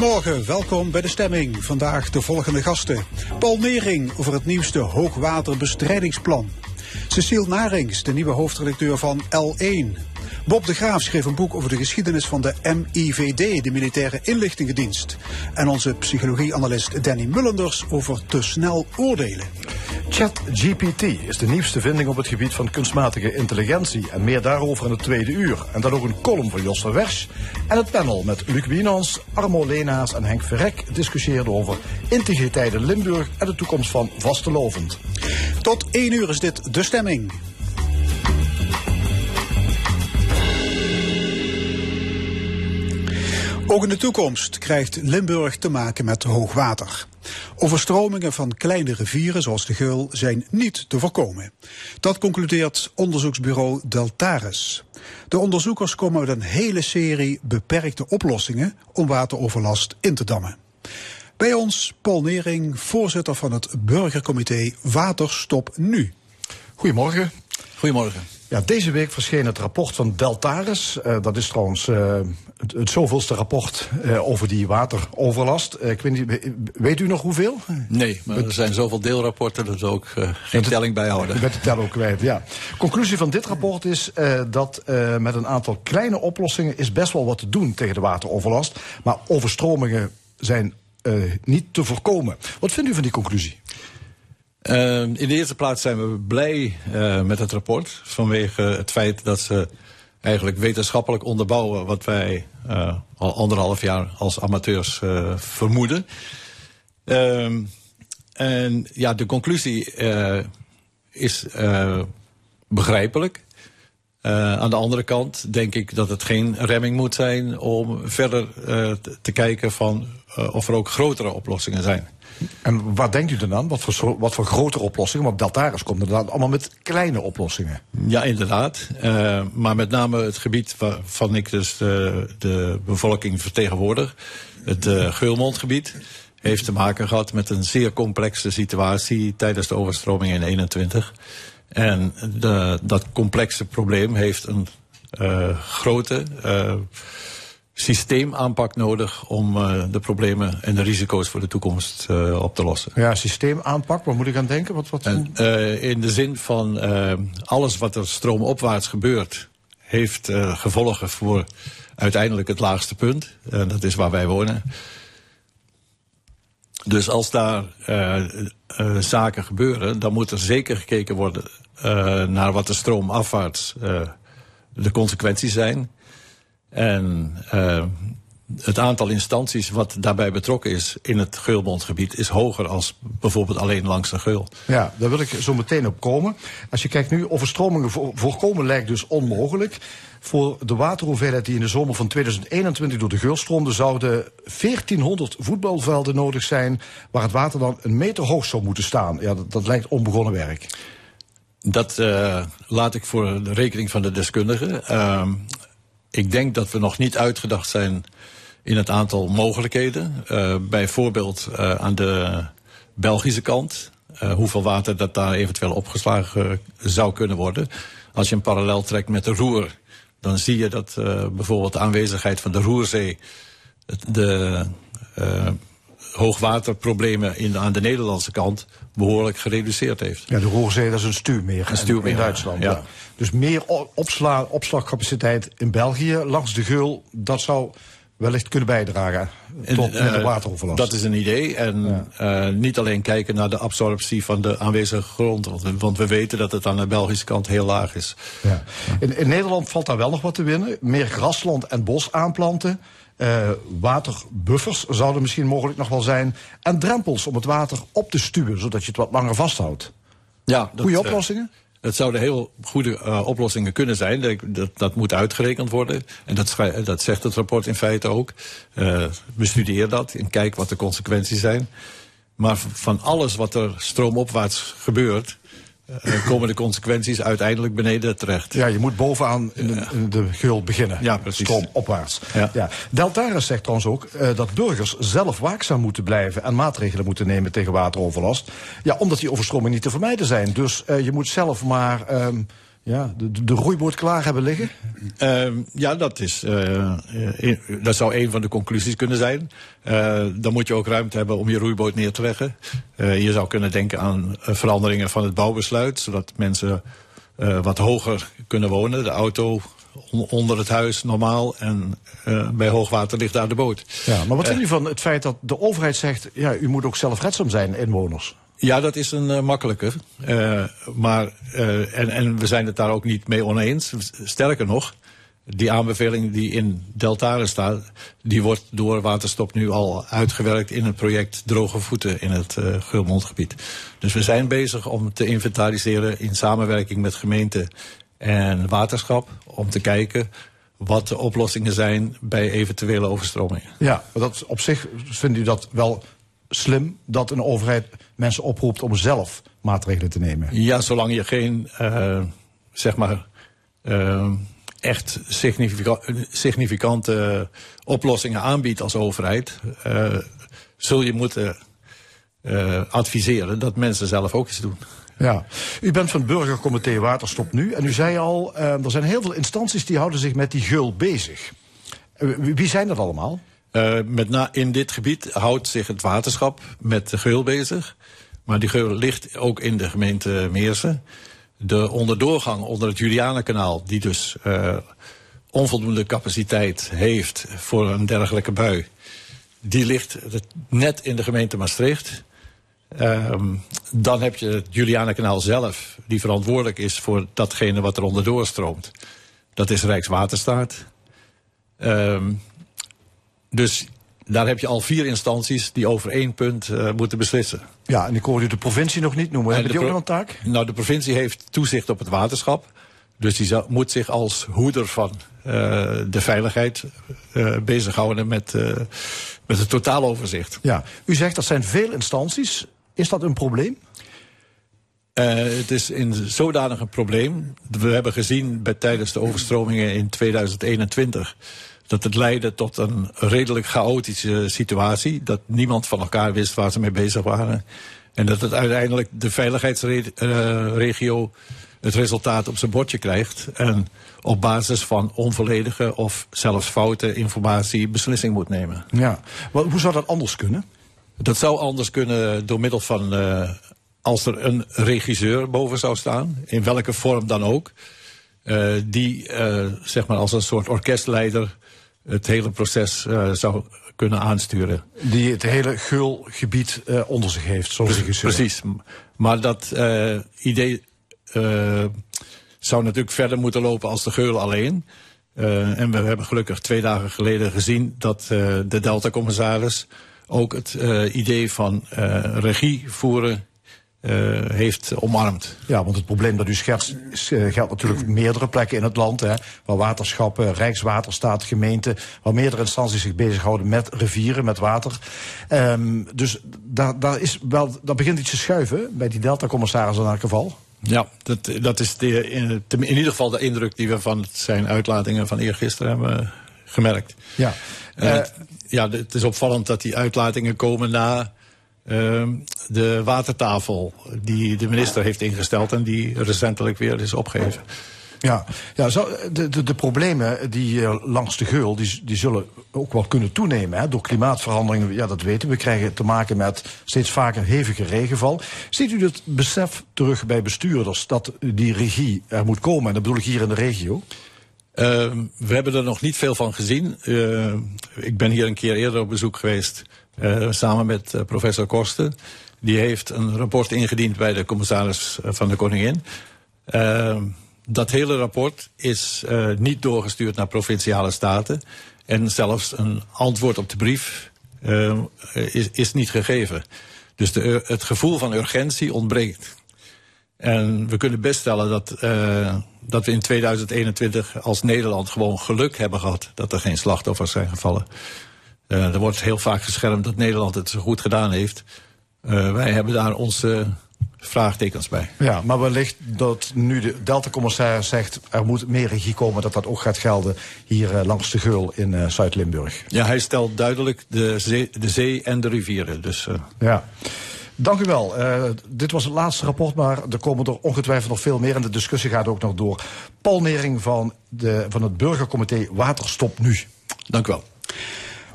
Goedemorgen, welkom bij de stemming. Vandaag de volgende gasten. Paul Nering over het nieuwste hoogwaterbestrijdingsplan. Cecile Narings, de nieuwe hoofdredacteur van L1. Bob de Graaf schreef een boek over de geschiedenis van de MIVD, de Militaire Inlichtingendienst. En onze psychologieanalist Danny Mullenders over te snel oordelen. ChatGPT is de nieuwste vinding op het gebied van kunstmatige intelligentie. En meer daarover in het tweede uur. En dan ook een column van Jos Wersch. En het panel met Luc Wienans, Armo Lenaas en Henk Verrek discussieerden over integriteit in Limburg en de toekomst van Vastelovend. Tot één uur is dit de stemming. Ook in de toekomst krijgt Limburg te maken met hoogwater. Overstromingen van kleine rivieren zoals de Geul zijn niet te voorkomen. Dat concludeert onderzoeksbureau Deltares. De onderzoekers komen met een hele serie beperkte oplossingen om wateroverlast in te dammen. Bij ons Paul Nering, voorzitter van het burgercomité Waterstop Nu. Goedemorgen. Goedemorgen. Ja, deze week verscheen het rapport van Deltares. Uh, dat is trouwens uh, het, het, zoveelste rapport uh, over die wateroverlast. ik weet, niet, weet u nog hoeveel? Nee, maar er zijn zoveel deelrapporten dat we ook geen telling bijhouden. Bent de telling ook kwijt, ja. Conclusie van dit rapport is dat met een aantal kleine oplossingen is best wel wat te doen tegen de wateroverlast. Maar overstromingen zijn niet te voorkomen. Wat vindt u van die conclusie? Uh, in de eerste plaats zijn we blij uh, met het rapport. Vanwege het feit dat ze eigenlijk wetenschappelijk onderbouwen wat wij uh, al anderhalf jaar als amateurs uh, vermoeden. Ehm, en ja, de conclusie is begrijpelijk. aan de andere kant denk ik dat het geen remming moet zijn om verder te kijken van of er ook grotere oplossingen zijn. En wat denkt u dan aan? Wat voor, wat voor grotere oplossingen? Want Deltaris komt inderdaad allemaal met kleine oplossingen. Ja, inderdaad. Uh, maar met name het gebied waarvan ik dus de, de bevolking vertegenwoordig, het uh, Geulmondgebied, heeft te maken gehad met een zeer complexe situatie tijdens de overstroming in 21. En de, dat complexe probleem heeft een uh, grote systeemaanpak nodig om uh, de problemen en de risico's voor de toekomst uh, op te lossen. Ja, systeemaanpak, waar moet ik aan denken? Wat, wat... En, uh, in de zin van alles wat er stroomopwaarts gebeurt, heeft gevolgen voor uiteindelijk het laagste punt. En dat is waar wij wonen. Dus als daar zaken gebeuren, dan moet er zeker gekeken worden naar wat de stroomafwaarts de consequenties zijn. En uh, het aantal instanties wat daarbij betrokken is in het Geulmondgebied is hoger als bijvoorbeeld alleen langs de Geul. Ja, daar wil ik zo meteen op komen. Als je kijkt nu, overstromingen voorkomen lijkt dus onmogelijk. Voor de waterhoeveelheid die in de zomer van 2021 door de Geul stroomde, zouden 1400 voetbalvelden nodig zijn waar het water dan een meter hoog zou moeten staan. Ja, dat, dat lijkt onbegonnen werk. Dat uh, laat ik voor de rekening van de deskundigen. Uh, ik denk dat we nog niet uitgedacht zijn in het aantal mogelijkheden. Uh, bijvoorbeeld uh, aan de Belgische kant. Uh, hoeveel water dat daar eventueel opgeslagen zou kunnen worden. Als je een parallel trekt met de Roer, dan zie je dat bijvoorbeeld de aanwezigheid van de Roerzee de hoogwaterproblemen in, aan de Nederlandse kant behoorlijk gereduceerd heeft. Ja, de Roerzee dat is een stuurmeer, een stuurmeer in Duitsland. Ja. ja. Dus meer opsla, opslagcapaciteit in België langs de Geul, dat zou wellicht kunnen bijdragen tot uh, de wateroverlast. Dat is een idee. En ja. uh, niet alleen kijken naar de absorptie van de aanwezige grond. Want, want, we weten dat het aan de Belgische kant heel laag is. Ja. In, in Nederland valt daar wel nog wat te winnen. Meer grasland en bos aanplanten. Uh, waterbuffers zouden misschien mogelijk nog wel zijn. En drempels om het water op te stuwen, zodat je het wat langer vasthoudt. Ja, Goede oplossingen? Het zouden heel goede uh, oplossingen kunnen zijn. Dat, dat, dat, moet uitgerekend worden. En dat, dat zegt het rapport in feite ook. Uh, bestudeer dat en kijk wat de consequenties zijn. Maar van alles wat er stroomopwaarts gebeurt, uh, komen de consequenties uiteindelijk beneden terecht. Ja, je moet bovenaan in de, in de geul beginnen. Ja, precies. Stroomopwaarts. Ja. Ja. Deltaris zegt trouwens ook uh, dat burgers zelf waakzaam moeten blijven en maatregelen moeten nemen tegen wateroverlast. Ja, omdat die overstromingen niet te vermijden zijn. Dus uh, je moet zelf maar. Um, ja, de, de roeiboot klaar hebben liggen? Uh, ja, dat, is, uh, dat zou een van de conclusies kunnen zijn. Uh, dan moet je ook ruimte hebben om je roeiboot neer te leggen. je zou kunnen denken aan veranderingen van het bouwbesluit, zodat mensen wat hoger kunnen wonen. De auto onder het huis normaal en bij hoogwater ligt daar de boot. Ja, maar wat vindt u van het feit dat de overheid zegt... ja, u moet ook zelfredzaam zijn, inwoners? Ja, dat is een uh, makkelijke. Uh, maar, uh, en, en we zijn het daar ook niet mee oneens. Sterker nog, die aanbeveling die in Deltare staat, die wordt door Waterstop nu al uitgewerkt in het project Droge Voeten in het uh, Gulmondgebied. Dus we zijn bezig om te inventariseren in samenwerking met gemeente en waterschap, om te kijken wat de oplossingen zijn bij eventuele overstromingen. Ja, dat op zich vindt u dat wel slim dat een overheid mensen oproept om zelf maatregelen te nemen? Ja, zolang je geen, uh, zeg maar, uh, echt significa significante oplossingen aanbiedt als overheid, uh, zul je moeten adviseren dat mensen zelf ook iets doen. Ja, u bent van het burgercomité Waterstop Nu en u zei al, er zijn heel veel instanties die houden zich met die gul bezig. wie zijn dat allemaal? Uh, met na, in dit gebied houdt zich het waterschap met de geul bezig. Maar die geul ligt ook in de gemeente Meersen. De onderdoorgang onder het Julianenkanaal, die dus uh, onvoldoende capaciteit heeft voor een dergelijke bui, die ligt net in de gemeente Maastricht. Um, dan heb je het Julianenkanaal zelf, die verantwoordelijk is voor datgene wat er onderdoor stroomt. Dat is Rijkswaterstaat. Um, dus daar heb je al vier instanties die over één punt uh, moeten beslissen. Ja, en ik hoorde de provincie nog niet noemen. Hebben die ook nog een taak? Nou, de provincie heeft toezicht op het waterschap. Dus die moet zich als hoeder van uh, de veiligheid uh, bezighouden met, met het totaaloverzicht. Ja, u zegt dat zijn veel instanties. Is dat een probleem? het is in zodanig een probleem. We hebben gezien bij, tijdens de overstromingen in 2021 dat het leidde tot een redelijk chaotische situatie. Dat niemand van elkaar wist waar ze mee bezig waren. En dat het uiteindelijk de veiligheidsregio het resultaat op zijn bordje krijgt. En op basis van onvolledige of zelfs foute informatie beslissing moet nemen. Ja, maar hoe zou dat anders kunnen? Dat zou anders kunnen door middel van. Uh, als er een regisseur boven zou staan, in welke vorm dan ook. Uh, die uh, zeg maar als een soort orkestleider het hele proces uh, zou kunnen aansturen. Die het hele geulgebied uh, onder zich heeft, zoals Precies, precies. Maar dat uh, idee zou natuurlijk verder moeten lopen als de geul alleen. en we hebben gelukkig twee dagen geleden gezien dat de Delta-commissaris ook het idee van regie voeren uh, heeft omarmd. Ja, want het probleem dat u schetst uh, geldt natuurlijk meerdere plekken in het land. Hè, waar waterschappen, Rijkswaterstaat, gemeenten, waar meerdere instanties zich bezighouden met rivieren, met water. Um, dus daar, daar, is wel, daar begint iets te schuiven bij die Delta-commissaris in elk geval. Ja, dat, dat is de, in, in ieder geval de indruk die we van zijn uitlatingen van eergisteren hebben gemerkt. Ja. Uh, ja, het is opvallend dat die uitlatingen komen na de watertafel die de minister heeft ingesteld en die recentelijk weer is opgegeven. Ja, ja zo, de, de, de, problemen die uh, langs de geul, die, die zullen ook wel kunnen toenemen. Hè, door klimaatverandering, ja dat weten we. We krijgen te maken met steeds vaker hevige regenval. Ziet u het besef terug bij bestuurders dat die regie er moet komen? En dat bedoel ik hier in de regio. Uh, we hebben er nog niet veel van gezien. Uh, ik ben hier een keer eerder op bezoek geweest samen met uh, professor Korsten. Die heeft een rapport ingediend bij de commissaris eh, van de Koningin. Dat hele rapport is niet doorgestuurd naar provinciale staten. En zelfs een antwoord op de brief is, is niet gegeven. Dus de, het gevoel van urgentie ontbreekt. En we kunnen best stellen dat, dat we in 2021 als Nederland gewoon geluk hebben gehad dat er geen slachtoffers zijn gevallen. Uh, er wordt heel vaak geschermd dat Nederland het zo goed gedaan heeft. Uh, wij hebben daar onze vraagtekens bij. Ja, maar wellicht dat nu de Delta-commissaris zegt... er moet meer regie komen, dat dat ook gaat gelden... hier uh, langs de Geul in uh, Zuid-Limburg. Ja, hij stelt duidelijk de zee, de zee en de rivieren. Dus, uh... Ja. Dank u wel. Dit was het laatste rapport, maar er komen er ongetwijfeld nog veel meer. En de discussie gaat ook nog door. Paul Nering van, de, van het Burgercomité Waterstop Nu. Dank u wel.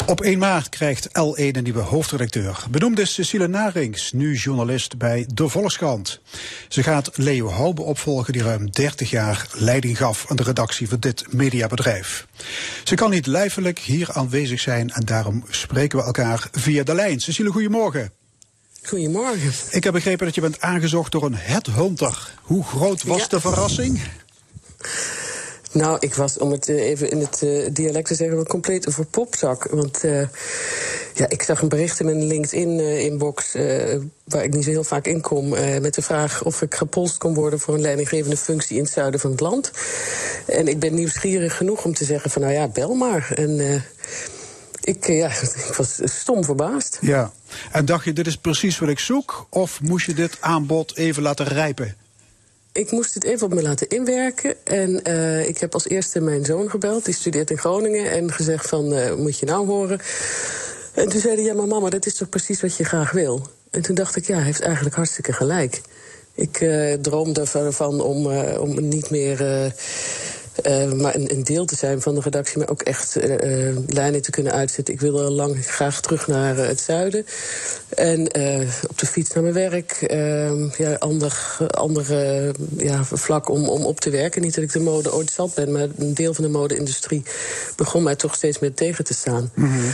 Op 1 maart krijgt L1 een nieuwe hoofdredacteur. Benoemd is Cecile Narings, nu journalist bij De Volkskrant. Ze gaat Leo Hoube opvolgen, die ruim 30 jaar leiding gaf aan de redactie van dit mediabedrijf. Ze kan niet lijfelijk hier aanwezig zijn en daarom spreken we elkaar via de lijn. Cecile, goedemorgen. Goedemorgen. Ik heb begrepen dat je bent aangezocht door een headhunter. Hoe groot was ja. de verrassing? Nou, ik was, om het even in het uh, dialect te zeggen, compleet voor popzak. Want uh, ja, ik zag een bericht in mijn LinkedIn-inbox... Waar ik niet zo heel vaak in kom... met de vraag of ik gepolst kon worden voor een leidinggevende functie... in het zuiden van het land. En ik ben nieuwsgierig genoeg om te zeggen van, nou ja, bel maar. En ik, ja, ik was stom verbaasd. Ja, en dacht je, dit is precies wat ik zoek? Of moest je dit aanbod even laten rijpen? Ik moest het even op me laten inwerken. En uh, ik heb als eerste mijn zoon gebeld. Die studeert in Groningen. En gezegd van, uh, moet je nou horen? En toen zei hij, ja maar mama, dat is toch precies wat je graag wil? En toen dacht ik, ja, hij heeft eigenlijk hartstikke gelijk. Ik uh, droomde ervan om, om niet meer... Uh, maar een, een, deel te zijn van de redactie, maar ook echt uh, uh, lijnen te kunnen uitzetten. Ik wilde al lang graag terug naar het zuiden. En op de fiets naar mijn werk. Ehm, ja, ander, andere ja, vlak om, om op te werken. Niet dat ik de mode ooit zat ben, maar een deel van de mode-industrie begon mij toch steeds meer tegen te staan. -hmm.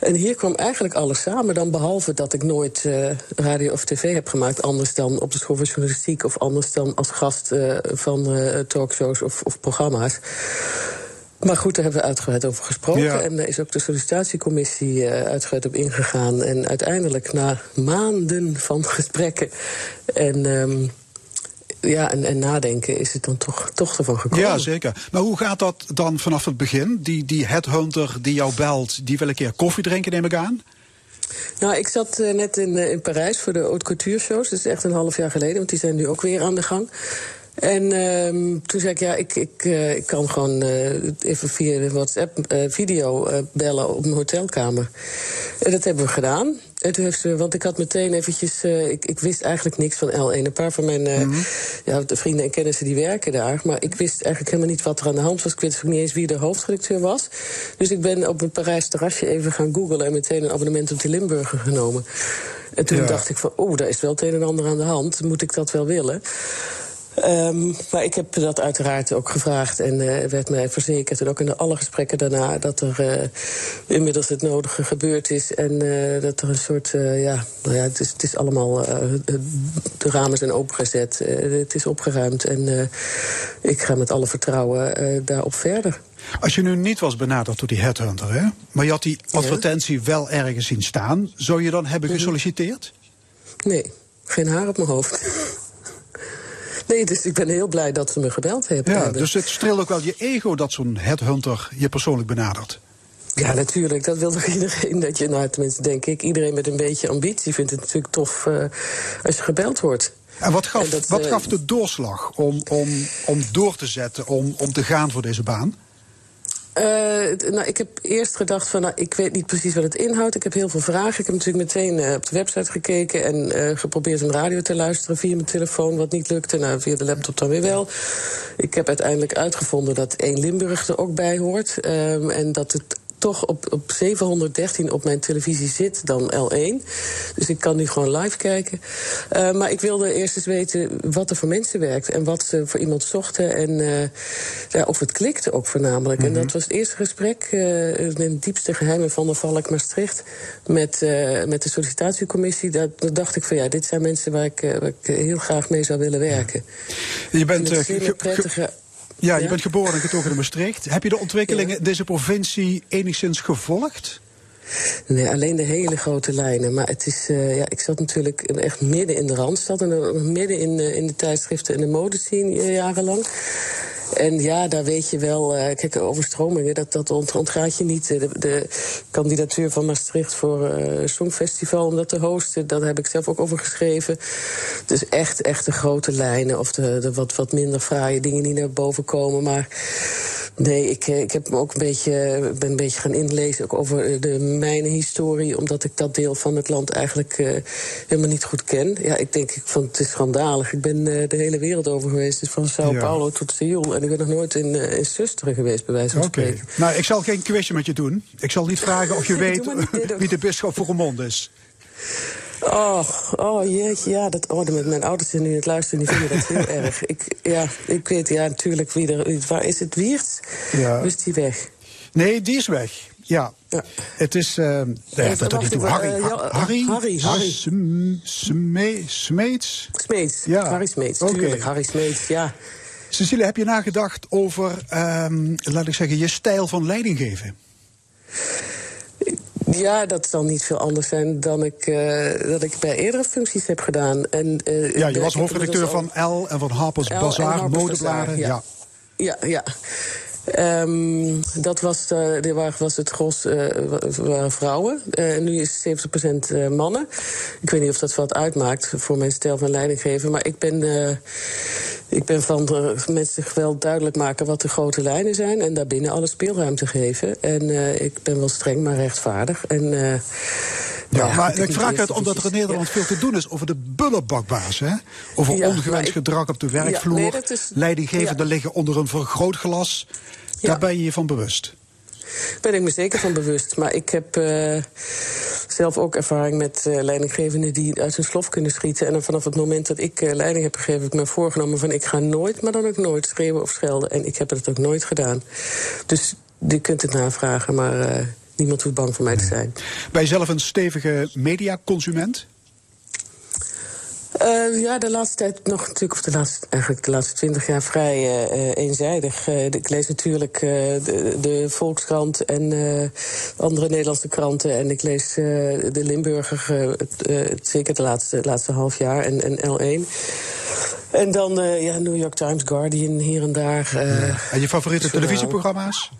En hier kwam eigenlijk alles samen, dan behalve dat ik nooit uh, radio of tv heb gemaakt, anders dan op de school van journalistiek of anders dan als gast uh, van uh, talkshows of, of, programma's. Maar goed, daar hebben we uitgebreid over gesproken. Ja. En daar is ook de sollicitatiecommissie uitgebreid op ingegaan. En uiteindelijk, na maanden van gesprekken en um, ja, en, en, nadenken is het dan toch, toch ervan gekomen. Ja, zeker. Maar hoe gaat dat dan vanaf het begin? Die, die headhunter die jou belt, die wil een keer koffie drinken, neem ik aan? Nou, ik zat uh, net in, uh, in Parijs voor de Haute Couture shows. Dat is echt een half jaar geleden, want die zijn nu ook weer aan de gang. En um, toen zei ik, ja, ik, ik, uh, ik kan gewoon uh, even via de WhatsApp video bellen op mijn hotelkamer. En dat hebben we gedaan. En toen heeft ze, want ik had meteen eventjes, ik, ik wist eigenlijk niks van L1. Een paar van mijn mm -hmm. ja, de vrienden en kennissen die werken daar. Maar ik wist eigenlijk helemaal niet wat er aan de hand was. Ik wist ook niet eens wie de hoofdredacteur was. Dus ik ben op een Parijs terrasje even gaan googlen en meteen een abonnement op de Limburger genomen. En toen ja. dacht ik van, oh, daar is wel het een en ander aan de hand. Moet ik dat wel willen? Um, maar ik heb dat uiteraard ook gevraagd en uh, werd mij verzekerd, en ook in alle gesprekken daarna, dat er uh, inmiddels het nodige gebeurd is. En uh, dat er een soort, ja, nou ja, het is, het is allemaal, de ramen zijn opengezet, het is opgeruimd. En ik ga met alle vertrouwen daarop verder. Als je nu niet was benaderd door die headhunter, hè, maar je had die advertentie ja. wel ergens zien staan, zou je dan hebben gesolliciteerd? Nee, geen haar op mijn hoofd. Nee, dus ik ben heel blij dat ze me gebeld hebben. Ja, dus het streelt ook wel je ego dat zo'n headhunter je persoonlijk benadert. Ja, natuurlijk. Dat wil toch iedereen dat je, nou tenminste denk ik, iedereen met een beetje ambitie vindt het natuurlijk tof uh, als je gebeld wordt. En wat gaf, en dat, wat uh, gaf de doorslag om, om, om door te zetten, om, om te gaan voor deze baan? Uh, nou, ik heb eerst gedacht van, nou, ik weet niet precies wat het inhoudt. Ik heb heel veel vragen. Ik heb natuurlijk meteen uh, op de website gekeken en uh, geprobeerd om radio te luisteren via mijn telefoon, wat niet lukte. Nou, via de laptop dan weer wel. Ik heb uiteindelijk uitgevonden dat één Limburg er ook bij hoort. Um, en dat het toch op, op 713 op mijn televisie zit dan L1. Dus ik kan nu gewoon live kijken. Uh, maar ik wilde eerst eens weten wat er voor mensen werkt en wat ze voor iemand zochten en uh, ja, of het klikte ook voornamelijk. Mm -hmm. En dat was het eerste gesprek uh, in het diepste geheimen van de Valk Maastricht met, met de sollicitatiecommissie. Daar, daar, dacht ik van ja, dit zijn mensen waar ik, waar ik heel graag mee zou willen werken. Je bent een prettige ja, je bent geboren en getogen in Maastricht. Heb je de ontwikkelingen in deze provincie enigszins gevolgd? Nee, alleen de hele grote lijnen. Maar het is, uh, ja, ik zat natuurlijk echt midden in de Randstad... en midden in, uh, in de tijdschriften en de modescene jarenlang. En ja, daar weet je wel, uh, kijk, overstromingen, dat, dat ont, ontgaat je niet. De, de kandidatuur van Maastricht voor uh, Songfestival, om dat te hosten, daar heb ik zelf ook over geschreven. Dus echt, echt de grote lijnen of de, de wat, wat minder fraaie dingen die naar boven komen. Maar nee, ik, ik heb me ook een beetje, ben een beetje gaan inlezen ook over de mijnenhistorie, omdat ik dat deel van het land eigenlijk uh, helemaal niet goed ken. Ja, ik denk, ik vond het is schandalig. Ik ben de hele wereld over geweest, dus van Sao Paulo tot Seoul. En ik ben nog nooit in, uh, in Susteren geweest, bij wijze van okay. spreken. Nou, ik zal geen quizje met je doen. Ik zal niet vragen of je weet wie de bisschop voor Roermond is. Oh, oh jeetje, ja, dat, oh, met mijn ouders zijn nu het luisteren, die vinden dat heel erg. Ik, ja, ik weet, ja, natuurlijk, wie er, waar is het Wiert? Ja. Is die weg? Nee, die is weg. Ja. ja. Het is. Uh, nee, dat doet niet toe. Harry. Uh, ja, Harry. Harry. Harry. Smeets. Smeets. Ja. Harry Smeets. Okay. Tuurlijk, Harry Smeets, ja. Cecilia, heb je nagedacht over, um, laat ik zeggen, je stijl van leiding geven? Ja, dat zal niet veel anders zijn dan ik, uh, dat ik bij eerdere functies heb gedaan. En, uh, ja, je was hoofdredacteur van L en van Harper's Bazaar, modebladen. Ja. ja, ja. Um, dat was, de, was het gros uh, waren vrouwen. Uh, nu is het 70% mannen. Ik weet niet of dat wat uitmaakt voor mijn stijl van leidinggeven. Maar ik ben, uh, ik ben van mensen wel duidelijk maken wat de grote lijnen zijn. En daarbinnen alle speelruimte geven. En ik ben wel streng, maar rechtvaardig. En ja, ja, maar ik vraag het omdat er in Nederland veel te doen is over de bullenbakbaas. Hè? Over ja, ongewenst ik, gedrag op de werkvloer. Nee, is, Leidinggevenden liggen onder een vergrootglas. Daar ben je je van bewust. ben ik me zeker van bewust. Maar ik heb uh, zelf ook ervaring met uh, leidinggevenden die uit hun slof kunnen schieten. En vanaf het moment dat ik uh, leiding heb gegeven, heb ik me voorgenomen van ik ga nooit, maar dan ook nooit schreeuwen of schelden. En ik heb het ook nooit gedaan. Dus je kunt het navragen, maar niemand hoeft bang voor mij te zijn. Ben je zelf een stevige mediaconsument? Uh, ja, de laatste tijd nog natuurlijk, of de laatste, eigenlijk de laatste twintig jaar vrij uh, eenzijdig. Uh, ik lees natuurlijk de, de, Volkskrant en andere Nederlandse kranten. En ik lees de Limburger, zeker de laatste, laatste half jaar, en, en L1. En dan ja, New York Times, Guardian, hier en daar. Ja. En je favoriete televisieprogramma's?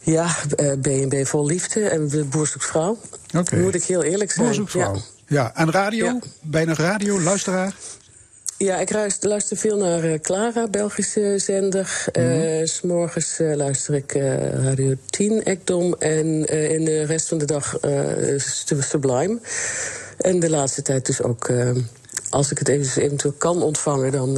Ja, B&B Vol Liefde en de. Okay. Moet ik heel eerlijk zijn. Boerzoeksvrouw. Ja. Ja, en radio? Ja. Bijna radio, luisteraar? Ja, ik luister veel naar uh, Clara, Belgische zender. Mm -hmm. uh, S'morgens uh, luister ik Radio 10, Ekdom. En in de rest van de dag Sublime. En de laatste tijd dus ook, als ik het even, eventueel kan ontvangen, dan,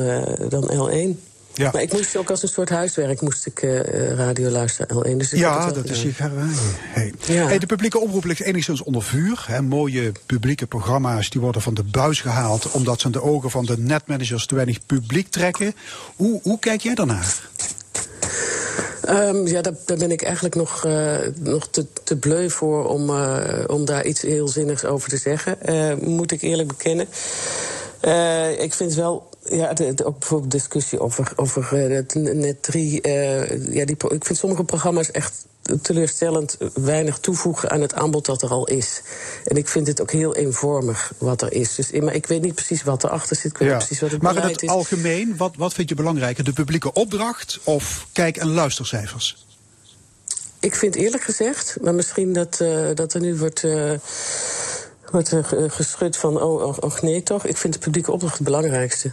dan L1. Ja. Maar ik moest ook als een soort huiswerk moest ik uh, radio luisteren, L1. Dus ja, dat is je hey. ja. hey, De publieke omroep ligt enigszins onder vuur. Hè. Mooie publieke programma's die worden van de buis gehaald... omdat ze de ogen van de netmanagers te weinig publiek trekken. Hoe, hoe kijk jij daarnaar? Um, ja, daar, daar, ben ik eigenlijk nog, uh, nog te, te bleu voor om, uh, om daar iets heel zinnigs over te zeggen. Moet ik eerlijk bekennen. ik vind wel ja, de, de, ook bijvoorbeeld discussie over, over het net drie. Uh, ja, die, ik vind sommige programma's echt teleurstellend weinig toevoegen aan het aanbod dat er al is. En ik vind het ook heel eenvormig wat er is. Dus, maar ik weet niet precies wat erachter zit. Ik weet ja. niet precies wat het maar in het is. algemeen, wat, wat vind je belangrijker? De publieke opdracht of kijk- en luistercijfers? Ik vind eerlijk gezegd, maar misschien dat, uh, dat er nu wordt. Uh, wordt geschud van, oh nee toch? Ik vind de publieke opdracht het belangrijkste.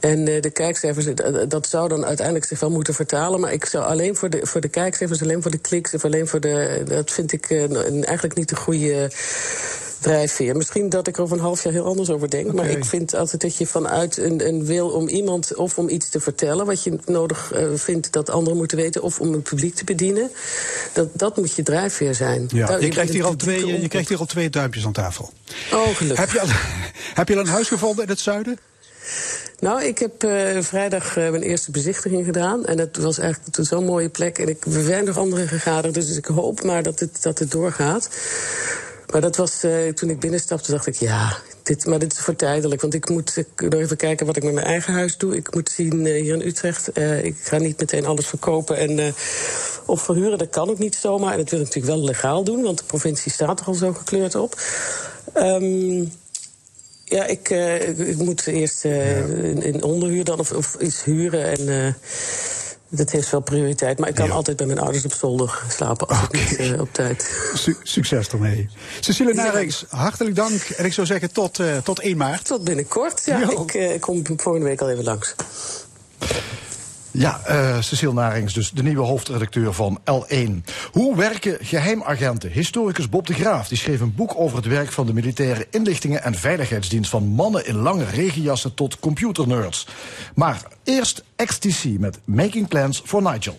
En uh, de kijkcijfers, dat zou dan uiteindelijk zich wel moeten vertalen. Maar ik zou alleen voor de, voor de kijkcijfers, alleen voor de kliks of alleen voor de. Dat vind ik uh, eigenlijk niet de goede drijfveer. Misschien dat ik er over een half jaar heel anders over denk. Okay. Maar ik vind altijd dat je vanuit een, een, wil om iemand of om iets te vertellen. wat je nodig uh, vindt dat anderen moeten weten. of om het publiek te bedienen. dat, dat moet je drijfveer zijn. Ja, Daar, je, krijgt hier al twee, je krijgt hier al twee duimpjes aan tafel. Oh, gelukkig. Heb je al, heb je al een huis gevonden in het zuiden? Nou, ik heb uh, vrijdag uh, mijn eerste bezichtiging gedaan. En dat was eigenlijk zo'n mooie plek. En ik, er zijn nog andere gegaderd, dus ik hoop maar dat het, dat het doorgaat. Maar dat was, uh, toen ik binnenstapte, dacht ik, ja, dit, maar dit is voor tijdelijk. Want ik moet nog even kijken wat ik met mijn eigen huis doe. Ik moet zien uh, hier in Utrecht. Ik ga niet meteen alles verkopen en of verhuren. Dat kan ook niet zomaar. En dat wil ik natuurlijk wel legaal doen, want de provincie staat er al zo gekleurd op. Um, ja, ik, ik, moet eerst in, in, onderhuur dan of, of iets huren. En dat heeft wel prioriteit. Maar ik kan ja. altijd bij mijn ouders op zolder slapen als okay. ik niet uh, op tijd. Su succes ermee. Cecilie Narings, hartelijk dank. En ik zou zeggen tot, uh, tot 1 maart. Tot binnenkort. Ja, ik, uh, ik kom volgende week al even langs. Ja, uh, Cecile Narings, dus de nieuwe hoofdredacteur van L1. Hoe werken geheimagenten? Historicus Bob de Graaf die schreef een boek over het werk van de militaire inlichtingen en veiligheidsdienst. Van mannen in lange regenjassen tot computernerds. Maar eerst XTC met Making Plans for Nigel.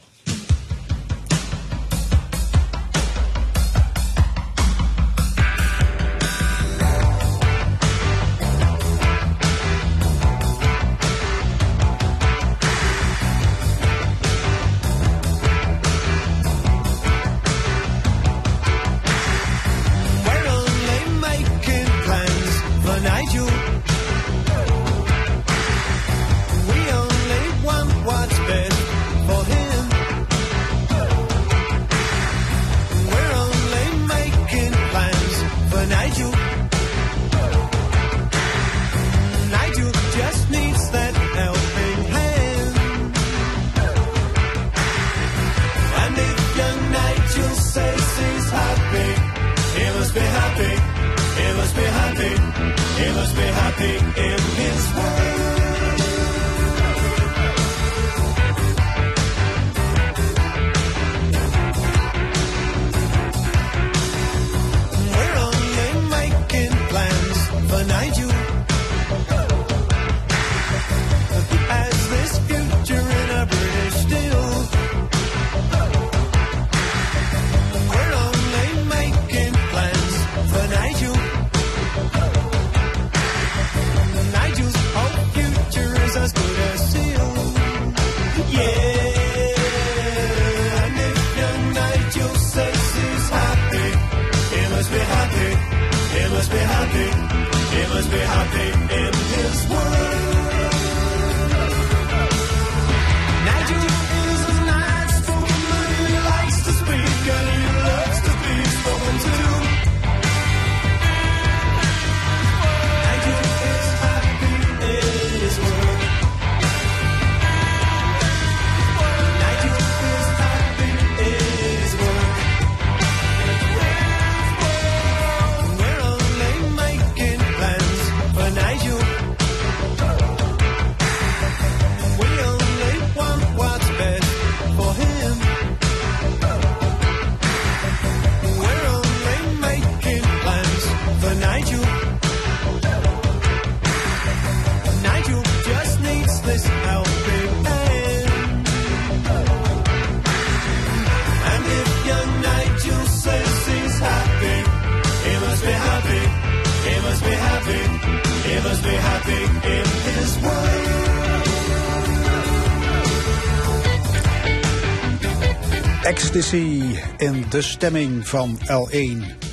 In de stemming van L1.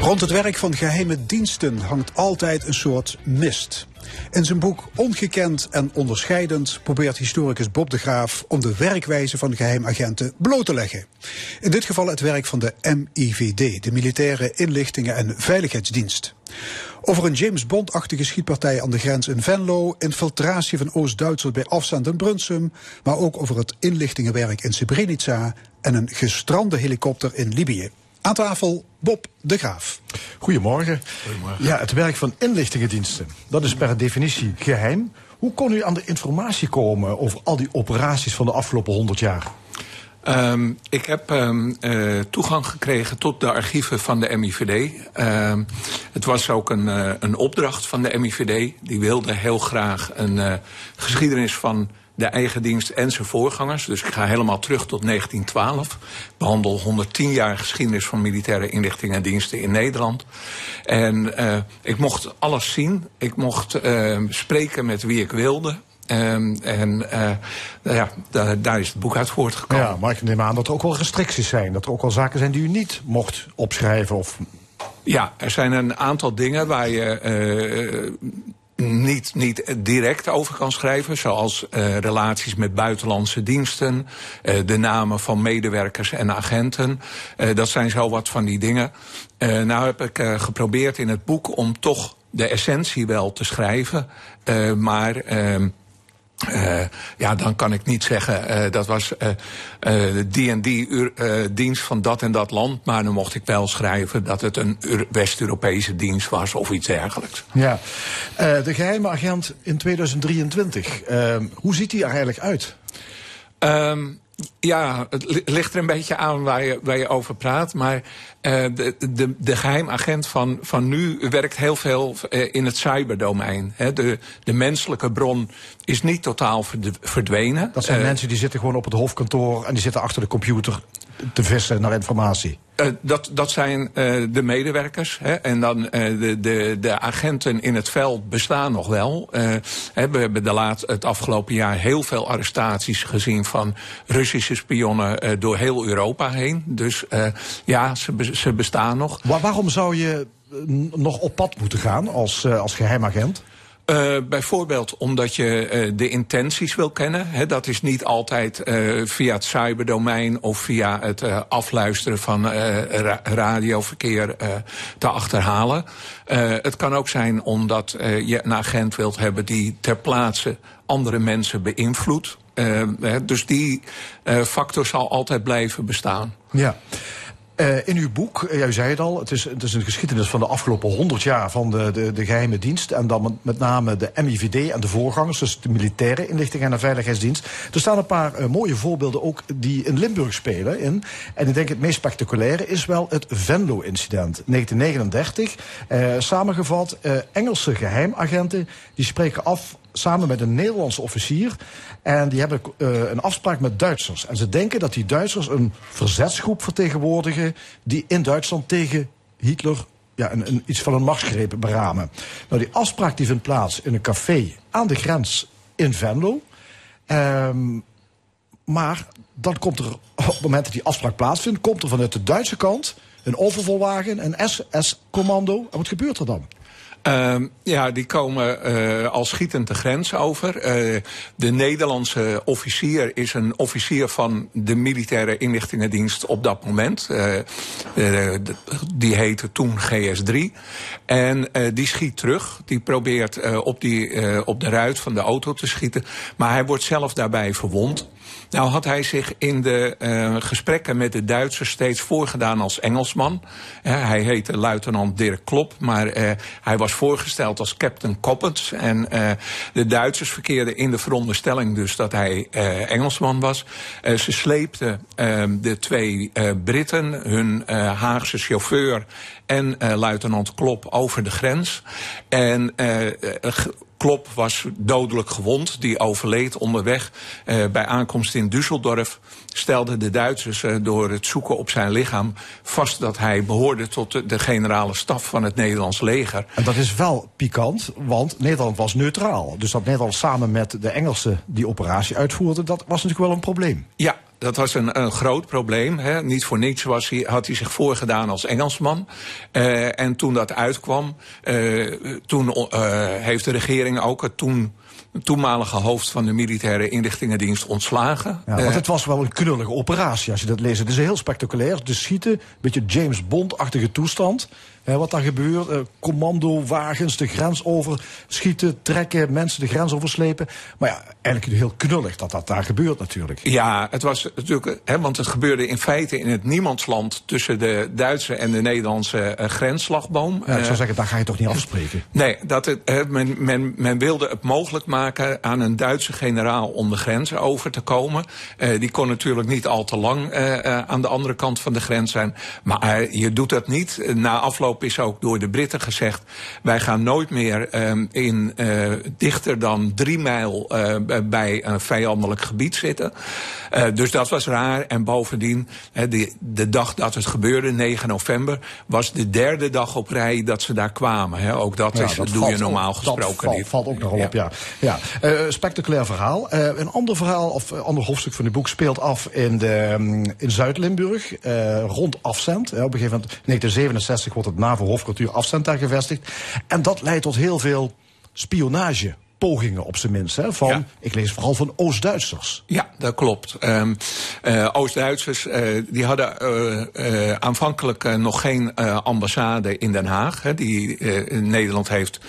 Rond het werk van geheime diensten hangt altijd een soort mist. In zijn boek Ongekend en Onderscheidend probeert historicus Bob de Graaf om de werkwijze van geheimagenten bloot te leggen. In dit geval het werk van de MIVD, de Militaire Inlichtingen en Veiligheidsdienst. Over een James Bond-achtige schietpartij aan de grens in Venlo, infiltratie van Oost-Duitsers bij afstand in Brunsum, maar ook over het inlichtingenwerk in Srebrenica en een gestrande helikopter in Libië. Aan tafel Bob de Graaf. Goedemorgen. Goedemorgen. Ja, het werk van inlichtingendiensten, dat is per definitie geheim. Hoe kon u aan de informatie komen over al die operaties van de afgelopen 100 jaar? Um, ik heb um, uh, toegang gekregen tot de archieven van de MIVD. Um, het was ook een, uh, een opdracht van de MIVD. Die wilde heel graag een uh, geschiedenis van de eigen dienst en zijn voorgangers. Dus ik ga helemaal terug tot 1912. Behandel 110 jaar geschiedenis van militaire inlichtingen en diensten in Nederland. En ik mocht alles zien. Ik mocht spreken met wie ik wilde. Um, en uh, ja, daar, daar, is het boek uit voortgekomen. Ja, maar ik neem aan dat er ook wel restricties zijn. Dat er ook wel zaken zijn die u niet mocht opschrijven of Ja, er zijn een aantal dingen waar je uh, niet, niet direct over kan schrijven. Zoals uh, relaties met buitenlandse diensten. Uh, de namen van medewerkers en agenten. Uh, dat zijn zo wat van die dingen. nou heb ik geprobeerd in het boek om toch de essentie wel te schrijven. maar ehm, uh, ja, dan kan ik niet zeggen uh, dat was uh, die en die dienst van dat en dat land. Maar dan mocht ik wel schrijven dat het een West-Europese dienst was of iets dergelijks. Ja, de geheime agent in 2023. Ehm, hoe ziet die er eigenlijk uit? Um, ja, het ligt er een beetje aan waar je, waar je over praat. Maar uh, de, de, de geheimagent van, van nu werkt heel veel uh, in het cyberdomein. He, de, de menselijke bron is niet totaal verdwenen. Dat zijn uh, mensen die zitten gewoon op het hoofdkantoor en die zitten achter de computer te vissen naar informatie. Uh, dat, dat zijn uh, de medewerkers. Hè, en dan uh, de, de, de agenten in het veld bestaan nog wel. We hebben de laat, het afgelopen jaar heel veel arrestaties gezien van Russische spionnen door heel Europa heen. Dus ja, ze, ze bestaan nog. Waar, waarom zou je nog op pad moeten gaan als, als geheimagent? Uh, bijvoorbeeld omdat je uh, de intenties wil kennen. Dat is niet altijd uh, via het cyberdomein of via het afluisteren van ra radioverkeer te achterhalen. het kan ook zijn omdat je een agent wilt hebben die ter plaatse andere mensen beïnvloedt. dus die factor zal altijd blijven bestaan. Ja. Uh, in uw boek, uh, jij zei het al, het is, het is een geschiedenis van de afgelopen 100 jaar van de, de, de geheime dienst. En dan met name de MIVD en de voorgangers, dus de militaire inlichting en de veiligheidsdienst. Er staan een paar uh, mooie voorbeelden ook die in Limburg spelen. In. En ik denk het meest spectaculaire is wel het Venlo-incident. 1939, samengevat, Engelse geheimagenten die spreken af samen met een Nederlandse officier. En die hebben uh, een afspraak met Duitsers. En ze denken dat die Duitsers een verzetsgroep vertegenwoordigen... die in Duitsland tegen Hitler ja, een, een, iets van een machtsgreep beramen. Nou, die afspraak die vindt plaats in een café aan de grens in Venlo. Um, maar dan komt er, op het moment dat die afspraak plaatsvindt... komt er vanuit de Duitse kant een overvolwagen, een SS-commando. En wat gebeurt er dan? Uh, ja, die komen uh, al schietend de grens over. Uh, de Nederlandse officier is een officier van de militaire inlichtingendienst op dat moment. Uh, die heette toen GS3. En die schiet terug. Die probeert op, die, op de ruit van de auto te schieten. Maar hij wordt zelf daarbij verwond. Nou had hij zich in de uh, gesprekken met de Duitsers steeds voorgedaan als Engelsman. Hij heette luitenant Dirk Klop, maar uh, hij was voorgesteld als Captain Coppens. En de Duitsers verkeerden in de veronderstelling dus dat hij Engelsman was. ze sleepten ehm, de twee Britten, hun Haagse chauffeur en luitenant Klop over de grens. En Klop was dodelijk gewond. Die overleed onderweg. Uh, bij aankomst in Düsseldorf stelden de Duitsers uh, door het zoeken op zijn lichaam vast dat hij behoorde tot de, de, generale staf van het Nederlands leger. En dat is wel pikant, want Nederland was neutraal. Dus dat Nederland samen met de Engelsen die operatie uitvoerden, dat was natuurlijk wel een probleem. Ja, dat was een, een groot probleem. Hè. Niet voor niets was hij, had hij zich voorgedaan als Engelsman. Uh, en toen dat uitkwam, uh, toen uh, heeft de regering ook het toen toenmalige hoofd van de militaire inlichtingendienst ontslagen. Ja, want het was wel een knullige operatie als je dat leest. Het is heel spectaculair. De schieten, een beetje James Bond-achtige toestand wat daar gebeurt. Uh, commandowagens de grens over schieten, trekken, mensen de grens overslepen. Maar ja, eigenlijk heel knullig dat dat daar gebeurt natuurlijk. Ja, het was natuurlijk, hè, want het gebeurde in feite in het niemandsland tussen de Duitse en de Nederlandse uh, grensslagboom. Ja, ik zou zeggen, daar ga je toch niet afspreken? Nee, dat het, men, men, men wilde het mogelijk maken aan een Duitse generaal om de grens over te komen. Uh, die kon natuurlijk niet al te lang aan de andere kant van de grens zijn. Maar je doet dat niet na afloop is ook door de Britten gezegd... wij gaan nooit meer um, in uh, dichter dan drie mijl uh, bij een vijandelijk gebied zitten. Uh, dus dat was raar. En bovendien, de, de dag dat het gebeurde, 9 november... was de derde dag op rij dat ze daar kwamen. Ook dat, ja, is, dat doe je normaal gesproken dat niet. valt ook nog op, ja. ja. spectaculair verhaal. een ander verhaal, of een ander hoofdstuk van het boek... speelt af in, de, in Zuid-Limburg, rond Afzend. op een gegeven moment, 1967 wordt het NAVO-hoofdkwartier afzend daar gevestigd. En dat leidt tot heel veel spionage pogingen op zijn minst. Hè, van, Ja. ik lees vooral van Oost-Duitsers. Ja, dat klopt. Ehm, eh, Oost-Duitsers eh, die hadden eh, aanvankelijk nog geen ambassade in Den Haag. Hè, die, Nederland heeft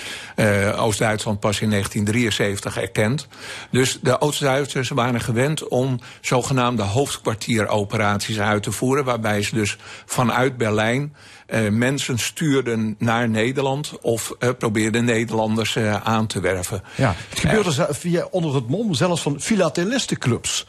Oost-Duitsland pas in 1973 erkend. Dus de Oost-Duitsers waren gewend om zogenaamde hoofdkwartieroperaties uit te voeren. Waarbij ze dus vanuit Berlijn eh, mensen stuurden naar Nederland of eh, probeerden Nederlanders eh, aan te werven. Ja, het gebeurde via onder het mom zelfs van filatelistenclubs.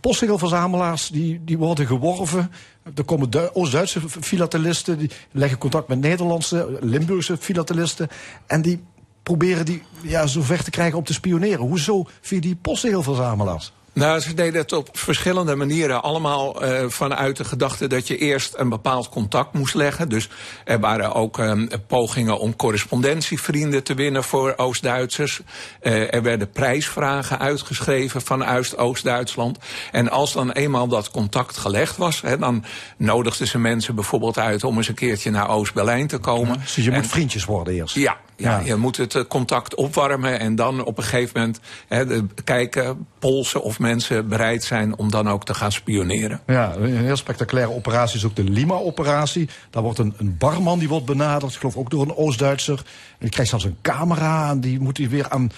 Postzegelverzamelaars die, die worden geworven. Er komen Du- Oost-Duitse filatelisten, die leggen contact met Nederlandse, Limburgse filatelisten. En die proberen die ja, zo ver te krijgen om te spioneren. Hoezo via die postzegelverzamelaars? Nou, ze deden het op verschillende manieren. Allemaal eh, vanuit de gedachte dat je eerst een bepaald contact moest leggen. Dus er waren ook eh, pogingen om correspondentievrienden te winnen voor Oost-Duitsers. Eh, er werden prijsvragen uitgeschreven vanuit Oost-Duitsland. En als dan eenmaal dat contact gelegd was, hè, dan nodigden ze mensen bijvoorbeeld uit om eens een keertje naar Oost-Berlijn te komen. Dus je En- moet vriendjes worden eerst. ja, ja, Ja. je moet het eh, contact opwarmen en dan op een gegeven moment hè, kijken, polsen of mensen bereid zijn om dan ook te gaan spioneren. Ja, een heel spectaculaire operatie is ook de Lima-operatie. Daar wordt een, een barman die wordt benaderd, ik geloof ook door een Oost-Duitser. En die krijgt zelfs een camera en die moet hij weer aan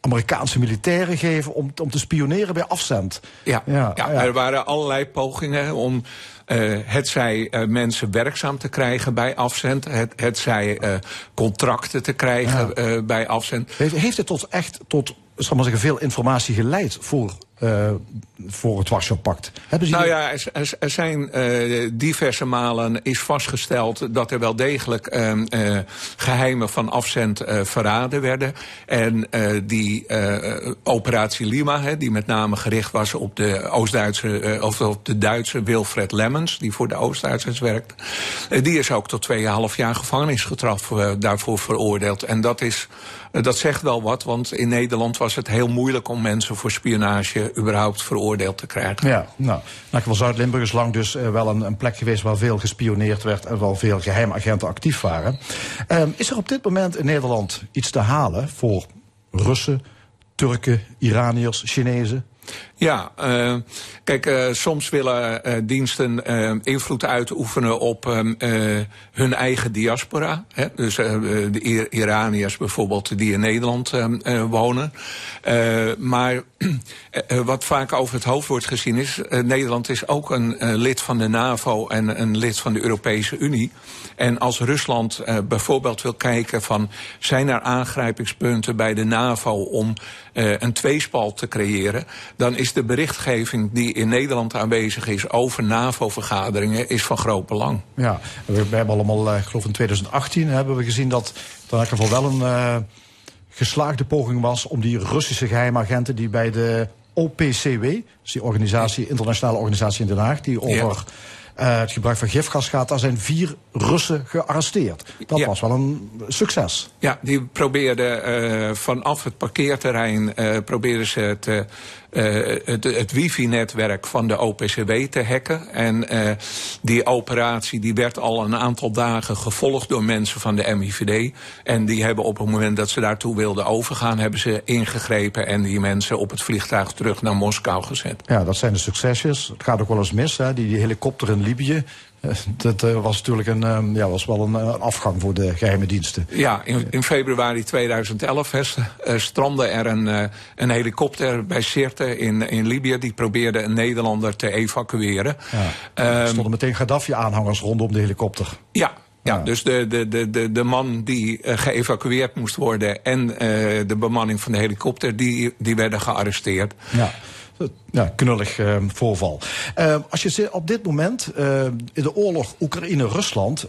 Amerikaanse militairen geven om, om te spioneren bij afzend. Ja, ja, ja. er waren allerlei pogingen om eh het zij eh, mensen werkzaam te krijgen bij afzend, het, het zij eh, contracten te krijgen bij afzend. Heeft, heeft het tot echt tot, zal maar zeggen, veel informatie geleid voor, voor het Warschau-pact? Hebben ze Nou ja, er, er- zijn eh, diverse malen is vastgesteld dat er wel degelijk ehm, eh, geheimen van afzend eh, verraden werden. En eh, die eh, operatie Lima, hè, die met name gericht was op de Oost-Duitse eh, of op de Duitse Wilfred Lemmens, die voor de Oost-Duitsers werkte, eh, die is ook tot 2,5 jaar gevangenisgestraf eh, daarvoor veroordeeld. En dat is eh, dat zegt wel wat, want in Nederland was het heel moeilijk om mensen voor spionage überhaupt veroordeeld te krijgen. Ja, nou, nou Zuid-Limburg is lang dus eh, wel een, een plek geweest waar veel gespioneerd werd en wel veel geheimagenten actief waren. Ehm, is er op dit moment in Nederland iets te halen voor Russen, Turken, Iraniërs, Chinezen? Ja, eh, kijk, eh, soms willen eh, diensten invloed uitoefenen op ehm, eh, hun eigen diaspora. Hè? Dus de Ir- Iraniërs bijvoorbeeld die in Nederland ehm, eh, wonen. Maar wat vaak over het hoofd wordt gezien is... Nederland is ook een lid van de NAVO en een lid van de Europese Unie. En als Rusland bijvoorbeeld wil kijken van... zijn er aangrijpingspunten bij de NAVO om een tweespalt te creëren... dan is de berichtgeving die in Nederland aanwezig is over NAVO-vergaderingen... is van groot belang. Ja, we, we hebben allemaal, eh, ik geloof in 2018 hebben we gezien dat er in elk geval wel een eh, geslaagde poging was om die Russische geheimagenten die bij de OPCW, dus die organisatie, internationale organisatie in Den Haag, die over eh, het gebruik van gifgas gaat, daar zijn vier Russen gearresteerd. Dat Ja. was wel een succes. Ja, die probeerden eh, vanaf het parkeerterrein eh, probeerden ze het, eh, het, het wifi-netwerk van de OPCW te hacken. En die operatie die werd al een aantal dagen gevolgd door mensen van de MIVD. En die hebben op het moment dat ze daartoe wilden overgaan, hebben ze ingegrepen en die mensen op het vliegtuig terug naar Moskou gezet. Ja, dat zijn de succesjes. Het gaat ook wel eens mis. Hè. Die, die helikopter in Libië, dat eh, was natuurlijk een, eh, ja, was wel een, eh, afgang voor de geheime diensten. Ja, in, in februari 2011 hè, st- eh, strandde er een, eh, een helikopter bij Sirte in, in Libië. Die probeerde een Nederlander te evacueren. Ja. Ehm, er stonden meteen Gaddafi-aanhangers rondom de helikopter. ja, ja, Ja. dus de, de, de, de, de man die eh, geëvacueerd moest worden en eh, de bemanning van de helikopter, die, die werden gearresteerd. Ja. Ja, knullig eh, voorval. Eh, als je ze- op dit moment eh, in de oorlog Oekraïne-Rusland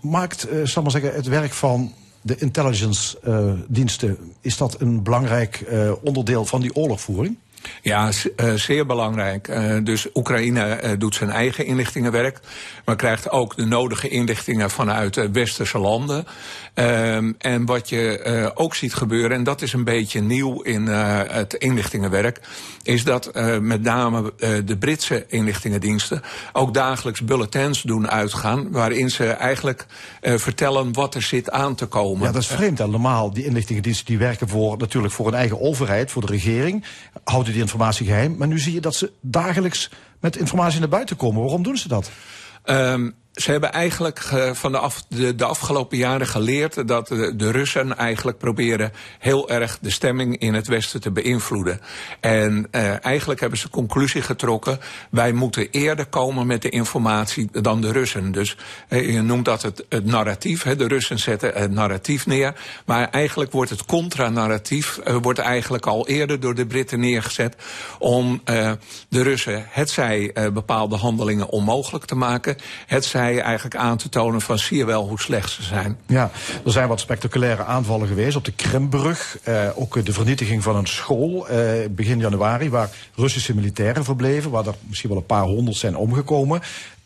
maakt, eh zal maar zeggen, het werk van de intelligence eh, diensten, is dat een belangrijk eh, onderdeel van die oorlogvoering? Ja, uh, zeer belangrijk. Uh, dus Oekraïne uh, doet zijn eigen inlichtingenwerk, maar krijgt ook de nodige inlichtingen vanuit westerse landen. Ehm, en wat je ook ziet gebeuren, en dat is een beetje nieuw in het inlichtingenwerk, is dat met name de Britse inlichtingendiensten ook dagelijks bulletins doen uitgaan, waarin ze eigenlijk vertellen wat er zit aan te komen. Ja, dat is vreemd. Normaal, die inlichtingendiensten die werken voor, natuurlijk voor een eigen overheid, voor de regering, houden die informatie geheim. Maar nu zie je dat ze dagelijks met informatie naar buiten komen. Waarom doen ze dat? Um, ze hebben eigenlijk van de, de, de, afgelopen jaren geleerd dat de, de, Russen eigenlijk proberen heel erg de stemming in het Westen te beïnvloeden. En uh, eigenlijk hebben ze conclusie getrokken, wij moeten eerder komen met de informatie dan de Russen. Dus uh, je noemt dat het, het narratief, hè. de Russen zetten het narratief neer. Maar eigenlijk wordt het contranarratief uh, wordt eigenlijk al eerder door de Britten neergezet om de Russen hetzij bepaalde handelingen onmogelijk te maken, eigenlijk aan te tonen van zie je wel hoe slecht ze zijn. Ja, er zijn wat spectaculaire aanvallen geweest op de Krimbrug. Eh, ook de vernietiging van een school eh, begin januari waar Russische militairen verbleven. Waar er misschien wel een paar honderd zijn omgekomen.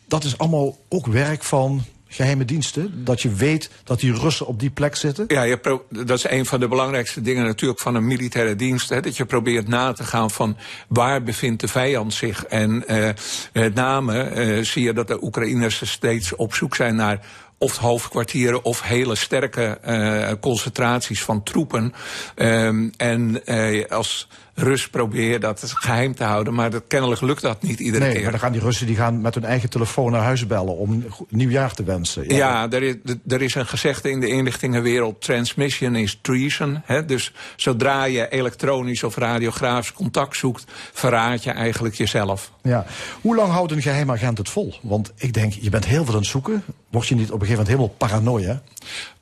Dat is allemaal ook werk van geheime diensten? Dat je weet dat die Russen op die plek zitten? Ja, je dat is een van de belangrijkste dingen natuurlijk van een militaire dienst. Hè, dat je probeert na te gaan van waar bevindt de vijand zich. En uh, met name uh, zie je dat de Oekraïners steeds op zoek zijn naar of hoofdkwartieren of hele sterke uh, concentraties van troepen. Um, en uh, als Rus probeer dat geheim te houden. Maar dat, kennelijk lukt dat niet iedere nee, keer. maar dan gaan die Russen die gaan met hun eigen telefoon naar huis bellen om nieuwjaar te wensen. Ja, ja er, is, er is een gezegde in de inlichtingenwereld: transmission is treason. Hè? Dus zodra je elektronisch of radiografisch contact zoekt, verraad je eigenlijk jezelf. Ja. Hoe lang houdt een geheim agent het vol? Want ik denk, je bent heel veel aan het zoeken. Word je niet op een gegeven moment helemaal paranoia?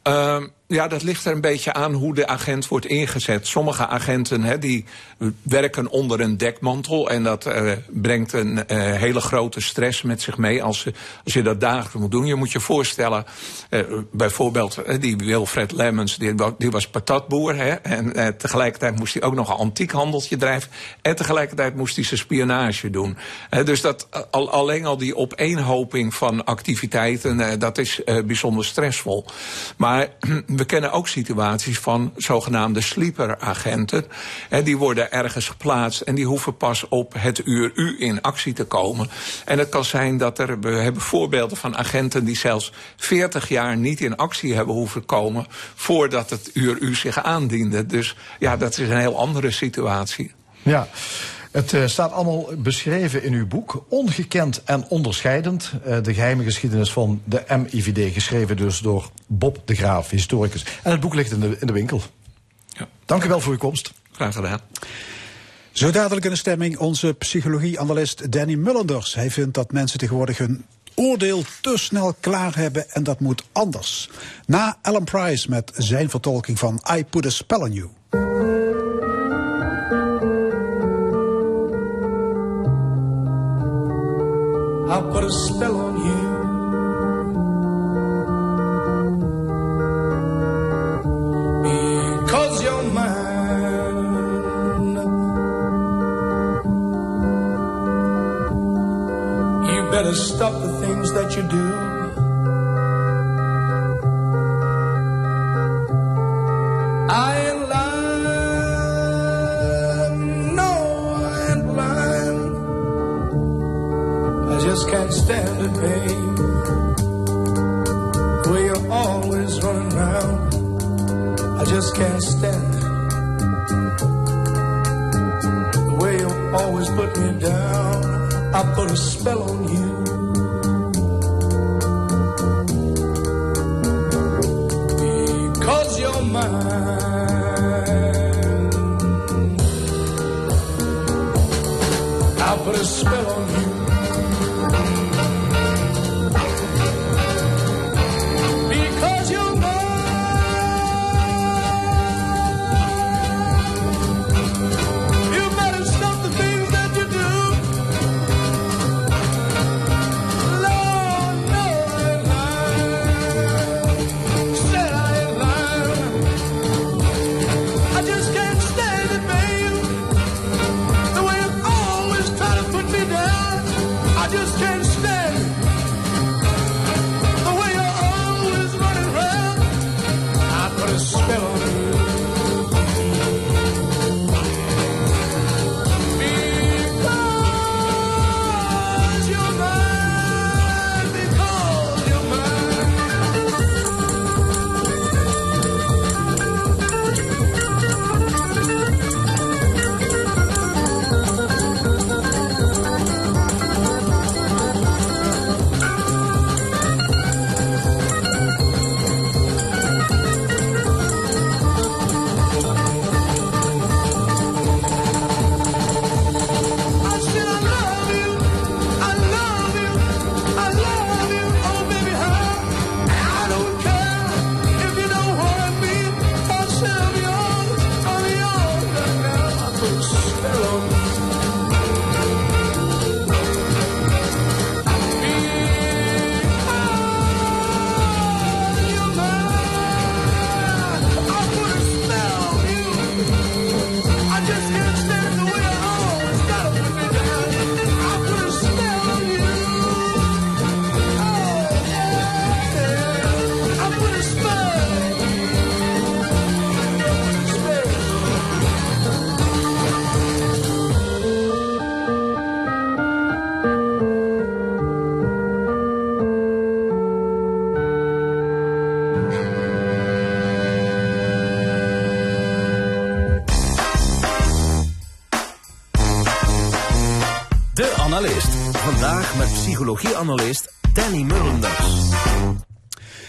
Uh, ja, dat ligt er een beetje aan hoe de agent wordt ingezet. Sommige agenten die werken onder een dekmantel. En dat uh, brengt een uh, hele grote stress met zich mee als, als je dat dagelijks moet doen. Je moet je voorstellen, uh, bijvoorbeeld die Wilfred Lemmens, die, die was patatboer. En tegelijkertijd moest hij ook nog een antiekhandeltje drijven. En tegelijkertijd moest hij zijn spionage doen. dus dat, al, alleen al die opeenhoping van activiteiten, dat is bijzonder stressvol. Maar we kennen ook situaties van zogenaamde sleeper-agenten. Die worden ergens geplaatst en die hoeven pas op het uur U in actie te komen. En het kan zijn dat er, we hebben voorbeelden van agenten die zelfs 40 jaar niet in actie hebben hoeven komen voordat het uur U zich aandiende. Dus ja, dat is een heel andere situatie. Ja. Het uh, staat allemaal beschreven in uw boek. Ongekend en onderscheidend. Uh, de geheime geschiedenis van de MIVD. Geschreven dus door Bob de Graaf, historicus. En het boek ligt in de, in de winkel. Ja. Dank u wel voor uw komst. Graag gedaan. Zo dadelijk in de stemming onze psychologie-analyst Danny Mullenders. Hij vindt dat mensen tegenwoordig hun oordeel te snel klaar hebben en dat moet anders. Na Alan Price met zijn vertolking van I Put a Spell on You. I'll put a spell on you. Because you're mine. You better stop the things that you do. Can't stand it, babe. The way you're always running around. I just can't stand it. The way you always put me down. I put a spell on you. Because you're mine. I put a spell on you. Met psychologieanalist Danny Mullenders.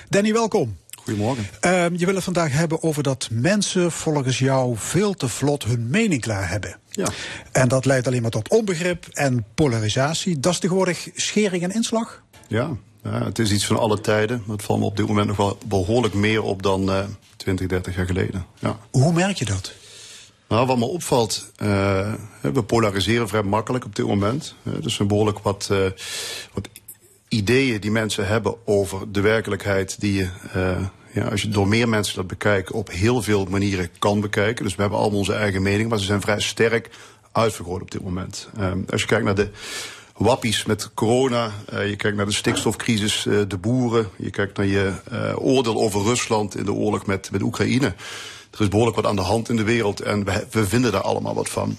Danny, welkom. Goedemorgen. Ehm, je wil het vandaag hebben over dat mensen volgens jou veel te vlot hun mening klaar hebben. Ja. En dat leidt alleen maar tot onbegrip en polarisatie. Dat is tegenwoordig schering en inslag? Ja, ja, het is iets van alle tijden. Het valt me op dit moment nog wel behoorlijk meer op dan eh 20, 30 jaar geleden. Ja. Hoe merk je dat? Nou, wat me opvalt, eh, we polariseren vrij makkelijk op dit moment. Eh, er zijn behoorlijk wat, eh, wat ideeën die mensen hebben over de werkelijkheid die je, eh, ja, als je door meer mensen dat bekijkt, op heel veel manieren kan bekijken. Dus we hebben allemaal onze eigen mening, maar ze zijn vrij sterk uitvergroot op dit moment. Als je kijkt naar de wappies met corona, je kijkt naar de stikstofcrisis, de boeren, je kijkt naar je oordeel over Rusland in de oorlog met, met Oekraïne. Er is behoorlijk wat aan de hand in de wereld en we, we vinden daar allemaal wat van.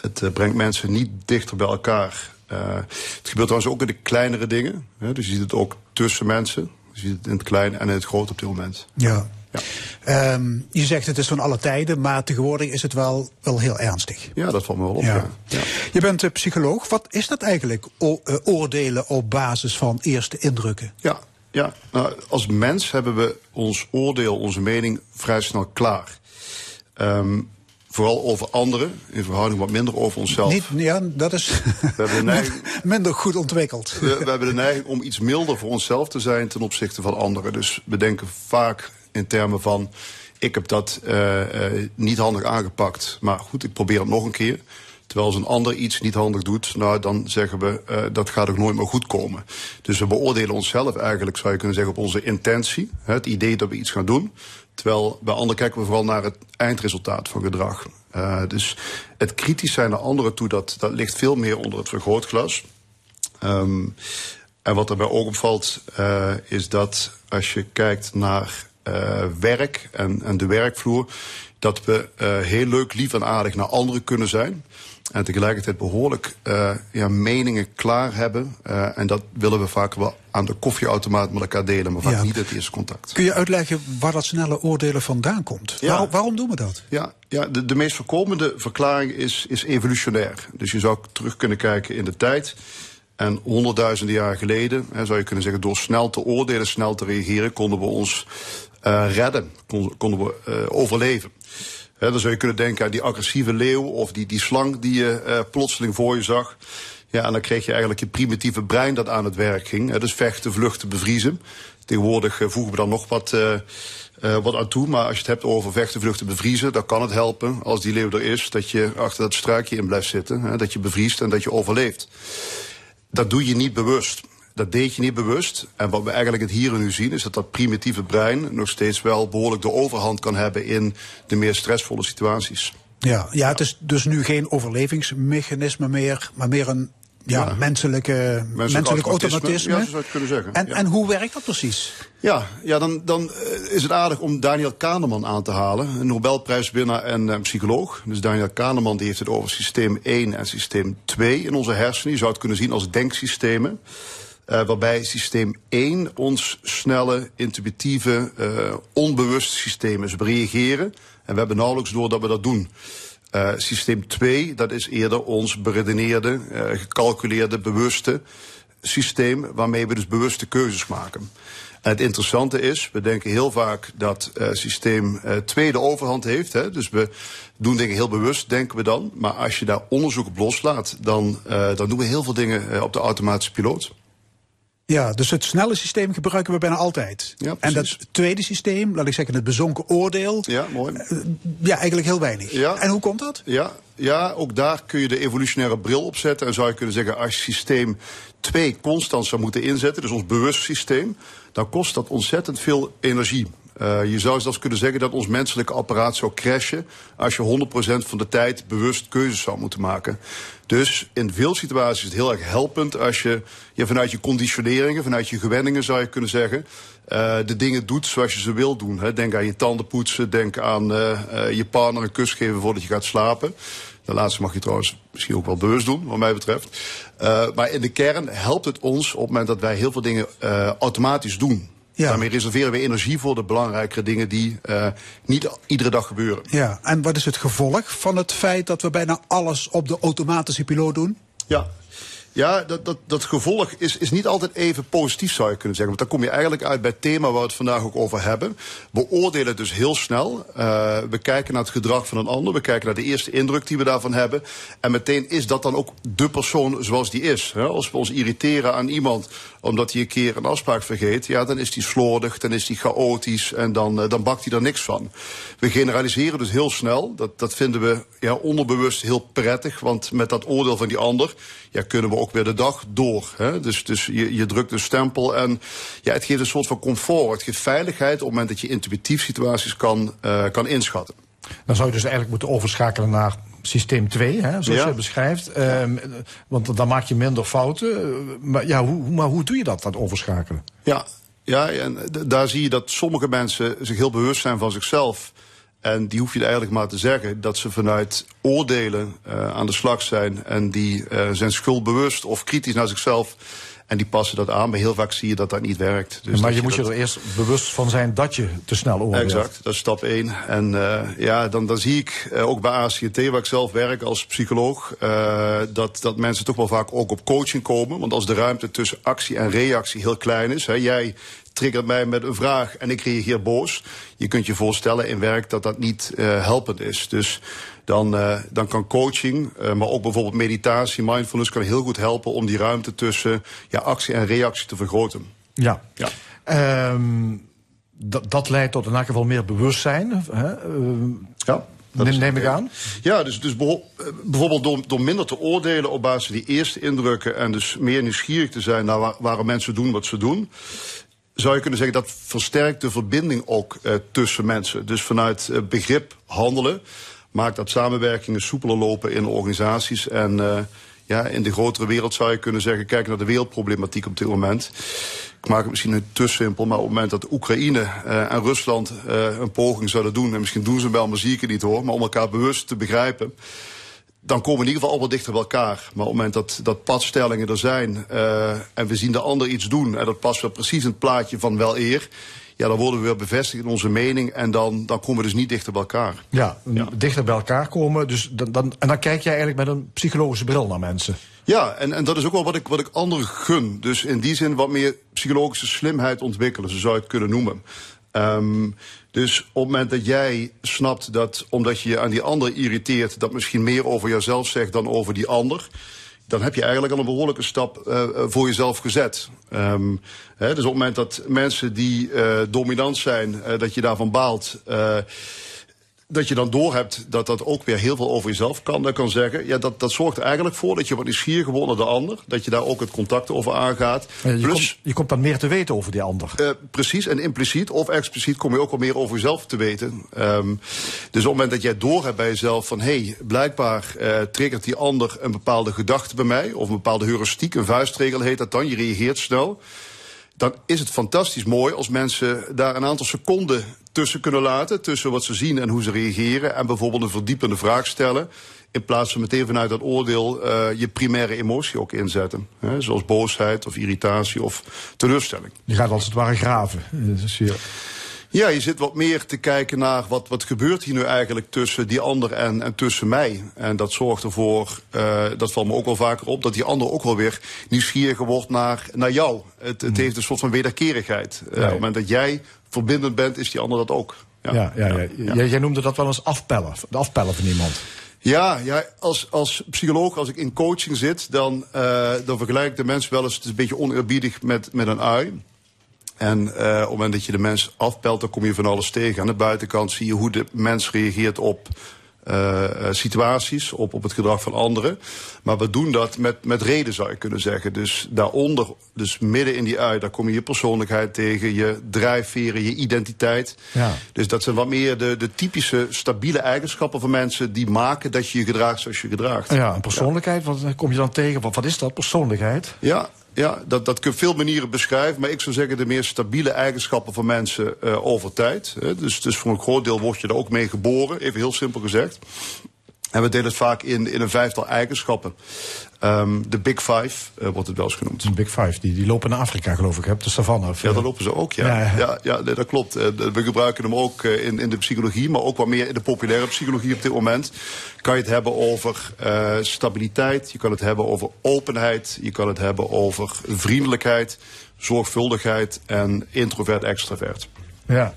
Het eh, brengt mensen niet dichter bij elkaar. Eh, het gebeurt trouwens ook in de kleinere dingen. Hè, dus je ziet het ook tussen mensen. Je ziet het in het klein en in het groot op dit moment. Ja. Ja. Ehm, je zegt het is van alle tijden, maar tegenwoordig is het wel, wel heel ernstig. Ja, dat valt me wel op. Ja. Je bent eh, psycholoog. Wat is dat eigenlijk, o- oordelen op basis van eerste indrukken? Ja, ja. Nou, als mens hebben we ons oordeel, onze mening vrij snel klaar. Ehm, vooral over anderen, in verhouding wat minder over onszelf. Niet, ja, dat is hebben de neiging- minder goed ontwikkeld. We, we hebben de neiging om iets milder voor onszelf te zijn ten opzichte van anderen. Dus we denken vaak in termen van: ik heb dat eh, eh, niet handig aangepakt, maar goed, ik probeer het nog een keer. Terwijl als een ander iets niet handig doet, nou, dan zeggen we eh, dat gaat ook nooit meer goed komen. Dus we beoordelen onszelf eigenlijk, zou je kunnen zeggen, op onze intentie. Het idee dat we iets gaan doen. Terwijl bij anderen kijken we vooral naar het eindresultaat van gedrag. Eh, dus het kritisch zijn naar anderen toe, dat, dat ligt veel meer onder het vergrootglas. Ehm, en wat er bij ook opvalt, eh, is dat als je kijkt naar werk en, en de werkvloer, dat we heel leuk, lief en aardig naar anderen kunnen zijn. En tegelijkertijd behoorlijk eh, ja, meningen klaar hebben. Eh, en dat willen we vaak wel aan de koffieautomaat met elkaar delen, maar vaak Ja. niet het eerste contact. Kun je uitleggen waar dat snelle oordelen vandaan komt? Ja. Waarom, waarom doen we dat? Ja, ja de, de meest voorkomende verklaring is, is evolutionair. Dus je zou terug kunnen kijken in de tijd. En honderdduizenden jaar geleden, hè, zou je kunnen zeggen, door snel te oordelen, snel te reageren, konden we ons eh, redden, konden, konden we overleven. Dan zou je kunnen denken aan die agressieve leeuw of die, die slang die je eh, plotseling voor je zag. Ja, en dan kreeg je eigenlijk je primitieve brein dat aan het werk ging. Hè, dus vechten, vluchten, bevriezen. Tegenwoordig eh, voegen we dan nog wat, eh, wat aan toe. Maar als je het hebt over vechten, vluchten, bevriezen, dan kan het helpen als die leeuw er is, dat je achter dat struikje in blijft zitten. Dat je bevriest en dat je overleeft. Dat doe je niet bewust. Dat deed je niet bewust. En wat we eigenlijk het hier en nu zien, is dat dat primitieve brein nog steeds wel behoorlijk de overhand kan hebben in de meer stressvolle situaties. Ja, ja, het is dus nu geen overlevingsmechanisme meer, maar meer een ja, Ja. menselijke, menselijk, automatisme. automatisme. Ja, zo zou je het kunnen zeggen. En, Ja. en hoe werkt dat precies? Ja, ja dan, dan eh, is het aardig om Daniel Kahneman aan te halen. Een Nobelprijswinnaar en eh, psycholoog. Dus Daniel Kahneman die heeft het over systeem 1 en systeem 2 in onze hersenen. Je zou het kunnen zien als denksystemen. Eh, waarbij systeem 1 ons snelle, intuïtieve, eh, onbewuste systeem is. We reageren en we hebben nauwelijks door dat we dat doen. Eh, systeem 2, dat is eerder ons beredeneerde, gecalculeerde, bewuste systeem waarmee we dus bewuste keuzes maken. En het interessante is, we denken heel vaak dat systeem 2 de overhand heeft. Hè? Dus we doen dingen heel bewust, denken we dan. Maar als je daar onderzoek op loslaat, dan, dan doen we heel veel dingen op de automatische piloot. Ja, dus het snelle systeem gebruiken we bijna altijd. Ja, en dat tweede systeem, laat ik zeggen het bezonken oordeel, Ja, mooi. ja, eigenlijk heel weinig. Ja. En hoe komt dat? Ja, ja, ook daar kun je de evolutionaire bril op zetten. En zou je kunnen zeggen, als je systeem 2 constant zou moeten inzetten, dus ons bewust systeem, dan kost dat ontzettend veel energie. Eh, je zou zelfs kunnen zeggen dat ons menselijke apparaat zou crashen als je 100% van de tijd bewust keuzes zou moeten maken. Dus in veel situaties is het heel erg helpend als je, je vanuit je conditioneringen, vanuit je gewenningen zou je kunnen zeggen, eh, de dingen doet zoals je ze wil doen. Hè. Denk aan je tanden poetsen, denk aan eh, je partner een kus geven voordat je gaat slapen. De laatste mag je trouwens misschien ook wel bewust doen, wat mij betreft. Maar in de kern helpt het ons op het moment dat wij heel veel dingen automatisch doen. Ja. Daarmee reserveren we energie voor de belangrijkere dingen die eh, niet iedere dag gebeuren. Ja, en wat is het gevolg van het feit dat we bijna alles op de automatische piloot doen? Ja. Ja, dat, dat, dat gevolg is, is niet altijd even positief, zou je kunnen zeggen. Want dan kom je eigenlijk uit bij het thema waar we het vandaag ook over hebben. We oordelen dus heel snel. Uh, we kijken naar het gedrag van een ander. We kijken naar de eerste indruk die we daarvan hebben. En meteen is dat dan ook de persoon zoals die is. Hè? Als we ons irriteren aan iemand omdat hij een keer een afspraak vergeet... ja, dan is die slordig, dan is die chaotisch en dan, uh, dan bakt hij er niks van. We generaliseren dus heel snel. Dat, dat vinden we ja, onderbewust heel prettig. Want met dat oordeel van die ander ja, kunnen we ook weer de dag door. Hè? Dus, dus je, je drukt een stempel en ja, het geeft een soort van comfort. Het geeft veiligheid op het moment dat je intuïtief situaties kan, uh, kan inschatten. Dan zou je dus eigenlijk moeten overschakelen naar systeem 2, hè, zoals ja. je beschrijft. Um, want dan maak je minder fouten. Maar, ja, hoe, maar hoe doe je dat, dat overschakelen? Ja, ja en daar zie je dat sommige mensen zich heel bewust zijn van zichzelf. En die hoef je eigenlijk maar te zeggen dat ze vanuit oordelen uh, aan de slag zijn. En die uh, zijn schuldbewust of kritisch naar zichzelf. En die passen dat aan. Maar heel vaak zie je dat dat niet werkt. Dus maar je, je moet dat... je er eerst bewust van zijn dat je te snel oordeelt. Exact, dat is stap 1. En uh, ja, dan, dan zie ik uh, ook bij ACT, waar ik zelf werk als psycholoog, uh, dat, dat mensen toch wel vaak ook op coaching komen. Want als de ruimte tussen actie en reactie heel klein is. Hè, jij triggert mij met een vraag en ik reageer boos. Je kunt je voorstellen in werk dat dat niet uh, helpend is. Dus dan, uh, dan kan coaching, uh, maar ook bijvoorbeeld meditatie, mindfulness kan heel goed helpen om die ruimte tussen ja, actie en reactie te vergroten. Ja. ja. Um, dat leidt tot in elk geval meer bewustzijn. Hè? Uh, ja. Dat neem, neem ik aan? Ja, dus, dus bijvoorbeeld door, door minder te oordelen op basis van die eerste indrukken en dus meer nieuwsgierig te zijn naar waar, waarom mensen doen wat ze doen zou je kunnen zeggen dat versterkt de verbinding ook uh, tussen mensen. Dus vanuit uh, begrip handelen maakt dat samenwerkingen soepeler lopen in organisaties. En uh, ja, in de grotere wereld zou je kunnen zeggen, kijk naar de wereldproblematiek op dit moment. Ik maak het misschien te simpel, maar op het moment dat Oekraïne en Rusland een poging zouden doen, en misschien doen ze wel, maar zie ik het niet hoor, maar om elkaar bewust te begrijpen dan komen we in ieder geval al wat dichter bij elkaar. Maar op het moment dat, dat padstellingen er zijn uh, en we zien de ander iets doen en dat past wel precies in het plaatje van wel eer. Ja, dan worden we weer bevestigd in onze mening en dan, dan komen we dus niet dichter bij elkaar. Ja, ja. dichter bij elkaar komen. Dus dan, dan, en dan kijk jij eigenlijk met een psychologische bril naar mensen. Ja, en, en dat is ook wel wat ik, wat ik anderen gun. Dus in die zin wat meer psychologische slimheid ontwikkelen, zo zou je het kunnen noemen. Um, dus op het moment dat jij snapt dat omdat je je aan die ander irriteert, dat misschien meer over jezelf zegt dan over die ander. Dan heb je eigenlijk al een behoorlijke stap uh, voor jezelf gezet. Um, hè, dus op het moment dat mensen die uh, dominant zijn, uh, dat je daarvan baalt dat je dan doorhebt dat dat ook weer heel veel over jezelf kan. Kan zeggen, ja, dat, dat zorgt er eigenlijk voor dat je wat nieuwsgierig wordt naar de ander. Dat je daar ook het contact over aangaat. Ja, je, Plus, komt, je komt dan meer te weten over die ander. Uh, precies, en impliciet of expliciet kom je ook wel meer over jezelf te weten. Um, dus op het moment dat jij doorhebt bij jezelf van... hé, hey, blijkbaar uh, triggert die ander een bepaalde gedachte bij mij... of een bepaalde heuristiek, een vuistregel heet dat dan. Je reageert snel dan is het fantastisch mooi als mensen daar een aantal seconden tussen kunnen laten. Tussen wat ze zien en hoe ze reageren. En bijvoorbeeld een verdiepende vraag stellen. In plaats van meteen vanuit dat oordeel uh, je primaire emotie ook inzetten. Hè, zoals boosheid of irritatie of teleurstelling. Je gaat als het ware graven. Dus je... Ja, je zit wat meer te kijken naar wat, wat gebeurt hier nu eigenlijk tussen die ander en, en tussen mij. En dat zorgt ervoor, uh, dat valt me ook wel vaker op, dat die ander ook wel weer nieuwsgieriger wordt naar, naar jou. Het, het heeft een soort van wederkerigheid. Uh, op het moment dat jij verbindend bent, is die ander dat ook. Ja, ja, ja, ja. Jij, jij noemde dat wel eens afpellen, de afpellen van iemand. Ja, ja als, als psycholoog, als ik in coaching zit, dan, uh, dan vergelijk ik de mensen wel eens, het is een beetje oneerbiedig met, met een ui. En uh, op het moment dat je de mens afpelt, dan kom je van alles tegen. Aan de buitenkant zie je hoe de mens reageert op uh, situaties, op, op het gedrag van anderen. Maar we doen dat met, met reden, zou je kunnen zeggen. Dus daaronder, dus midden in die ui, daar kom je je persoonlijkheid tegen, je drijfveren, je identiteit. Ja. Dus dat zijn wat meer de, de typische stabiele eigenschappen van mensen die maken dat je je gedraagt zoals je gedraagt. Ja, een persoonlijkheid, wat kom je dan tegen? Wat, wat is dat, persoonlijkheid? Ja, ja, dat, dat kun je op veel manieren beschrijven. Maar ik zou zeggen de meer stabiele eigenschappen van mensen uh, over tijd. Hè. Dus, dus voor een groot deel word je er ook mee geboren, even heel simpel gezegd. En we delen het vaak in, in een vijftal eigenschappen. Ehm, de Big Five eh, wordt het wel eens genoemd. De Big Five, die, die lopen naar Afrika geloof ik, op de savanne. Of, Ja, eh, dat lopen ze ook, ja. Ja, Ja, dat klopt. Eh, We gebruiken hem ook eh, in, in de psychologie, maar ook wat meer in de populaire psychologie op dit moment. Kan je het hebben over eh, stabiliteit, je kan het hebben over openheid, je kan het hebben over vriendelijkheid, zorgvuldigheid en introvert-extravert. ja.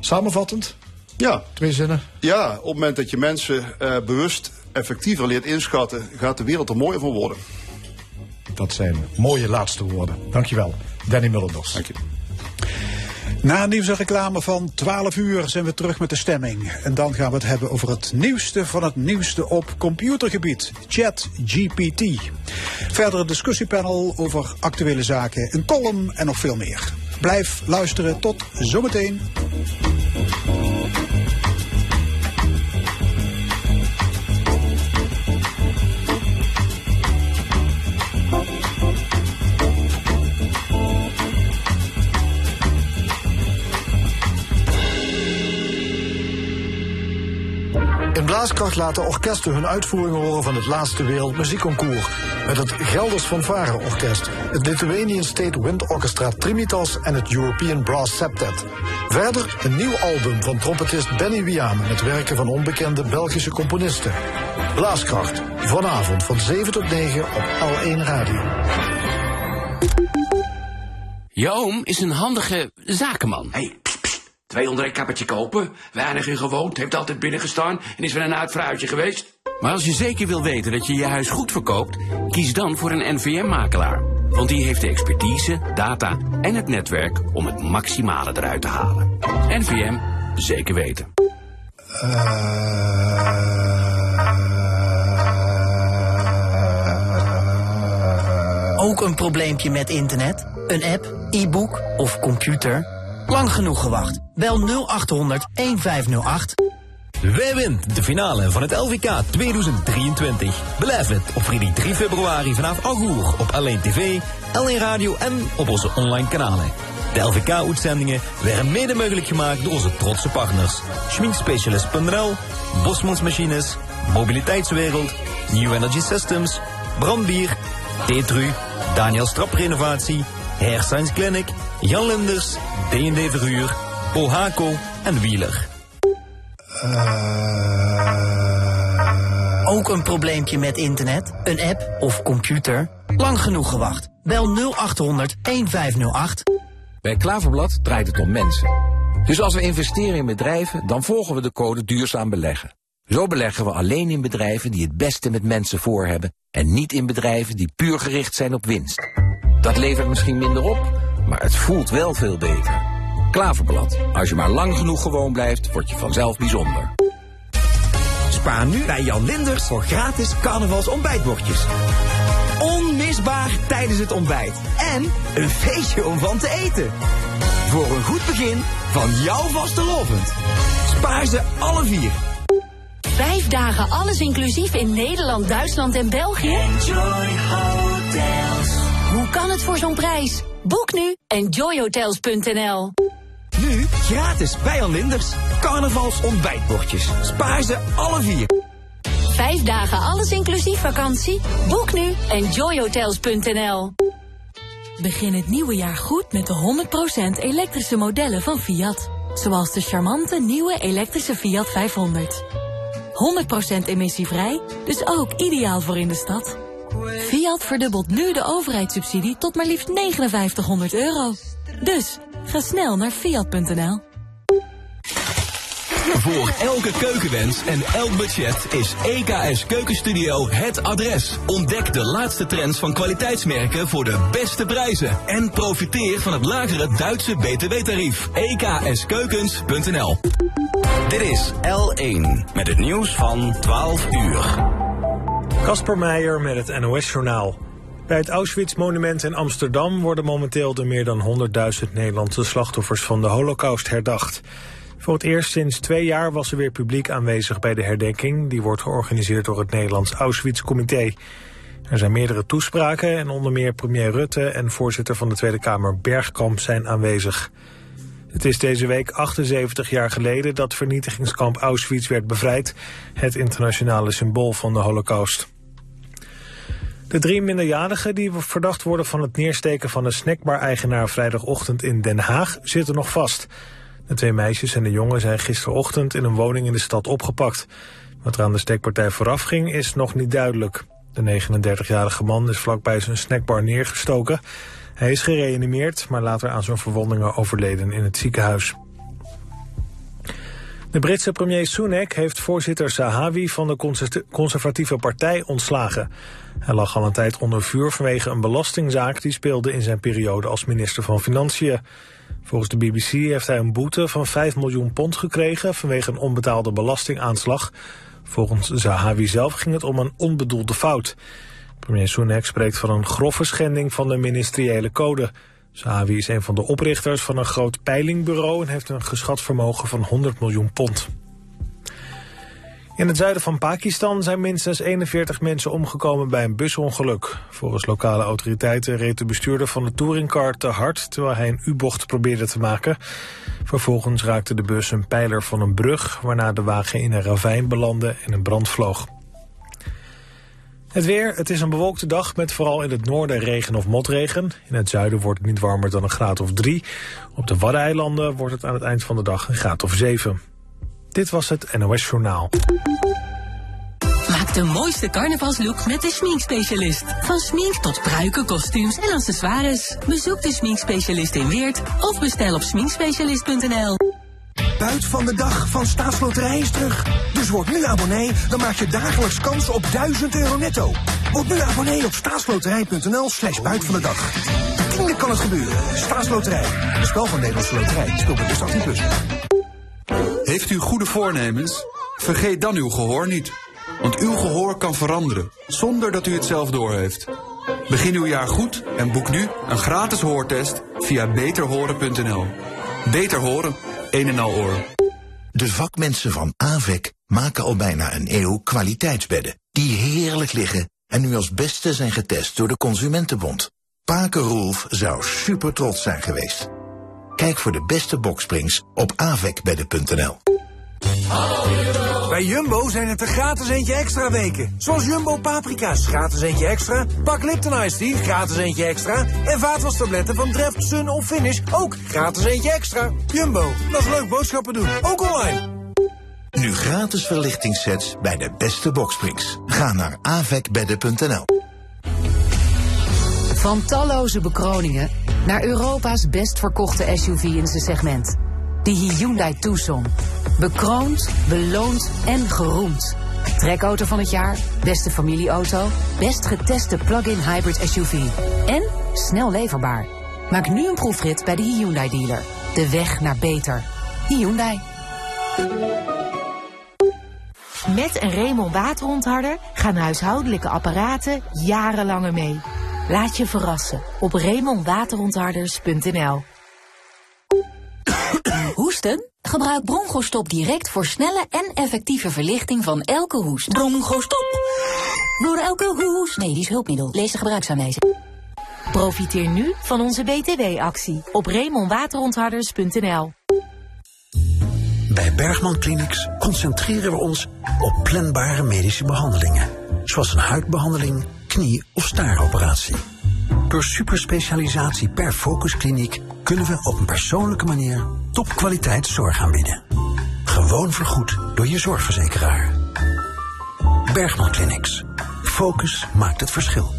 Samenvattend, Ja, twee zinnen. ja, op het moment dat je mensen eh, bewust effectiever leert inschatten, gaat de wereld er mooier van worden. Dat zijn mooie laatste woorden. Dankjewel, Danny Mullenders. Dank je. Na nieuws en reclame van 12 uur zijn we terug met de stemming. En dan gaan we het hebben over het nieuwste van het nieuwste op computergebied. ChatGPT. Verder een discussiepanel over actuele zaken, een column en nog veel meer. Blijf luisteren, tot zometeen. Blaaskracht laten orkesten hun uitvoeringen horen van het laatste Wereldmuziekconcours. Met het Gelders Fanfare Orkest, het Lithuanian State Wind Orchestra Trimitas en het European Brass Septet. Verder een nieuw album van trompetist Benny Wiame met werken van onbekende Belgische componisten. Blaaskracht, vanavond van 7 tot 9 op L1 Radio. Je oom is een handige zakenman. Pst. 200 een kappertje kopen. Weinig in gewoond, heeft altijd binnengestaan en is weer een uitvrouwtje geweest. Maar als je zeker wil weten dat je je huis goed verkoopt, kies dan voor een NVM-makelaar. Want die heeft de expertise, data en het netwerk om het maximale eruit te halen. NVM, zeker weten. Ook een probleempje met internet? Een app, e-book of computer? Lang genoeg gewacht. Bel 0800 1508. Wij wint de finale van het LVK 2023. Beleef het op vrijdag 3 februari vanaf 8 uur op Alleen TV, Alleen Radio en op onze online kanalen. De LVK-uitzendingen werden mede mogelijk gemaakt door onze trotse partners. Schminkspecialist.nl, Bosmans Machines, Mobiliteitswereld, New Energy Systems, Brandbier, Tetru, Daniel Strap Renovatie, Hair Clinic, Jan Linders, D&D Verhuur, Bohaco en Wieler. Ook een probleempje met internet? Een app of computer? Lang genoeg gewacht. Bel 0800 1508. Bij Klaverblad draait het om mensen. Dus als we investeren in bedrijven, dan volgen we de code duurzaam beleggen. Zo beleggen we alleen in bedrijven die het beste met mensen voor hebben en niet in bedrijven die puur gericht zijn op winst. Dat levert misschien minder op, maar het voelt wel veel beter. Klaverblad, als je maar lang genoeg gewoon blijft, word je vanzelf bijzonder. Spaar nu bij Jan Linders voor gratis carnavals ontbijtbordjes. Onmisbaar tijdens het ontbijt. En een feestje om van te eten. Voor een goed begin van jouw vastelovend. Spaar ze alle vier. Vijf dagen alles inclusief in Nederland, Duitsland en België? Enjoy Hotels. Hoe kan het voor zo'n prijs? Boek nu enjoyhotels.nl Nu gratis bij Jan Linders. Carnavals ontbijtbordjes. Spaar ze alle vier. Vijf dagen alles inclusief vakantie? Boek nu enjoyhotels.nl Begin het nieuwe jaar goed met de 100% elektrische modellen van Fiat. Zoals de charmante nieuwe elektrische Fiat 500. 100% emissievrij, dus ook ideaal voor in de stad. Fiat verdubbelt nu de overheidssubsidie tot maar liefst 5900 euro. Dus, ga snel naar fiat.nl. Voor elke keukenwens en elk budget is EKS Keukenstudio het adres. Ontdek de laatste trends van kwaliteitsmerken voor de beste prijzen. En profiteer van het lagere Duitse btw-tarief. EKSkeukens.nl Dit is L1 met het nieuws van 12 uur. Kasper Meijer met het NOS-journaal. Bij het Auschwitz-monument in Amsterdam worden momenteel de meer dan 100.000 Nederlandse slachtoffers van de Holocaust herdacht. Voor het eerst sinds twee jaar was er weer publiek aanwezig bij de herdenking. Die wordt georganiseerd door het Nederlands Auschwitz-comité. Er zijn meerdere toespraken en onder meer premier Rutte en voorzitter van de Tweede Kamer Bergkamp zijn aanwezig. Het is deze week 78 jaar geleden dat vernietigingskamp Auschwitz werd bevrijd, het internationale symbool van de holocaust. De drie minderjarigen die verdacht worden van het neersteken van een snackbar-eigenaar vrijdagochtend in Den Haag zitten nog vast. De twee meisjes en de jongen zijn gisterochtend in een woning in de stad opgepakt. Wat er aan de steekpartij vooraf ging is nog niet duidelijk. De 39-jarige man is vlakbij zijn snackbar neergestoken. Hij is gereanimeerd, maar later aan zijn verwondingen overleden in het ziekenhuis. De Britse premier Sunak heeft voorzitter Zahawi van de conservatieve partij ontslagen. Hij lag al een tijd onder vuur vanwege een belastingzaak die speelde in zijn periode als minister van Financiën. Volgens de BBC heeft hij een boete van 5 miljoen pond gekregen vanwege een onbetaalde belastingaanslag. Volgens Zahawi zelf ging het om een onbedoelde fout. Premier Sunak spreekt van een grove schending van de ministeriële code. Zahawi is een van de oprichters van een groot peilingbureau en heeft een geschat vermogen van 100 miljoen pond. In het zuiden van Pakistan zijn minstens 41 mensen omgekomen bij een busongeluk. Volgens lokale autoriteiten reed de bestuurder van de touringcar te hard... terwijl hij een U-bocht probeerde te maken. Vervolgens raakte de bus een pijler van een brug... waarna de wagen in een ravijn belandde en een brand vloog. Het weer, het is een bewolkte dag met vooral in het noorden regen of motregen. In het zuiden wordt het niet warmer dan een graad of drie. Op de Waddeneilanden wordt het aan het eind van de dag een graad of zeven. Dit was het NOS Journaal. Maak de mooiste carnavalslook met de sminkspecialist. Van smink tot pruiken, kostuums en accessoires. Bezoek de sminkspecialist in Weert of bestel op sminkspecialist.nl. Buit van de dag van Staatsloterij is terug. Dus word nu abonnee, dan maak je dagelijks kans op 1000 euro netto. Word nu abonnee op staatsloterij.nl slash buit van de dag. De tiende kan het gebeuren. Staatsloterij. Een spel van Nederlandse Loterij. Speel met 18 plus. Heeft u goede voornemens? Vergeet dan uw gehoor niet. Want uw gehoor kan veranderen, zonder dat u het zelf doorheeft. Begin uw jaar goed en boek nu een gratis hoortest via beterhoren.nl. Beter horen, een en al oor. De vakmensen van AVEC maken al bijna een eeuw kwaliteitsbedden. Die heerlijk liggen en nu als beste zijn getest door de Consumentenbond. Paken zou super trots zijn geweest. Kijk voor de beste boksprings op avecbedden.nl. Bij Jumbo zijn het er gratis eentje extra weken. Zoals Jumbo paprika's, gratis eentje extra. Pak Lipton Ice Tea, gratis eentje extra. En vaatwastabletten van Dreft, Sun of Finish, ook gratis eentje extra. Jumbo, dat is leuk boodschappen doen, ook online. Nu gratis verlichtingssets bij de beste boksprings. Ga naar avecbedden.nl. Van talloze bekroningen naar Europa's best verkochte SUV in zijn segment. De Hyundai Tucson. Bekroond, beloond en geroemd. Trekauto van het jaar, beste familieauto, best geteste plug-in hybrid SUV. En snel leverbaar. Maak nu een proefrit bij de Hyundai dealer. De weg naar beter. Hyundai. Met een Raymond waterontharder gaan huishoudelijke apparaten jarenlanger mee. Laat je verrassen op RaymondWaterontharders.nl Hoesten? Gebruik Bronchostop direct voor snelle en effectieve verlichting van elke hoest. Bronchostop! Door elke hoest. Medisch hulpmiddel. Lees de gebruiksaanwijzing. Profiteer nu van onze BTW-actie op RaymondWaterontharders.nl Bij Bergman Clinics concentreren we ons op planbare medische behandelingen. Zoals een huidbehandeling, knie- of staaroperatie. Door superspecialisatie per focuskliniek kunnen we op een persoonlijke manier topkwaliteit zorg aanbieden. Gewoon vergoed door je zorgverzekeraar. Bergman Clinics. Focus maakt het verschil.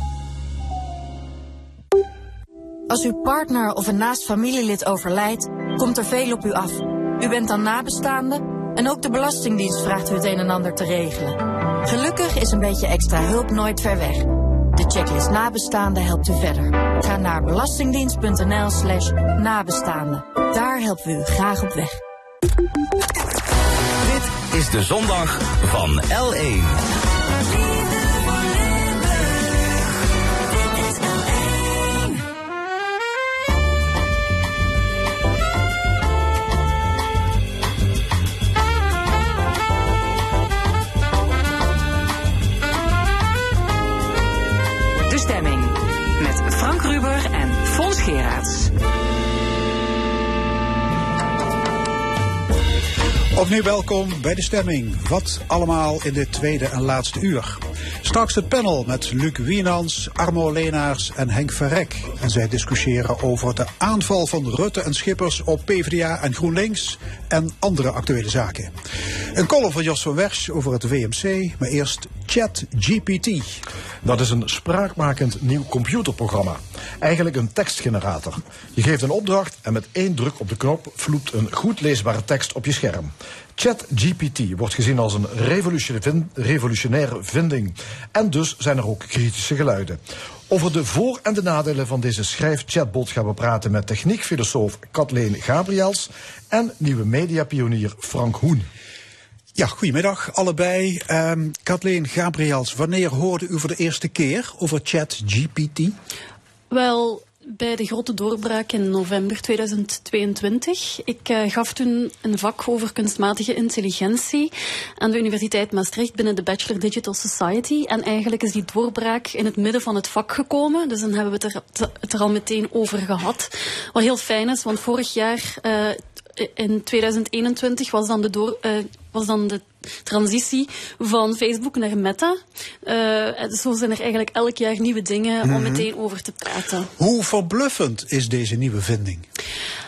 Als uw partner of een naast familielid overlijdt, komt er veel op u af. U bent dan nabestaande en ook de Belastingdienst vraagt u het een en ander te regelen. Gelukkig is een beetje extra hulp nooit ver weg. De checklist nabestaande helpt u verder. Ga naar belastingdienst.nl slash nabestaande. Daar helpen we u graag op weg. Dit is de zondag van L1. En Fons Geraerts. Opnieuw welkom bij de stemming. Wat allemaal in dit tweede en laatste uur. Straks het panel met Luc Wienans, Armo Leenaars en Henk Verrek. En zij discussiëren over de aanval van Rutte en Schippers op PvdA en GroenLinks en andere actuele zaken. Een column van Jos van Wersch over het WMC, maar eerst ChatGPT. Dat is een spraakmakend nieuw computerprogramma. Eigenlijk een tekstgenerator. Je geeft een opdracht en met één druk op de knop vloept een goed leesbare tekst op je scherm. ChatGPT wordt gezien als een revolutionaire vinding. En dus zijn er ook kritische geluiden. Over de voor- en de nadelen van deze schrijfchatbot gaan we praten met techniekfilosoof Kathleen Gabriels en nieuwe mediapionier Frank Hoen. Ja, goedemiddag allebei. Um, Kathleen Gabriels, wanneer hoorde u voor de eerste keer over ChatGPT? Wel, bij de grote doorbraak in november 2022. Ik uh, gaf toen een vak over kunstmatige intelligentie aan de Universiteit Maastricht binnen de Bachelor Digital Society. En eigenlijk is die doorbraak in het midden van het vak gekomen. Dus dan hebben we het er, er al meteen over gehad. Wat heel fijn is, want vorig jaar uh, in 2021 was dan de, door, uh, was dan de transitie van Facebook naar Meta. Uh, zo zijn er eigenlijk elk jaar nieuwe dingen om Mhm. meteen over te praten. Hoe verbluffend is deze nieuwe vinding?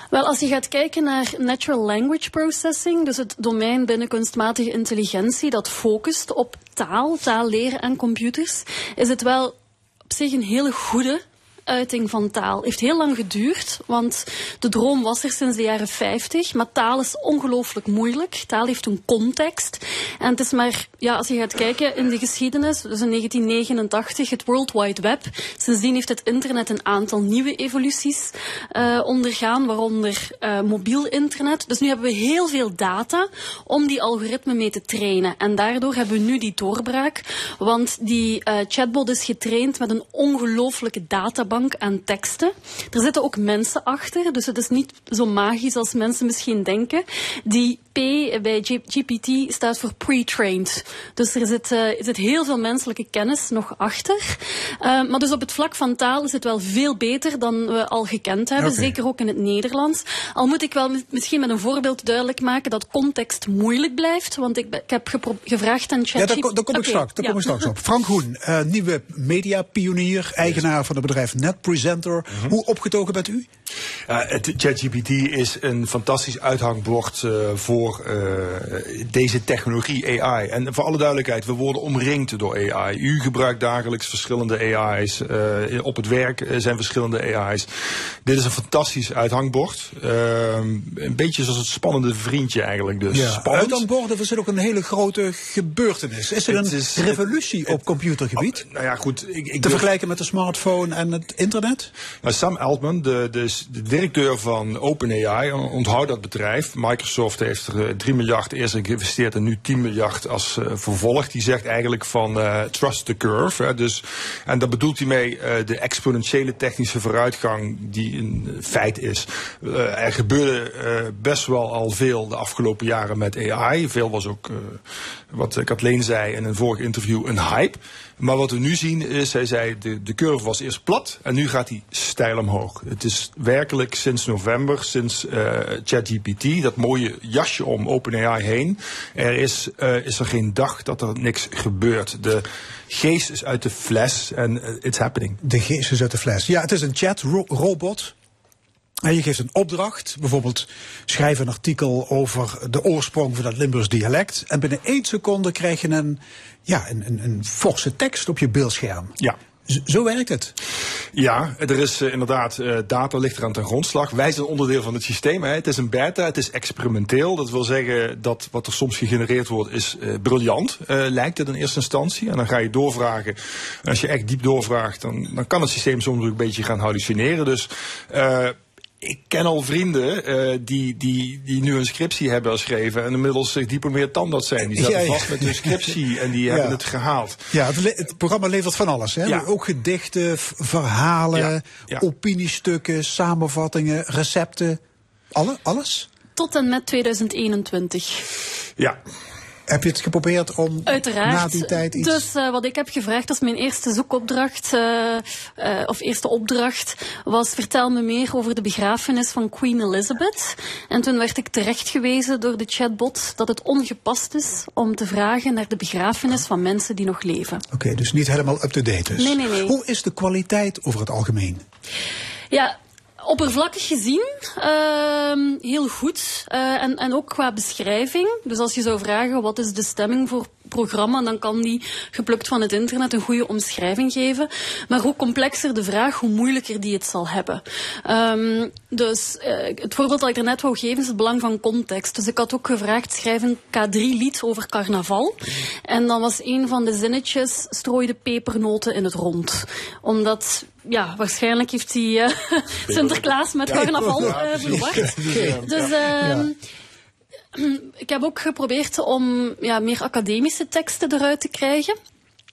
Wel, als je gaat kijken naar natural language processing, dus het domein binnen kunstmatige intelligentie dat focust op taal, taal leren en computers, is het wel op zich een hele goede uiting van taal. Heeft heel lang geduurd, want de droom was er sinds de jaren 50. Maar taal is ongelooflijk moeilijk. Taal heeft een context. En het is maar, ja, als je gaat kijken in de geschiedenis, dus in 1989 het World Wide Web. Sindsdien heeft het internet een aantal nieuwe evoluties uh, ondergaan, waaronder uh, mobiel internet. Dus nu hebben we heel veel data om die algoritmen mee te trainen. En daardoor hebben we nu die doorbraak, want die uh, chatbot is getraind met een ongelooflijke databank aan teksten. Er zitten ook mensen achter, dus het is niet zo magisch als mensen misschien denken. Die bij GPT staat voor pre-trained. Dus er zit, uh, er zit heel veel menselijke kennis nog achter. Uh, maar dus op het vlak van taal is het wel veel beter dan we al gekend hebben. Okay. Zeker ook in het Nederlands. Al moet ik wel misschien met een voorbeeld duidelijk maken dat context moeilijk blijft. Want ik, ik heb gevraagd aan ChatGPT... Ja, daar, daar kom ik okay, straks, daar ja. kom ik straks op. Frank Hoen, uh, nieuwe mediapionier, eigenaar van het bedrijf NetPresenter. Mm -hmm. Hoe opgetogen bent u? ChatGPT is een fantastisch uithangbord voor uh, deze technologie AI. En voor alle duidelijkheid, we worden omringd door AI. U gebruikt dagelijks verschillende AI's. Op het werk zijn verschillende AI's. Dit is een fantastisch uithangbord. Uh, een beetje zoals het spannende vriendje eigenlijk. Dus. Ja, Spannend. uithangborden is ook een hele grote gebeurtenis. Is er een is, revolutie het, op computergebied? Oh, nou ja, goed. Ik, ik Te durf... vergelijken met de smartphone en het internet? Nou, Sam Altman, de, de, de directeur van OpenAI, onthoud dat bedrijf. Microsoft heeft er 3 miljard eerst geïnvesteerd en nu 10 miljard als uh, vervolg. Die zegt eigenlijk van uh, trust the curve. Hè, dus, en daar bedoelt hij mee de exponentiële technische vooruitgang die een feit is. er gebeurde best wel al veel de afgelopen jaren met AI. Veel was ook, wat Kathleen zei in een vorig interview, een hype. Maar wat we nu zien is, hij zei, de, de curve was eerst plat en nu gaat hij steil omhoog. Het is werkelijk sinds november, sinds uh, ChatGPT, dat mooie jasje om OpenAI heen. Er is, uh, is er geen dag dat er niks gebeurt. De geest is uit de fles en uh, it's happening. De geest is uit de fles. Ja, het is een chatrobot. Je geeft een opdracht, bijvoorbeeld schrijf een artikel over de oorsprong van dat Limburgs dialect. En binnen één seconde krijg je een, ja, een, een, een forse tekst op je beeldscherm. Ja. Zo werkt het. Ja, er is uh, inderdaad, uh, data ligt eraan ten grondslag. Wij zijn onderdeel van het systeem. Hè. Het is een beta, het is experimenteel. Dat wil zeggen dat wat er soms gegenereerd wordt is uh, briljant, lijkt het in eerste instantie. En dan ga je doorvragen. En als je echt diep doorvraagt, dan, dan kan het systeem soms ook een beetje gaan hallucineren. Dus ik ken al vrienden uh, die, die, die nu een scriptie hebben geschreven en inmiddels gediplomeerd tandarts zijn. Die zaten ja, ja. vast met hun scriptie en die ja. hebben het gehaald. Ja, het, het, programma levert van alles. Hè? Ja. Ook gedichten, verhalen, opiniestukken, samenvattingen, recepten. Alle, alles? Tot en met 2021. Ja. Heb je het geprobeerd om Uiteraard. na die tijd iets... Dus uh, wat ik heb gevraagd als mijn eerste zoekopdracht, uh, uh, of eerste opdracht, was vertel me meer over de begrafenis van Queen Elizabeth. En toen werd ik terecht gewezen door de chatbot dat het ongepast is om te vragen naar de begrafenis van mensen die nog leven. Oké, okay, dus niet helemaal up-to-date dus. Nee, nee, nee. Hoe is de kwaliteit over het algemeen? Ja, oppervlakkig gezien uh, heel goed. Uh, en, en ook qua beschrijving. Dus als je zou vragen wat is de stemming voor programma, dan kan die geplukt van het internet een goede omschrijving geven. Maar hoe complexer de vraag, hoe moeilijker die het zal hebben. Um, dus uh, het voorbeeld dat ik er net wou geven is het belang van context. Dus ik had ook gevraagd, schrijf een K3-lied over carnaval. En dan was een van de zinnetjes, strooide pepernoten in het rond. Omdat ja, waarschijnlijk heeft hij uh, Sinterklaas met carnaval uh, verwacht. Dus uh, ik heb ook geprobeerd om ja, meer academische teksten eruit te krijgen.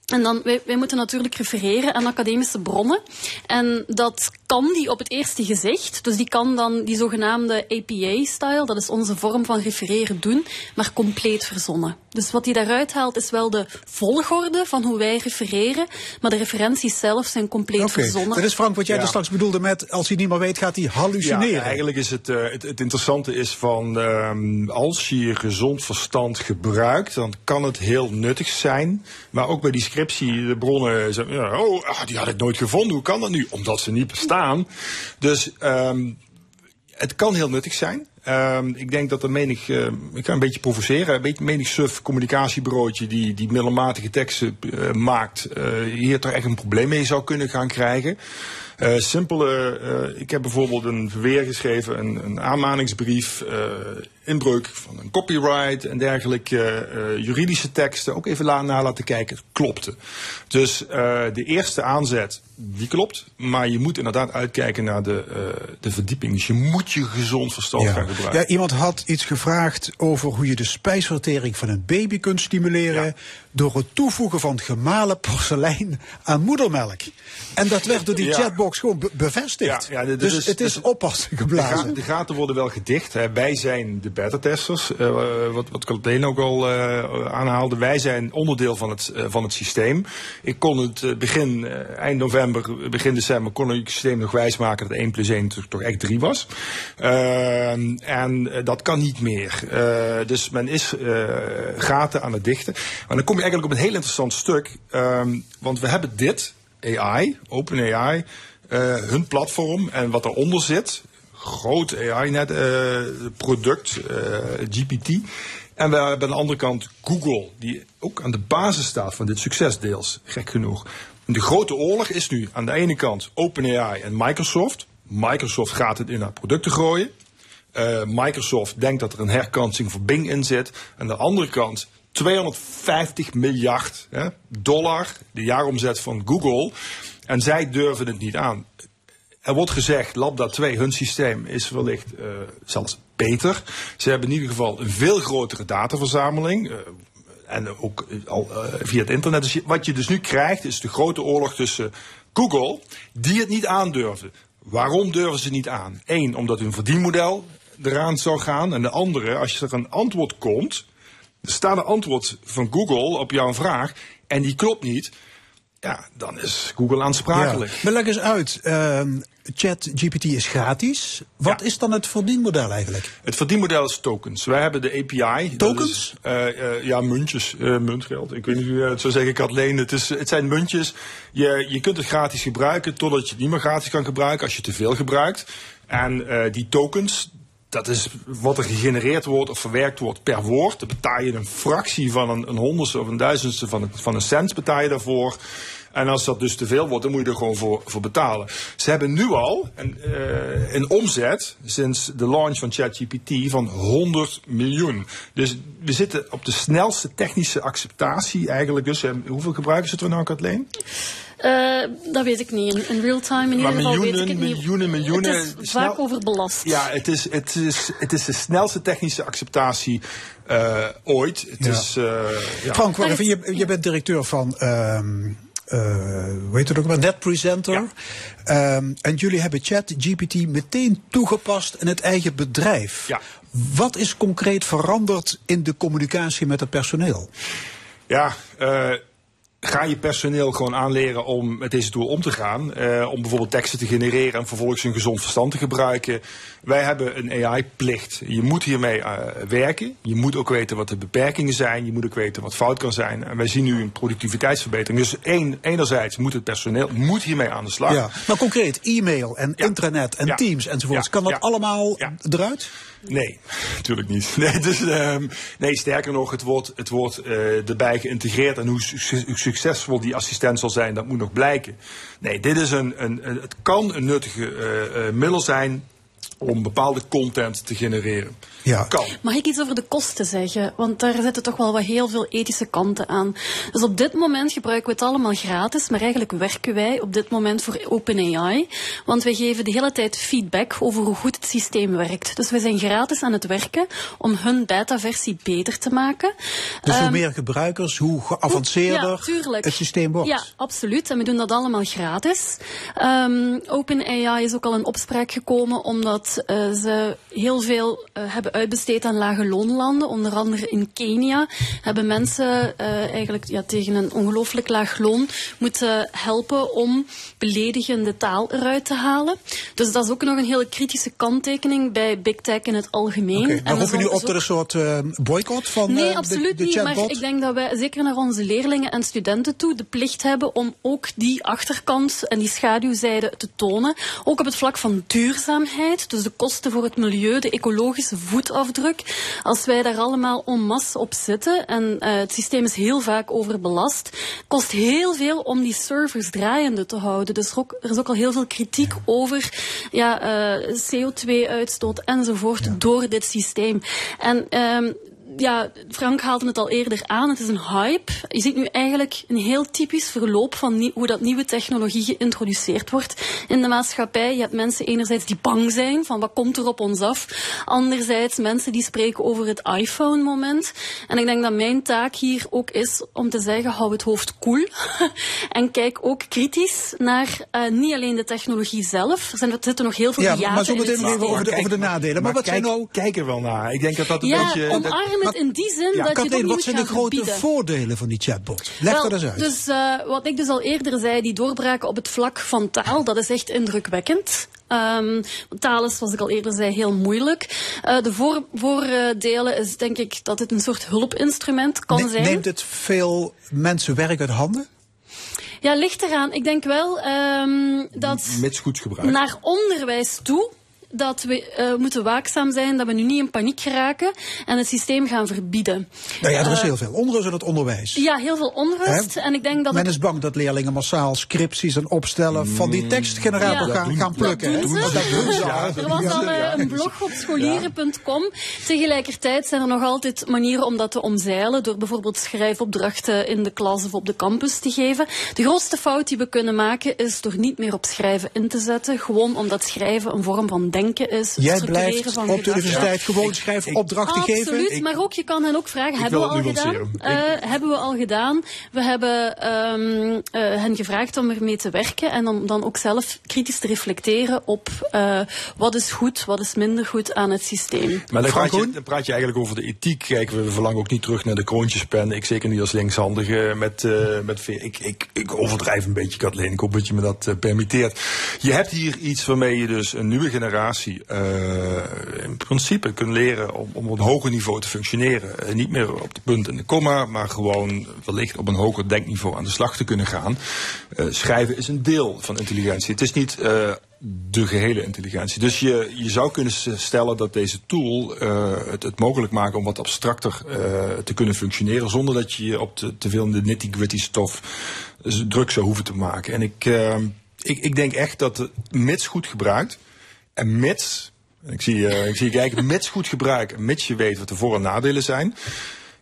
En dan, wij, wij moeten natuurlijk refereren aan academische bronnen. En dat kan die op het eerste gezicht. Dus die kan dan die zogenaamde APA-style, dat is onze vorm van refereren, doen, maar compleet verzonnen. Dus wat hij daaruit haalt is wel de volgorde van hoe wij refereren, maar de referenties zelf zijn compleet okay. verzonnen. Dat is Frank wat jij ja. er straks bedoelde met als hij niet meer weet gaat hij hallucineren. Ja, eigenlijk is het, uh, het, het, interessante is van um, als je je gezond verstand gebruikt, dan kan het heel nuttig zijn. Maar ook bij die scriptie, de bronnen ja, oh, die had ik nooit gevonden. Hoe kan dat nu? Omdat ze niet bestaan. Dus um, het kan heel nuttig zijn. Um, ik denk dat er menig, uh, ik ga een beetje provoceren, een beetje menig suf communicatiebureautje die, die middelmatige teksten uh, maakt, uh, hier toch echt een probleem mee zou kunnen gaan krijgen. Uh, simpele, uh, ik heb bijvoorbeeld een verweer geschreven, een, een aanmaningsbrief, uh, inbreuk van een copyright en dergelijke juridische teksten. Ook even na laten kijken, het klopte. Dus de eerste aanzet, die klopt. Maar je moet inderdaad uitkijken naar de, de verdieping. Dus je moet je gezond verstand ja. gaan gebruiken. Ja, iemand had iets gevraagd over hoe je de spijsvertering van een baby kunt stimuleren. Ja. door het toevoegen van gemalen porselein aan moedermelk. En dat werd door die ja. Chatbox gewoon be bevestigd. Ja, ja, dus het is dus oppassen geblazen. De, ga, de, gaten worden wel gedicht. Hè. Wij zijn de beta-testers. Uh, wat, wat Kathleen ook al uh, aanhaalde. Wij zijn onderdeel van het, uh, van het systeem. Ik kon het begin, eind november, begin december, kon ik het systeem nog wijsmaken dat 1 plus 1 toch, toch echt 3 was. en dat kan niet meer. dus men is gaten aan het dichten. Maar dan kom je eigenlijk op een heel interessant stuk. want we hebben dit AI, OpenAI, uh, hun platform en wat eronder zit, groot AI-net uh, product, uh, GPT. En we hebben aan de andere kant Google, die ook aan de basis staat van dit succes deels, gek genoeg. De grote oorlog is nu aan de ene kant OpenAI en Microsoft. Microsoft gaat het in haar producten gooien. Microsoft denkt dat er een herkansing voor Bing in zit. Aan de andere kant 250 miljard hè, dollar, de jaaromzet van Google. En zij durven het niet aan. Er wordt gezegd, Lambda 2, hun systeem, is wellicht uh, zelfs beter. Ze hebben in ieder geval een veel grotere dataverzameling. Uh, en ook al uh, via het internet. Dus wat je dus nu krijgt, is de grote oorlog tussen Google, die het niet aandurven. Waarom durven ze niet aan? Eén, omdat hun verdienmodel eraan zou gaan. En de andere, als er een antwoord komt, staat een antwoord van Google op jouw vraag en die klopt niet. Ja, dan is Google aansprakelijk. Ja. Maar leg eens uit. Uh, ChatGPT is gratis. Wat ja. is dan het verdienmodel eigenlijk? Het verdienmodel is tokens. Wij hebben de API. Tokens? Is, uh, uh, ja, muntjes. Uh, muntgeld. Ik weet niet hoe je het zou zeggen, Kathleen. Het, is, het zijn muntjes. Je, je kunt het gratis gebruiken totdat je het niet meer gratis kan gebruiken als je te veel gebruikt. En die tokens, dat is wat er gegenereerd wordt of verwerkt wordt per woord. Dan betaal je een fractie van een, een honderdste of een duizendste van, het, van een cent betaal je daarvoor. En als dat dus te veel wordt, dan moet je er gewoon voor, voor betalen. Ze hebben nu al een, uh, een omzet sinds de launch van ChatGPT van 100 miljoen. Dus we zitten op de snelste technische acceptatie eigenlijk. Dus hoeveel gebruikers zitten we nou, Kathleen? Uh, dat weet ik niet. In, in real time in ieder geval weet ik het niet. Miljoenen, miljoenen. Het is vaak overbelast. Ja, het is, het, is, het is de snelste technische acceptatie uh, ooit. Het ja. is, uh, ja. Frank, je, je bent directeur van... Um, hoe heet het ook maar, NetPresenter. Ja. Um, en jullie hebben ChatGPT meteen toegepast in het eigen bedrijf. Ja. Wat is concreet veranderd in de communicatie met het personeel? Ja, uh, ga je personeel gewoon aanleren om met deze tool om te gaan. Uh, om bijvoorbeeld teksten te genereren en vervolgens hun gezond verstand te gebruiken. Wij hebben een AI-plicht. Je moet hiermee uh, werken. Je moet ook weten wat de beperkingen zijn. Je moet ook weten wat fout kan zijn. En wij zien nu een productiviteitsverbetering. Dus één, enerzijds moet het personeel moet hiermee aan de slag. Ja. Maar concreet, e-mail en ja. intranet en ja. Teams enzovoorts. Kan dat allemaal eruit? Nee, natuurlijk niet. Nee, dus, um, nee, sterker nog, het wordt, het wordt uh, erbij geïntegreerd. En hoe su succesvol die assistent zal zijn, dat moet nog blijken. Nee, dit is een, een, een het kan een nuttige uh, uh, middel zijn om bepaalde content te genereren. Ja. Kan. Mag ik iets over de kosten zeggen? Want daar zitten toch wel wat heel veel ethische kanten aan. Dus op dit moment gebruiken we het allemaal gratis, maar eigenlijk werken wij op dit moment voor OpenAI. Want wij geven de hele tijd feedback over hoe goed het systeem werkt. Dus we zijn gratis aan het werken om hun beta-versie beter te maken. Dus hoe um, meer gebruikers, hoe geavanceerder ja, het systeem wordt? Ja, absoluut. En we doen dat allemaal gratis. Um, OpenAI is ook al in opspraak gekomen omdat uh, ze heel veel uh, hebben uitbesteed aan lage loonlanden. Onder andere in Kenia hebben mensen uh, eigenlijk ja, tegen een ongelooflijk laag loon moeten helpen om beledigende taal eruit te halen. Dus dat is ook nog een hele kritische kanttekening bij big tech in het algemeen. Okay, maar hoeven nu op tot een soort boycott van nee, absoluut de, de niet. Maar ik denk dat wij zeker naar onze leerlingen en studenten toe de plicht hebben om ook die achterkant en die schaduwzijde te tonen. Ook op het vlak van duurzaamheid, dus de kosten voor het milieu, de ecologische voetafdruk. Als wij daar allemaal en masse op zitten en uh, het systeem is heel vaak overbelast, kost heel veel om die servers draaiende te houden. Dus er, ook, er is ook al heel veel kritiek over ja, uh, CO2-uitstoot enzovoort ja. door dit systeem. En um, ja, Frank haalde het al eerder aan. Het is een hype. Je ziet nu eigenlijk een heel typisch verloop van hoe dat nieuwe technologie geïntroduceerd wordt in de maatschappij. Je hebt mensen enerzijds die bang zijn van wat komt er op ons af. Anderzijds mensen die spreken over het iPhone-moment. En ik denk dat mijn taak hier ook is om te zeggen, hou het hoofd koel. Cool. en kijk ook kritisch naar uh, niet alleen de technologie zelf. Er, zijn, er zitten nog heel veel ja, maar zo meteen nog even over de, over de nadelen. Maar, Maar, wat kijk, zijn nou... kijk er wel naar. Ik denk dat dat een ja, beetje... dat- omarm het in die zin dat Kathleen, wat zijn de grote verbieden. voordelen van die chatbot? Leg Wel, dat eens uit. Dus uh, wat ik dus al eerder zei, die doorbraken op het vlak van taal, dat is echt indrukwekkend. Um, taal is, zoals ik al eerder zei, heel moeilijk. Uh, de voor, voordelen is denk ik dat het een soort hulpinstrument kan Ne- zijn. Neemt het veel mensen werk uit handen? Ja, ligt eraan. Ik denk wel um, dat Mits goed gebruikt. naar onderwijs toe dat we uh, moeten waakzaam zijn dat we nu niet in paniek geraken en het systeem gaan verbieden. Nou ja, er is Uh, heel veel onrust in het onderwijs. Ja, heel veel onrust. En ik denk dat Men is bang dat leerlingen massaal scripties en opstellen van die tekstgenerator Ja. gaan, plukken. Dat hè? doen ze. Dat doen ze. Er was al eh, een blog op scholieren.com. Tegelijkertijd zijn er nog altijd manieren om dat te omzeilen. Door bijvoorbeeld schrijfopdrachten in de klas of op de campus te geven. De grootste fout die we kunnen maken is door niet meer op schrijven in te zetten. Gewoon omdat schrijven een vorm van denken is. Jij structureren blijft van op de universiteit gewoon schrijfopdrachten geven. Absoluut, maar ook je kan hen ook vragen, hebben we al gedaan? Eh, hebben we al gedaan. We hebben ehm, eh, hen gevraagd om ermee te werken en om dan ook zelf kritisch te reflecteren op eh, wat is goed, wat is minder goed aan het systeem. Maar dan praat, je, Hoen? dan praat je eigenlijk over de ethiek. Kijk, we verlangen ook niet terug naar de kroontjespen. Ik zeker niet als linkshandige met, eh met ik, ik, ik overdrijf een beetje, Kathleen. Ik hoop dat je me dat permitteert. Je hebt hier iets waarmee je dus een nieuwe generatie eh, in principe kunt leren om, op een hoger niveau te functioneren. Eh, niet meer op de punt en de komma, maar gewoon wellicht op een hoger denkniveau aan de slag te kunnen gaan. Eh, schrijven is een deel van intelligentie. Het is niet de gehele intelligentie. Dus je, je zou kunnen stellen dat deze tool het, het mogelijk maakt om wat abstracter te kunnen functioneren. Zonder dat je je op te, veel in de nitty-gritty stof druk zou hoeven te maken. En ik, ik, ik denk echt dat mits goed gebruikt en mits. Ik zie, eh, ik zie je kijken, mits goed gebruik, mits je weet wat de voor- en nadelen zijn.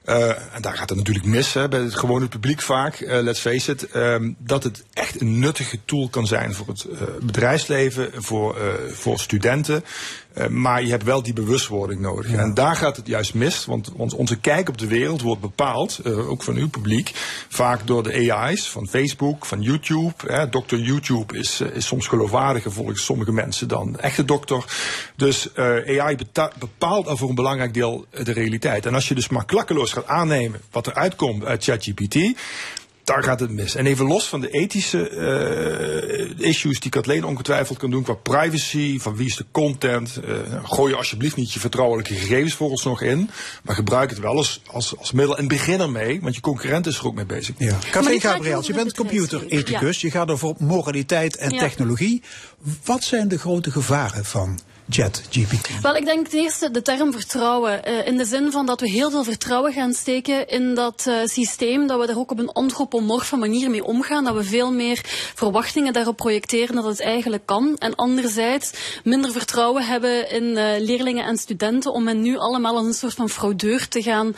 Eh, en daar gaat het natuurlijk mis hè, bij het gewone publiek vaak, eh, let's face it. ehm, dat het echt een nuttige tool kan zijn voor het bedrijfsleven, voor, voor studenten. Uh, maar je hebt wel die bewustwording nodig. Ja. En daar gaat het juist mis, want, want onze kijk op de wereld wordt bepaald, uh, ook van uw publiek, vaak door de AI's van Facebook, van YouTube. Hè. Dokter YouTube is, uh, is soms geloofwaardiger volgens sommige mensen dan de echte dokter. Dus AI bepaalt al voor een belangrijk deel de realiteit. En als je dus maar klakkeloos gaat aannemen wat er uitkomt uit ChatGPT, daar gaat het mis. En even los van de ethische uh, issues die Kathleen ongetwijfeld kan doen qua privacy, van wie is de content. Uh, gooi je alsjeblieft niet je vertrouwelijke gegevens voor ons nog in. Maar gebruik het wel als, als, als middel en begin ermee, want je concurrent is er ook mee bezig. Ja. Kathleen Gabriels, je bent computerethicus, ja. je gaat over moraliteit en ja. technologie. Wat zijn de grote gevaren van ChatGPT? Wel, ik denk ten eerste de term vertrouwen. Uh, in de zin van dat we heel veel vertrouwen gaan steken in dat uh, systeem, dat we daar ook op een antropomorfe manier mee omgaan, dat we veel meer verwachtingen daarop projecteren dat het eigenlijk kan. En anderzijds minder vertrouwen hebben in uh, leerlingen en studenten om hen nu allemaal als een soort van fraudeur te gaan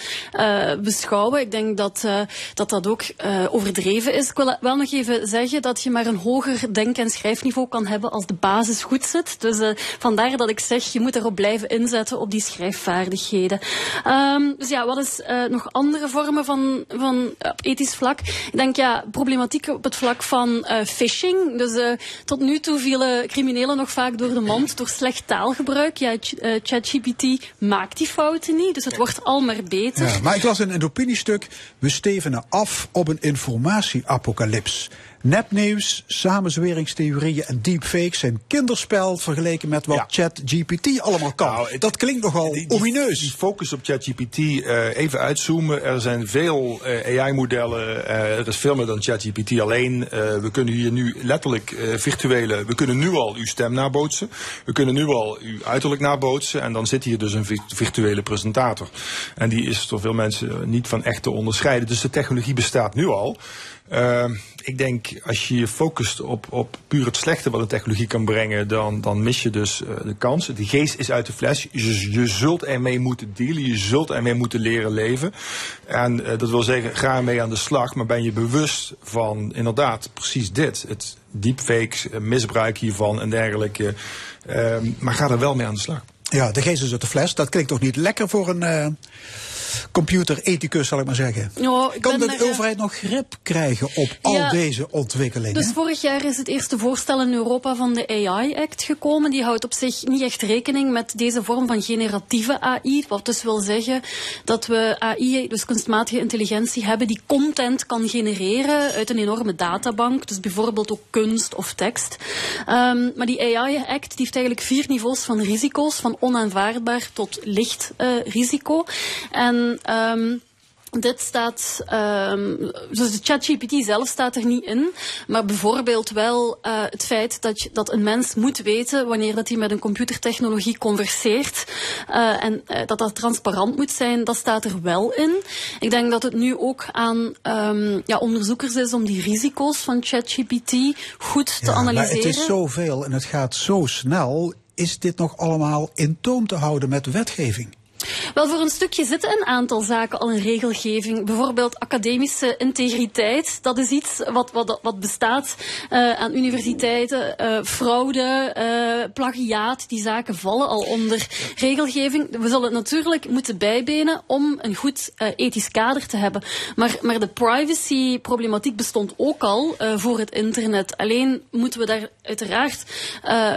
beschouwen. Ik denk dat dat, dat ook overdreven is. Ik wil wel nog even zeggen dat je maar een hoger denk- en schrijfniveau kan hebben als de basis goed zit. Dus vandaar dat ik zeg, je moet erop blijven inzetten op die schrijfvaardigheden. Um, dus ja, wat is uh, nog andere vormen van, van op ethisch vlak? Ik denk ja, problematiek op het vlak van uh, phishing. Dus tot nu toe vielen criminelen nog vaak door de mand door slecht taalgebruik. Ja, ChatGPT maakt die fouten niet, dus het wordt al maar beter. Ja, maar ik las in een opiniestuk, we stevenen af op een informatieapocalyps. Nepnieuws, samenzweringstheorieën en deepfakes zijn kinderspel vergeleken met wat ja. ChatGPT allemaal kan. Nou, dat klinkt nogal die, omineus. Die, focus op ChatGPT, uh, even uitzoomen. Er zijn veel uh, AI-modellen. Uh, er is veel meer dan ChatGPT alleen. we kunnen hier nu letterlijk virtuele. We kunnen nu al uw stem nabootsen. We kunnen nu al uw uiterlijk nabootsen. En dan zit hier dus een virtuele presentator. En die is door veel mensen niet van echt te onderscheiden. Dus de technologie bestaat nu al. Uh, ik denk, als je je focust op, op puur het slechte wat een technologie kan brengen, dan, dan mis je dus uh, de kans. De geest is uit de fles. Je, je zult ermee moeten dealen. Je zult ermee moeten leren leven. En uh, dat wil zeggen, ga ermee aan de slag. Maar ben je bewust van inderdaad precies dit. Het deepfakes, misbruik hiervan en dergelijke. Uh, maar ga er wel mee aan de slag. Ja, de geest is uit de fles. Dat klinkt toch niet lekker voor een uh, computerethicus, zal ik maar zeggen. Ja, kan de er, overheid nog grip krijgen op al ja, deze ontwikkelingen? Dus vorig jaar is het eerste voorstel in Europa van de AI-act gekomen. Die houdt op zich niet echt rekening met deze vorm van generatieve AI. Wat dus wil zeggen dat we AI, dus kunstmatige intelligentie, hebben die content kan genereren uit een enorme databank. Dus bijvoorbeeld ook kunst of tekst. Um, maar die AI-act die heeft eigenlijk vier niveaus van risico's. Van onaanvaardbaar tot licht uh, risico. En um, dit staat, um, dus de ChatGPT zelf staat er niet in, maar bijvoorbeeld wel uh, het feit dat, je, dat een mens moet weten wanneer dat hij met een computertechnologie converseert uh, en uh, dat dat transparant moet zijn, dat staat er wel in. Ik denk dat het nu ook aan um, ja, onderzoekers is om die risico's van ChatGPT goed te ja, analyseren. Maar het is zoveel en het gaat zo snel. Is dit nog allemaal in toom te houden met wetgeving? Wel, voor een stukje zitten een aantal zaken al in regelgeving. Bijvoorbeeld academische integriteit. Dat is iets wat, wat, wat bestaat uh, aan universiteiten. Uh, fraude, uh, plagiaat, die zaken vallen al onder regelgeving. We zullen het natuurlijk moeten bijbenen om een goed ethisch kader te hebben. Maar, maar de privacy-problematiek bestond ook al voor het internet. Alleen moeten we daar uiteraard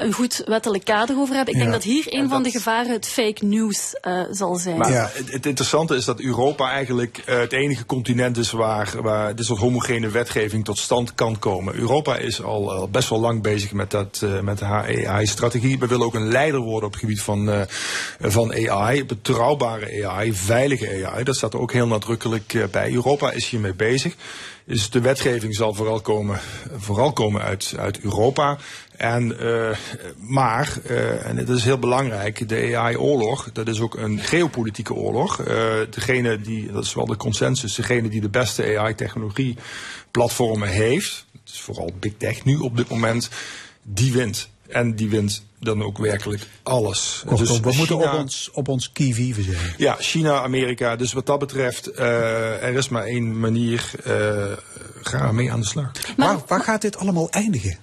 een goed wettelijk kader over hebben. Ik Ja. denk dat hier een En van de gevaren het fake news zal zijn. Maar het, het interessante is dat Europa eigenlijk uh, het enige continent is waar, waar dit soort homogene wetgeving tot stand kan komen. Europa is al, al best wel lang bezig met, dat, uh, met de AI-strategie. We willen ook een leider worden op het gebied van, uh, van AI, betrouwbare AI, veilige AI. Dat staat er ook heel nadrukkelijk uh, bij. Europa is hiermee bezig. Dus de wetgeving zal vooral komen, vooral komen uit, uit Europa. En, uh, maar, uh, en dat is heel belangrijk, de AI-oorlog, dat is ook een geopolitieke oorlog. Uh, degene die, dat is wel de consensus, degene die de beste AI-technologie-platformen heeft, het is vooral Big Tech nu op dit moment, die wint. En die wint dan ook werkelijk alles. Kortom, we moeten op ons, op ons kiwi zijn. ja, China, Amerika. Dus wat dat betreft, uh, er is maar één manier. Uh, ga ermee aan de slag. Waar, waar gaat dit allemaal eindigen?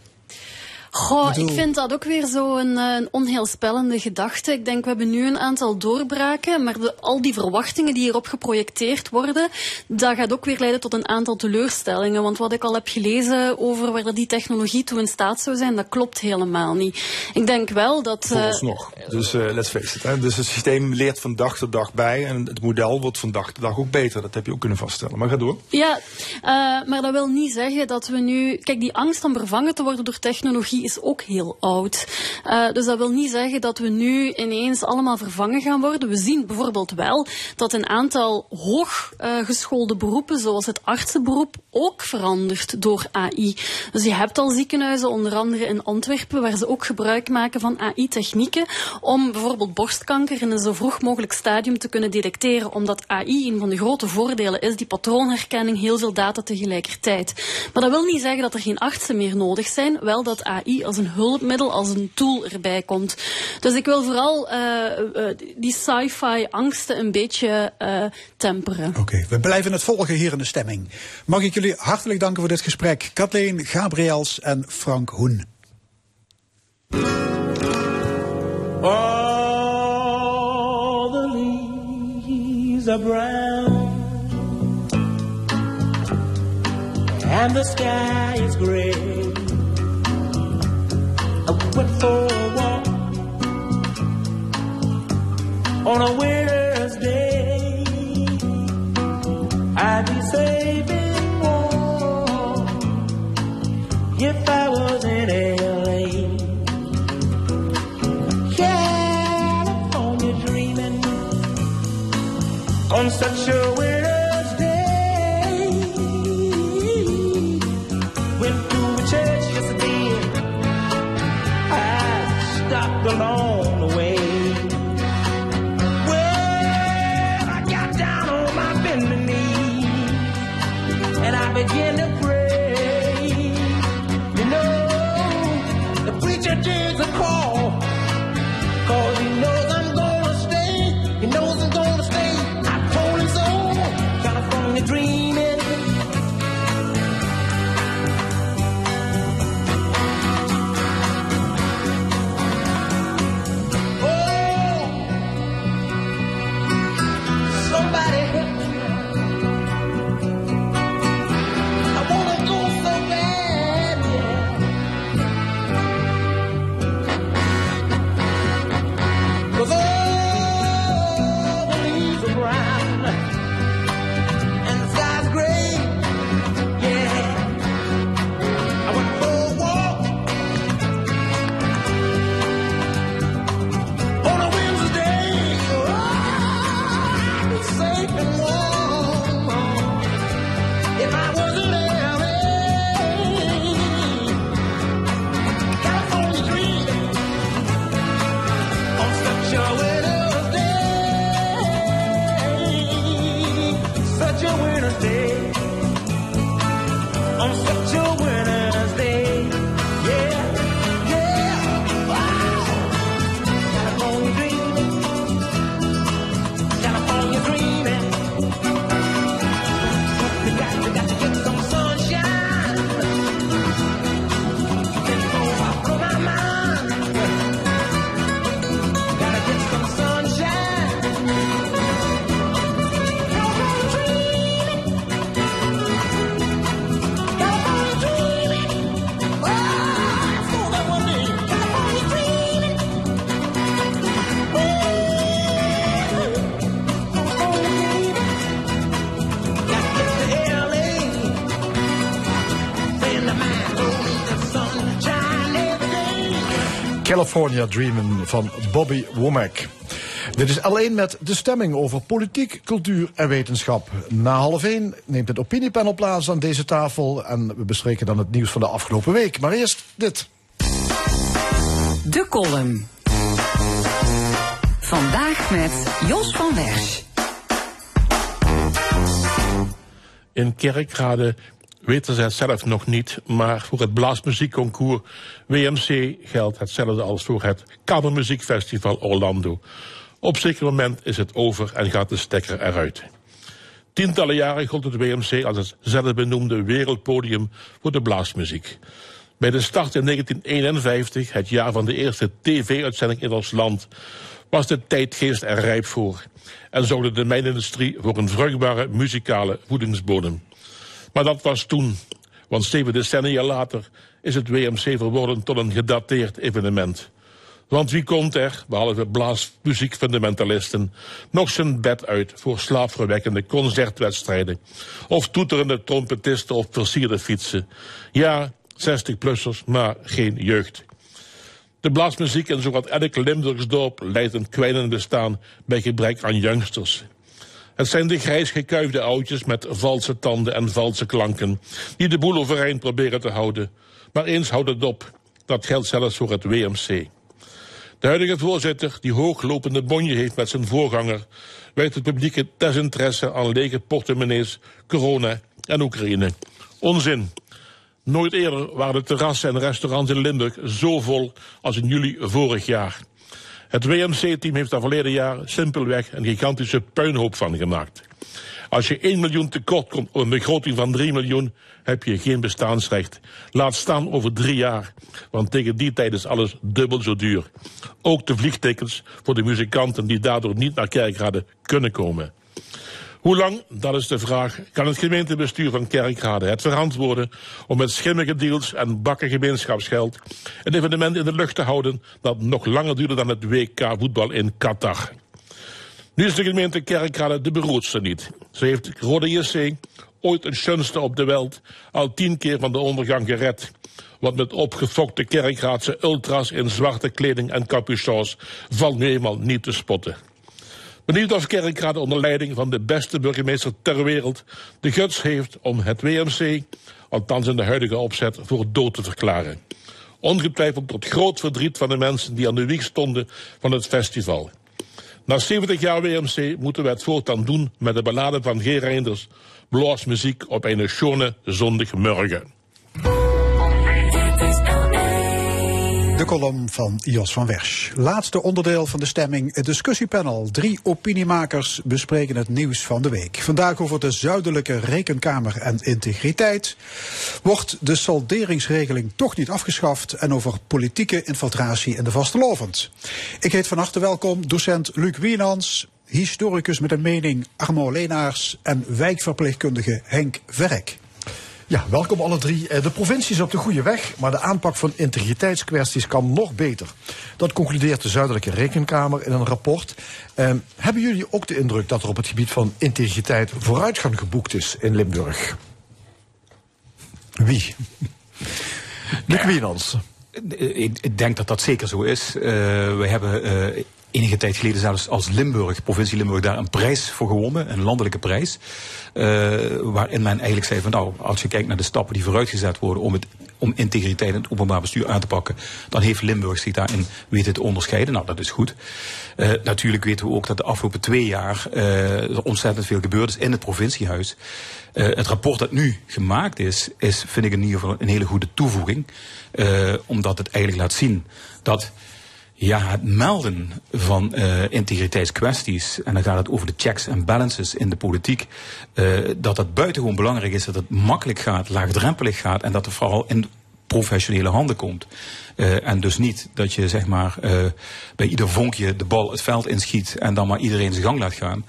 Goh, bedoel- ik vind dat ook weer zo'n eh, een onheilspellende gedachte. Ik denk, we hebben nu een aantal doorbraken, maar de, al die verwachtingen die hierop geprojecteerd worden, dat gaat ook weer leiden tot een aantal teleurstellingen. Want wat ik al heb gelezen over waar dat die technologie toe in staat zou zijn, dat klopt helemaal niet. Ik denk wel dat... eh, Vooralsnog. Dus eh, let's face it. Hè. Dus het systeem leert van dag tot dag bij. En het model wordt van dag tot dag ook beter. Dat heb je ook kunnen vaststellen. Maar ga door. Ja, maar dat wil niet zeggen dat we nu. Kijk, die angst om vervangen te worden door technologie is ook heel oud. Eh, dus dat wil niet zeggen dat we nu ineens allemaal vervangen gaan worden. We zien bijvoorbeeld wel dat een aantal hooggeschoolde beroepen, zoals het artsenberoep, ook verandert door AI. Dus je hebt al ziekenhuizen, onder andere in Antwerpen, waar ze ook gebruik maken van AI-technieken om bijvoorbeeld borstkanker in een zo vroeg mogelijk stadium te kunnen detecteren, omdat AI een van de grote voordelen is, die patroonherkenning, heel veel data tegelijkertijd. Maar dat wil niet zeggen dat er geen artsen meer nodig zijn, wel dat AI als een hulpmiddel, als een tool erbij komt. Dus ik wil vooral eh, eh, die sci-fi angsten een beetje eh, temperen. Oké, we blijven het volgen hier in de stemming. Mag ik jullie hartelijk danken voor dit gesprek. Kathleen Gabriels en Frank Hoen. All the leaves are brown and the sky is gray. For a walk on a winter's day. I'd be saving warm if I was in LA. California dreaming on such a winter's California Dreamin' van Bobby Womack. Dit is alleen met de stemming over politiek, cultuur en wetenschap. Na half één neemt het opiniepanel plaats aan deze tafel... en we bespreken dan het nieuws van de afgelopen week. Maar eerst dit. De column. Vandaag met Jos van Wersch. In Kerkrade weten het zelf nog niet, maar voor het Blaasmuziekconcours WMC geldt hetzelfde als voor het Kamermuziekfestival Orlando. Op zeker moment is het over en gaat de stekker eruit. Tientallen jaren gold het WMC als het zelfbenoemde wereldpodium voor de blaasmuziek. Bij de start in 1951, het jaar van de eerste tv-uitzending in ons land, was de tijdgeest er rijp voor en zorgde de mijnindustrie voor een vruchtbare muzikale voedingsbodem. Maar dat was toen, want zeven decennia later is het WMC verworden tot een gedateerd evenement. Want wie komt er, behalve blaasmuziekfundamentalisten, nog zijn bed uit voor slaapverwekkende concertwedstrijden? Of toeterende trompetisten of versierde fietsen? Ja, 60-plussers, maar geen jeugd. De blaasmuziek in zowat elk Limburgsdorp leidt een kwijnend bestaan bij gebrek aan youngsters. Het zijn de grijs gekuifde oudjes met valse tanden en valse klanken, die de boel overeind proberen te houden. Maar eens houdt het op. Dat geldt zelfs voor het WMC. De huidige voorzitter, die hooglopende bonje heeft met zijn voorganger, wijt het publieke desinteresse aan lege portemonnees, corona en Oekraïne. Onzin. Nooit eerder waren de terrassen en restaurants in Limburg zo vol als in juli vorig jaar. Het WMC-team heeft daar verleden jaar simpelweg een gigantische puinhoop van gemaakt. Als je 1 miljoen tekort komt op een begroting van 3 miljoen, heb je geen bestaansrecht. Laat staan over drie jaar, want tegen die tijd is alles dubbel zo duur. Ook de vliegtickets voor de muzikanten die daardoor niet naar Kerkrade kunnen komen. Hoe lang, dat is de vraag, kan het gemeentebestuur van Kerkrade het verantwoorden om met schimmige deals en bakken gemeenschapsgeld een evenement in de lucht te houden dat nog langer duurde dan het WK voetbal in Qatar? Nu is de gemeente Kerkrade de beroerdste niet. Ze heeft Rode JC, ooit een schönste op de wereld, al tien keer van de ondergang gered. Want met opgefokte Kerkraadse ultras in zwarte kleding en capuchons valt nu eenmaal niet te spotten. Benieuwd of Kerkrade onder leiding van de beste burgemeester ter wereld de guts heeft om het WMC, althans in de huidige opzet, voor dood te verklaren. Ongetwijfeld tot groot verdriet van de mensen die aan de wieg stonden van het festival. Na 70 jaar WMC moeten we het voortaan doen met de ballade van G. Reinders, muziek op een schone zondagmorgen. De kolom van Jos van Wersch. Laatste onderdeel van de stemming, het discussiepanel. Drie opiniemakers bespreken het nieuws van de week. Vandaag over de zuidelijke rekenkamer en integriteit. Wordt de salderingsregeling toch niet afgeschaft? En over politieke infiltratie in de vastelovend. Ik heet van harte welkom docent Luc Wienans, historicus met een mening Armo Leenaars en wijkverpleegkundige Henk Verrek. Ja, welkom alle drie. Eh, de provincie is op de goede weg, maar de aanpak van integriteitskwesties kan nog beter. Dat concludeert de Zuidelijke Rekenkamer in een rapport. Eh, hebben jullie ook de indruk dat er op het gebied van integriteit vooruitgang geboekt is in Limburg? Wie? Luc Wienans. Eh, ik denk dat dat zeker zo is. Uh, we hebben uh, enige tijd geleden zelfs als Limburg, provincie Limburg, daar een prijs voor gewonnen, een landelijke prijs. Uh, waarin men eigenlijk zei van nou, als je kijkt naar de stappen die vooruitgezet worden om, het, om integriteit in het openbaar bestuur aan te pakken, dan heeft Limburg zich daarin weten te onderscheiden. Nou, dat is goed. Uh, natuurlijk weten we ook dat de afgelopen twee jaar uh, ontzettend veel gebeurd is in het provinciehuis. Het rapport dat nu gemaakt is, is vind ik in ieder geval een hele goede toevoeging. omdat het eigenlijk laat zien dat ja, het melden van uh, integriteitskwesties, en dan gaat het over de checks en balances in de politiek, uh, dat het buitengewoon belangrijk is dat het makkelijk gaat, laagdrempelig gaat en dat het vooral in professionele handen komt. Uh, en dus niet dat je zeg maar bij ieder vonkje de bal het veld inschiet en dan maar iedereen zijn gang laat gaan.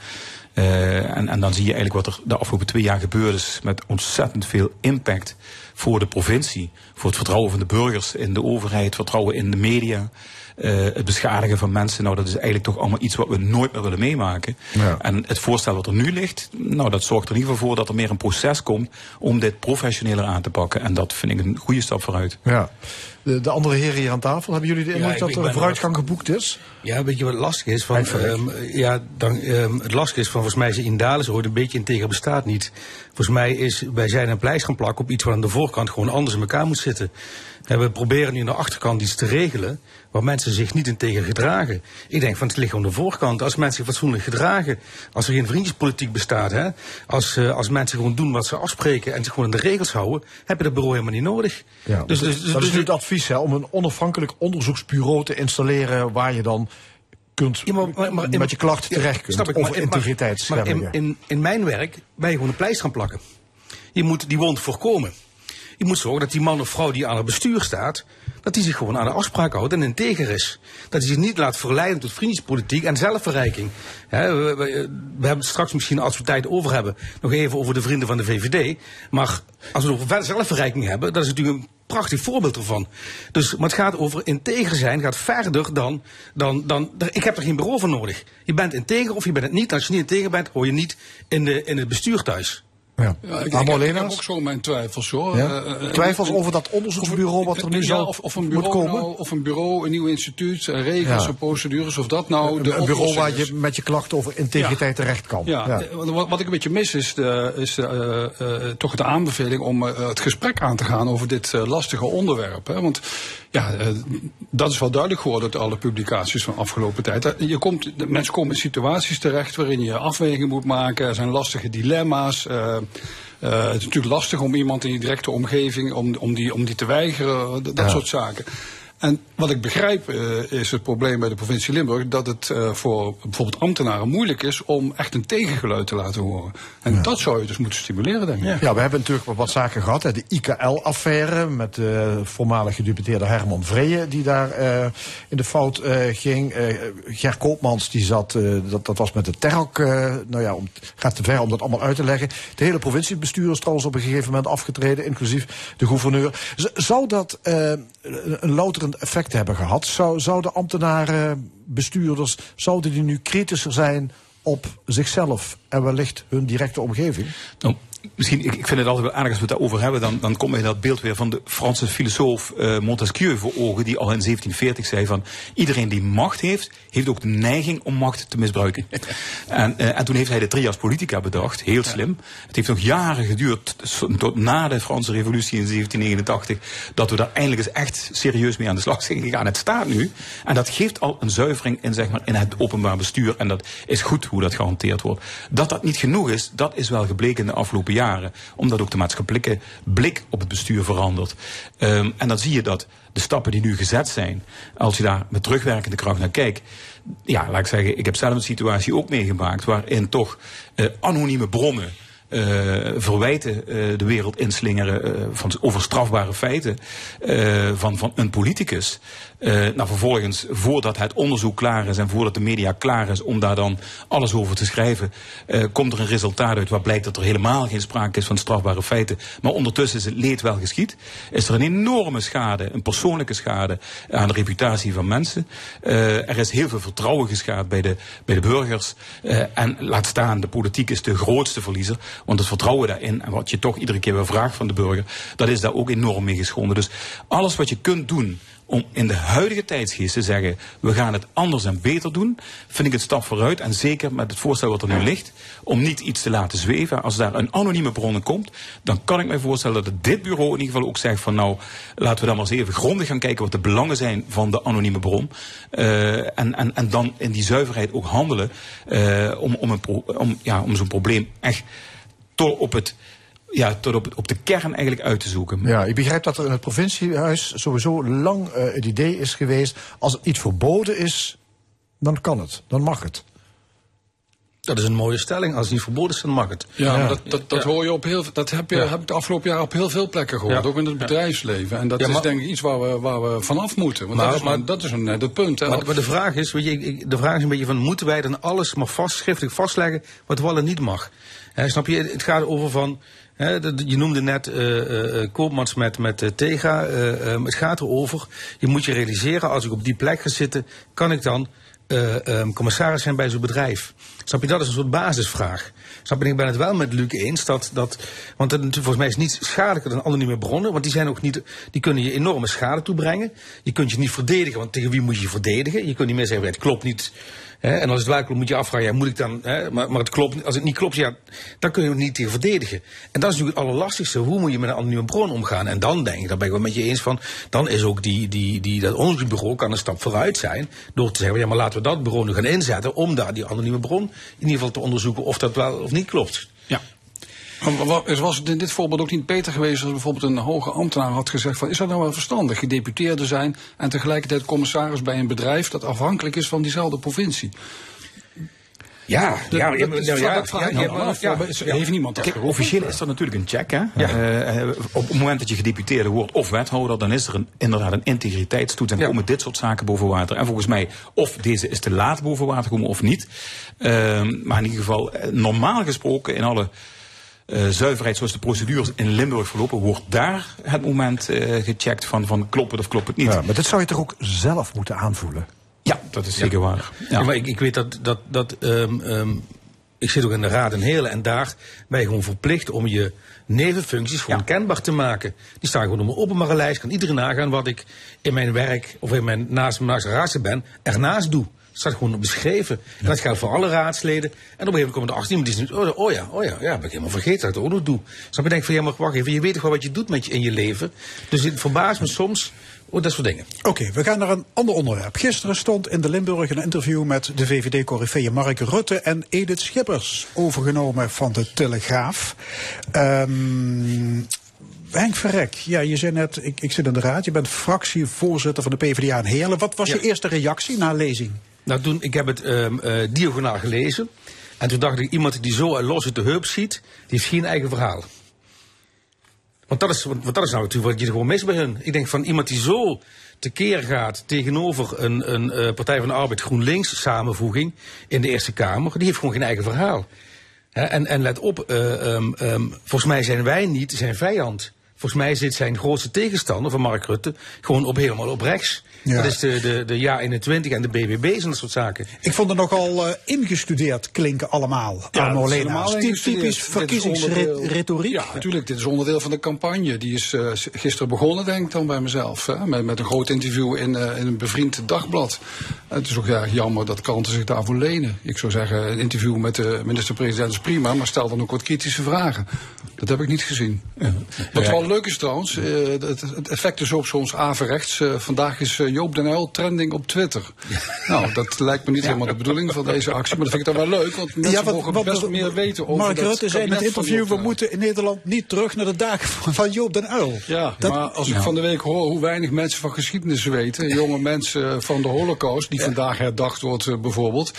en, en dan zie je eigenlijk wat er de afgelopen twee jaar gebeurd is met ontzettend veel impact voor de provincie, voor het vertrouwen van de burgers in de overheid, vertrouwen in de media. Uh, het beschadigen van mensen, nou dat is eigenlijk toch allemaal iets wat we nooit meer willen meemaken. Ja. En het voorstel wat er nu ligt, nou dat zorgt er in ieder geval voor dat er meer een proces komt om dit professioneler aan te pakken. En dat vind ik een goede stap vooruit. Ja. De, de andere heren hier aan tafel, hebben jullie de indruk ja, dat er vooruitgang geboekt is? Ja, weet je wat lastig is? Van, um, ja, dan, um, het lastige is van volgens mij is in Dalen hoort een beetje integer bestaat niet. Volgens mij is, wij zijn een pleister gaan plakken op iets wat aan de voorkant gewoon anders in elkaar moet zitten. En we proberen nu aan de achterkant iets te regelen waar mensen zich niet in tegen gedragen. Ik denk van het ligt aan de voorkant. Als mensen zich fatsoenlijk gedragen, als er geen vriendjespolitiek bestaat, hè, als, uh, als mensen gewoon doen wat ze afspreken en zich gewoon aan de regels houden, heb je dat bureau helemaal niet nodig. Ja, dus, dus, dus, dat is nu het advies hè, om een onafhankelijk onderzoeksbureau te installeren waar je dan kunt ja, maar, maar, maar, met je klacht terecht kunt snap ik, over integriteitsschendingen. In, in, in mijn werk ben je gewoon een pleister gaan plakken. Je moet die wond voorkomen. Je moet zorgen dat die man of vrouw die aan het bestuur staat, dat die zich gewoon aan de afspraken houdt en integer is. Dat hij zich niet laat verleiden tot vriendjespolitiek en zelfverrijking. We hebben het straks misschien, als we tijd over hebben, nog even over de vrienden van de VVD. Maar als we het over zelfverrijking hebben, dat is natuurlijk een prachtig voorbeeld ervan. Dus, maar het gaat over integer zijn, gaat verder dan, dan, dan, ik heb er geen bureau voor nodig. Je bent integer of je bent het niet. Als je niet integer bent, hoor je niet in, de, in het bestuur thuis. Ja. Ja, ik, ik, heb, ik heb Lenaars? ook zo mijn twijfels hoor. Ja? Eh, eh, Twijfels en- over dat onderzoeksbureau wat er nu ja, zo of, of een moet bureau komen? nou, of een bureau, een nieuw instituut, eh, regels en procedures, of dat nou de een bureau waar je met je klachten over integriteit terecht kan. Ja, eh, Wat, wat ik een beetje mis is, de, is de, eh, eh, toch de aanbeveling om eh, het gesprek aan te gaan over dit eh, lastige onderwerp. Hè? Want ja, eh, dat is wel duidelijk geworden uit alle publicaties van de afgelopen tijd. Eh, Je komt, mensen komen in situaties terecht waarin je afwegingen moet maken. Er zijn lastige dilemma's. eh, het is natuurlijk lastig om iemand in je directe omgeving om, om, die, om die te weigeren, dat Ja. soort zaken. En wat ik begrijp eh, is het probleem bij de provincie Limburg dat het eh, voor bijvoorbeeld ambtenaren moeilijk is om echt een tegengeluid te laten horen. En dat zou je dus moeten stimuleren, denk ik. Ja, we hebben natuurlijk wat zaken gehad. Hè. De IKL-affaire met de voormalig gedupeteerde Herman Vreeën... die daar eh, in de fout ging. Ger Koopmans, die zat, dat, dat was met de TEROK... eh, nou ja, om, gaat te ver om dat allemaal uit te leggen. De hele provinciebestuur is trouwens op een gegeven moment afgetreden... inclusief de gouverneur. Z- zou dat een een louterend effect hebben gehad? Zou, zouden ambtenaren, bestuurders... zouden die nu kritischer zijn op zichzelf... en wellicht hun directe omgeving? Nou, misschien, ik, ik vind het altijd wel aardig als we het daarover hebben. Dan, dan komt mij dat beeld weer van de Franse filosoof eh, Montesquieu voor ogen. Die al in 1740 zei van iedereen die macht heeft, heeft ook de neiging om macht te misbruiken. en, eh, en toen heeft hij de trias politica bedacht. Heel slim. Het heeft nog jaren geduurd, tot na de Franse revolutie in 1789, dat we daar eindelijk eens echt serieus mee aan de slag zijn gegaan. Het staat nu. En dat geeft al een zuivering in, zeg maar, in het openbaar bestuur. En dat is goed hoe dat gehanteerd wordt. Dat dat niet genoeg is, dat is wel gebleken in de afgelopen jaren. Omdat ook de maatschappelijke blik op het bestuur verandert. Ehm, en dan zie je dat de stappen die nu gezet zijn, als je daar met terugwerkende kracht naar kijkt. Ja, laat ik zeggen, ik heb zelf een situatie ook meegemaakt waarin toch eh, anonieme bronnen eh, verwijten eh, de wereld inslingeren van, over strafbare feiten van, van een politicus. Eh, nou, vervolgens, voordat het onderzoek klaar is en voordat de media klaar is om daar dan alles over te schrijven, eh, komt er een resultaat uit waar blijkt dat er helemaal geen sprake is van strafbare feiten. Maar ondertussen is het leed wel geschied. Is er een enorme schade, een persoonlijke schade aan de reputatie van mensen. Eh, er is heel veel vertrouwen geschaad bij de, bij de burgers. En laat staan, de politiek is de grootste verliezer. Want het vertrouwen daarin, en wat je toch iedere keer weer vraagt van de burger, dat is daar ook enorm mee geschonden. Dus alles wat je kunt doen om in de huidige tijdsgeest te zeggen, we gaan het anders en beter doen, vind ik een stap vooruit. En zeker met het voorstel wat er nu ligt, om niet iets te laten zweven. Als daar een anonieme bron komt, dan kan ik mij voorstellen dat dit bureau in ieder geval ook zegt van nou, laten we dan maar eens even grondig gaan kijken wat de belangen zijn van de anonieme bron. Eh, en, en, en dan in die zuiverheid ook handelen eh, om, om, om, ja, om zo'n probleem echt tot op het ja, tot op, op de kern eigenlijk uit te zoeken. Ja, ik begrijp dat er in het provinciehuis sowieso lang eh, het idee is geweest... als het niet verboden is, dan kan het, dan mag het. Dat is een mooie stelling. Als het niet verboden is, dan mag het. Ja, maar dat, dat, dat hoor je op heel dat heb je Ja. heb ik de afgelopen jaren op heel veel plekken gehoord, Ja. ook in het bedrijfsleven. En dat Ja, maar- is denk ik iets waar we, waar we vanaf moeten. Want Maar- dat is, maar- dat is een, net het punt. Maar, maar de vraag is, weet je, de vraag is een beetje van, moeten wij dan alles maar vast, schriftelijk vastleggen wat wel en niet mag? Hè, snap je? Het gaat over van, je noemde net eh eh, eh, Koopmans met, met Tega. het gaat erover, je moet je realiseren, als ik op die plek ga zitten, kan ik dan eh, ehm, commissaris zijn bij zo'n bedrijf? Snap je, dat is een soort basisvraag. Snap je, ik ben het wel met Luc eens dat, dat want het, volgens mij is niets schadelijker dan anonieme bronnen, want die zijn ook niet, die kunnen je enorme schade toebrengen. Je kunt je niet verdedigen, want tegen wie moet je je verdedigen? Je kunt niet meer zeggen, het klopt niet. Hè, en als het wel klopt, moet je afvragen, ja, moet ik dan, hè, maar, maar het klopt, als het niet klopt, ja, dan kun je het niet tegen verdedigen. En dat is natuurlijk het allerlastigste, hoe moet je met een anonieme bron omgaan? En dan denk ik, daar ben ik wel met je eens van, dan is ook die, die, die, dat onderzoeksbureau kan een stap vooruit zijn, door te zeggen, ja, maar laten we dat bureau nu gaan inzetten om daar die anonieme bron in ieder geval te onderzoeken of dat wel of niet klopt. Ja. Was het in dit voorbeeld ook niet beter geweest als bijvoorbeeld een hoge ambtenaar had gezegd van is dat nou wel verstandig, gedeputeerde zijn en tegelijkertijd commissaris bij een bedrijf dat afhankelijk is van diezelfde provincie? Ja, De- ja, ja, is- ja, ja, ik ja, Heeft niemand dat officieel is dat natuurlijk een check. Hè? Eh, eh, op het moment dat je gedeputeerde wordt of wethouder, dan is er een, inderdaad een integriteitstoets en komen dit soort zaken boven water. En volgens mij, of deze is te laat boven water komen of niet. Ehm, maar in ieder geval, eh, normaal gesproken in alle eh, zuiverheid zoals de procedures in Limburg verlopen, wordt daar het moment eh, gecheckt van, van klopt het of klopt het niet. Ja, maar dit zou je toch ook zelf moeten aanvoelen? Ja, dat is zeker waar. Ja. maar ik, ik weet dat, dat, dat ehm, ehm, ik zit ook in de raad en heren en daar ben je gewoon verplicht om je nevenfuncties gewoon kenbaar te maken. Die staan gewoon op een openbare lijst, kan iedereen nagaan wat ik in mijn werk of in mijn naast mijn naast raadslid ben, ernaast doe. Staat gewoon beschreven. En dat geldt voor alle raadsleden. En op een gegeven moment komen er 18 die zeggen, oh, oh ja, oh ja, ja, ben ik helemaal vergeten dat ik het ook nog doe. Dus dan denk ik van, ja, maar wacht even, je weet toch wel wat je doet met je, in je leven. Dus het verbaast me soms, oh, dat soort dingen. Oké, we gaan naar een ander onderwerp. Gisteren stond in de Limburg een interview met de VVD-corrifeeën Mark Rutte en Edith Schippers, overgenomen van de Telegraaf. Ehm Henk Verrek, ja, je zei net, ik, ik zit in de raad, je bent fractievoorzitter van de PvdA in Heerlen. Wat was je eerste reactie na lezing? Nou, ik heb het ehm eh, diagonaal gelezen. En toen dacht ik, iemand die zo los uit de heup ziet, die heeft geen eigen verhaal. Want dat is, want, dat is nou natuurlijk wat je gewoon mis bij hun. Ik denk van iemand die zo tekeer gaat tegenover een, een eh, Partij van de Arbeid GroenLinks samenvoeging in de Eerste Kamer, die heeft gewoon geen eigen verhaal. En, en let op, eh, ehm, ehm, volgens mij zijn wij niet zijn vijand. Volgens mij zit zijn grootste tegenstander van Mark Rutte gewoon op, helemaal op rechts. Ja. Dat is de, de, de JA21 en de BBB's en dat soort zaken. Ik vond het nogal eh, ingestudeerd klinken allemaal. Ja, Arno. Typisch verkiezingsretoriek. Ja, natuurlijk. Dit is onderdeel van de campagne. Die is eh, gisteren begonnen, denk ik dan bij mezelf. Hè? Met, met een groot interview in, eh, in een bevriend dagblad. Het is ook ja, jammer dat kranten zich daarvoor lenen. Ik zou zeggen, een interview met de minister-president is prima, maar stel dan ook wat kritische vragen. Dat heb ik niet gezien. Wat Ja. wel leuk is trouwens, eh, het, het effect is ook soms averechts. Vandaag is Joop den Uyl trending op Twitter. Nou, dat lijkt me niet helemaal de bedoeling van deze actie. Maar dat vind ik dan wel leuk, want mensen wat- mogen wat- best wat- meer weten over Mark dat Rutte zei in het interview, we moeten in Nederland niet terug naar de dagen van, Joop den Uyl. Ja, Dat- maar als ik Ja. van de week hoor hoe weinig mensen van geschiedenis weten, jonge mensen van de holocaust, die vandaag herdacht wordt eh, bijvoorbeeld,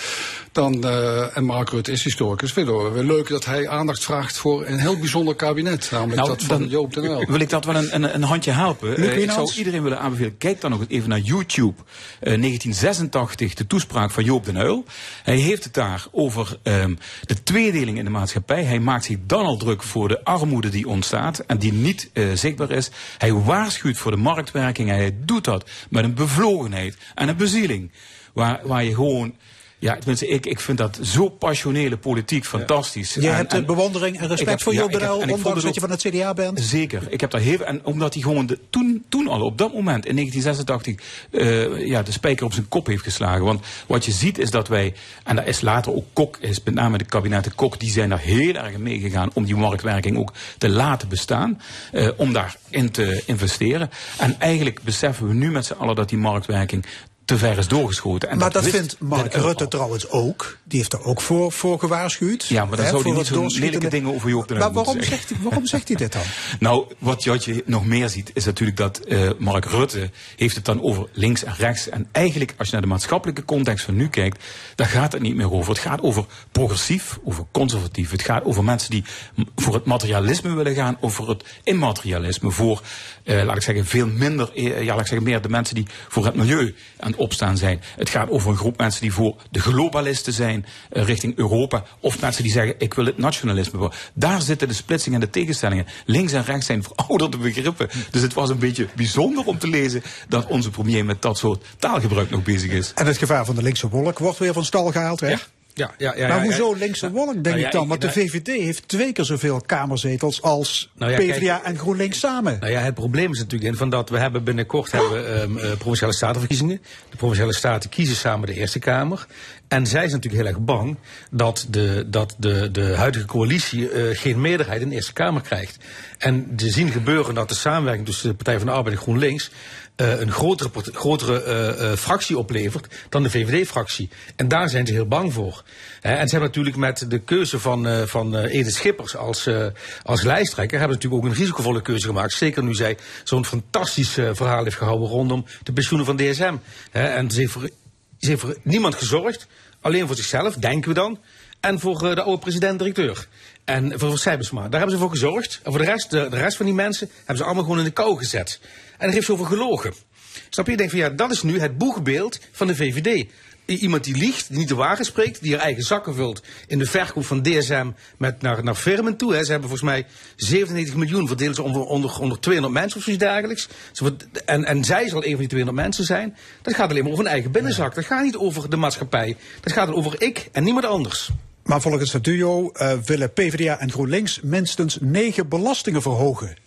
dan, eh, en Mark Rutte is historicus, vinden we wel leuk dat hij aandacht vraagt voor een heel bijzonder kabinet, namelijk Nou, dat van Joop den Uyl. Wil ik dat wel een, een, een handje helpen? Eh, ik zou iedereen willen aanbevelen, kijk dan nog eens even naar YouTube. Eh, 1986, de toespraak van Joop den Uyl. Hij heeft het daar over ehm, de tweedeling in de maatschappij. Hij maakt zich dan al druk voor de armoede die ontstaat en die niet eh, zichtbaar is. Hij waarschuwt voor de marktwerking en hij doet dat met een bevlogenheid en een bezieling. Waar, waar je gewoon... Ja, tenminste, ik, ik vind dat zo passionele politiek fantastisch. Je En- hebt en- bewondering en respect heb- voor ik vond ondanks dat je van het CDA bent. Zeker. Ik heb daar heel en omdat hij gewoon de, toen, toen al op dat moment in 1986 eh, ja, de spijker op zijn kop heeft geslagen. Want wat je ziet is dat wij en daar is later ook Kok is met name de kabinetten Kok die zijn daar heel erg in meegegaan om die marktwerking ook te laten bestaan, eh, om daarin te investeren. En eigenlijk beseffen we nu met z'n allen dat die marktwerking te ver is doorgeschoten. En maar dat, vindt Mark Rutte al. trouwens ook. Die heeft er ook voor, voor gewaarschuwd. Ja, maar dan Hè, zou hij niet zo'n lelijke dingen over Joop Maar waarom zegt, hij, waarom zegt hij dit dan? Nou, wat je, wat je nog meer ziet, is natuurlijk dat eh, Mark Rutte heeft het dan over links en rechts. En eigenlijk, als je naar de maatschappelijke context van nu kijkt, daar gaat het niet meer over. Het gaat over progressief, over conservatief. Het gaat over mensen die voor het materialisme willen gaan, over het immaterialisme. Voor, eh, laat ik zeggen, veel minder, eh, ja, laat ik zeggen, meer de mensen die voor het milieu aan het opstaan zijn. Het gaat over een groep mensen die voor de globalisten zijn, eh, richting Europa. Of mensen die zeggen, ik wil het nationalisme. Daar zitten de splitsingen en de tegenstellingen. Links en rechts zijn verouderde begrippen. Dus het was een beetje bijzonder om te lezen dat onze premier met dat soort taalgebruik nog bezig is. En het gevaar van de linkse wolk wordt weer van stal gehaald, hè? Ja, ja, ja, maar ja, hoezo ja. linkse wolk, denk Nou ik dan? Want de nou- VVD heeft twee keer zoveel kamerzetels als Nou PvdA en GroenLinks samen. Nou ja, het probleem is natuurlijk in van dat we hebben binnenkort hebben, ehm, eh, provinciale statenverkiezingen. De provinciale staten kiezen samen de Eerste Kamer. En zij zijn natuurlijk heel erg bang dat de, dat de, de huidige coalitie eh, geen meerderheid in de Eerste Kamer krijgt. En ze zien gebeuren dat de samenwerking tussen de Partij van de Arbeid en GroenLinks eh, een grotere, grotere eh, fractie oplevert dan de VVD-fractie. En daar zijn ze heel bang voor. Hè, en ze hebben natuurlijk met de keuze van, eh, van Edith Schippers als, als lijsttrekker... hebben ze natuurlijk ook een risicovolle keuze gemaakt. Zeker nu zij zo'n fantastisch verhaal heeft gehouden rondom de pensioenen van DSM. Hè, en ze heeft, voor, ze heeft niemand gezorgd Alleen voor zichzelf, denken we dan. En voor de oude president-directeur. En voor, voor Sijbesma. Daar hebben ze voor gezorgd. En voor de rest, de, de rest van die mensen hebben ze allemaal gewoon in de kou gezet. En daar heeft ze over gelogen. Snap je? Van ja, dat is nu het boegbeeld van de VVD. Iemand die liegt, die niet de waarheid spreekt, die haar eigen zakken vult in de verkoop van DSM met naar, naar firmen toe. Hè. Ze hebben volgens mij 97 miljoen verdelen ze onder, onder, onder 200 mensen of zoiets dergelijks. En, en zij zal een van die 200 mensen zijn. Dat gaat alleen maar over een eigen binnenzak. Dat gaat niet over de maatschappij. Dat gaat over ik en niemand anders. Maar volgens het duo eh, willen PvdA en GroenLinks minstens negen belastingen verhogen.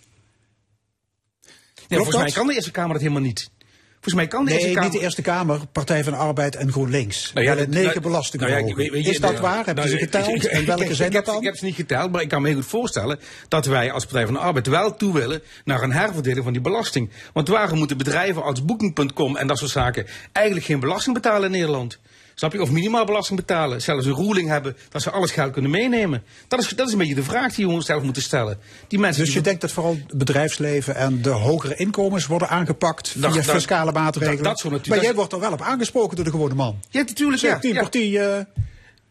Volgens mij kan de Eerste Kamer dat helemaal niet. Volgens mij kan de Nee, Eerste Kamer... niet de Eerste Kamer, Partij van de Arbeid en GroenLinks. Nou ja, dat- negen nou, belastingen nou ja, verhogen. weet- weet je, Is dat waar? Hebben nou, ze geteld? ik- en welke ik- zijn dat dan? Ik heb ze niet geteld, maar ik kan me heel goed voorstellen dat wij als Partij van de Arbeid wel toe willen naar een herverdeling van die belasting. Want waarom moeten bedrijven als Booking.com en dat soort zaken eigenlijk geen belasting betalen in Nederland? Snap je? Of minimaal belasting betalen. Zelfs een ruling hebben dat ze alles geld kunnen meenemen. Dat is, dat is een beetje de vraag die jongens zelf moeten stellen. Die mensen Dus je die denkt dat vooral het bedrijfsleven en de hogere inkomens worden aangepakt via Dat- dat- fiscale maatregelen. dat- dat soort natuurlijk- maar jij wordt er wel op aangesproken door de gewone man. Ja, natuurlijk. Zeg, Ja, die ja. partij, eh,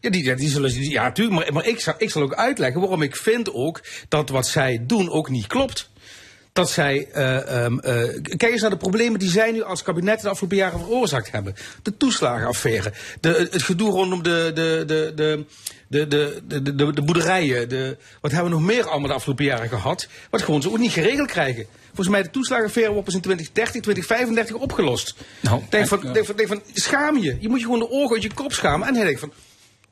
Ja, die, die zullen, die- ja, natuurlijk. Maar, maar ik, zal, ik zal ook uitleggen waarom ik vind ook dat wat zij doen ook niet klopt dat zij. Eh, ehm, eh, kijk eens naar de problemen die zij nu als kabinet de afgelopen jaren veroorzaakt hebben. De toeslagenaffaire, de, het gedoe rondom de. de, de, de de, de, de, de, de boerderijen, de, wat hebben we nog meer allemaal de afgelopen jaren gehad, wat gewoon ze ook niet geregeld krijgen. Volgens mij de toeslagenaffaire op in 2030, 2035 opgelost. Nou, denk, eh, van, denk, van, schaam je. Je moet je gewoon de ogen uit je kop schamen. En hij denkt van,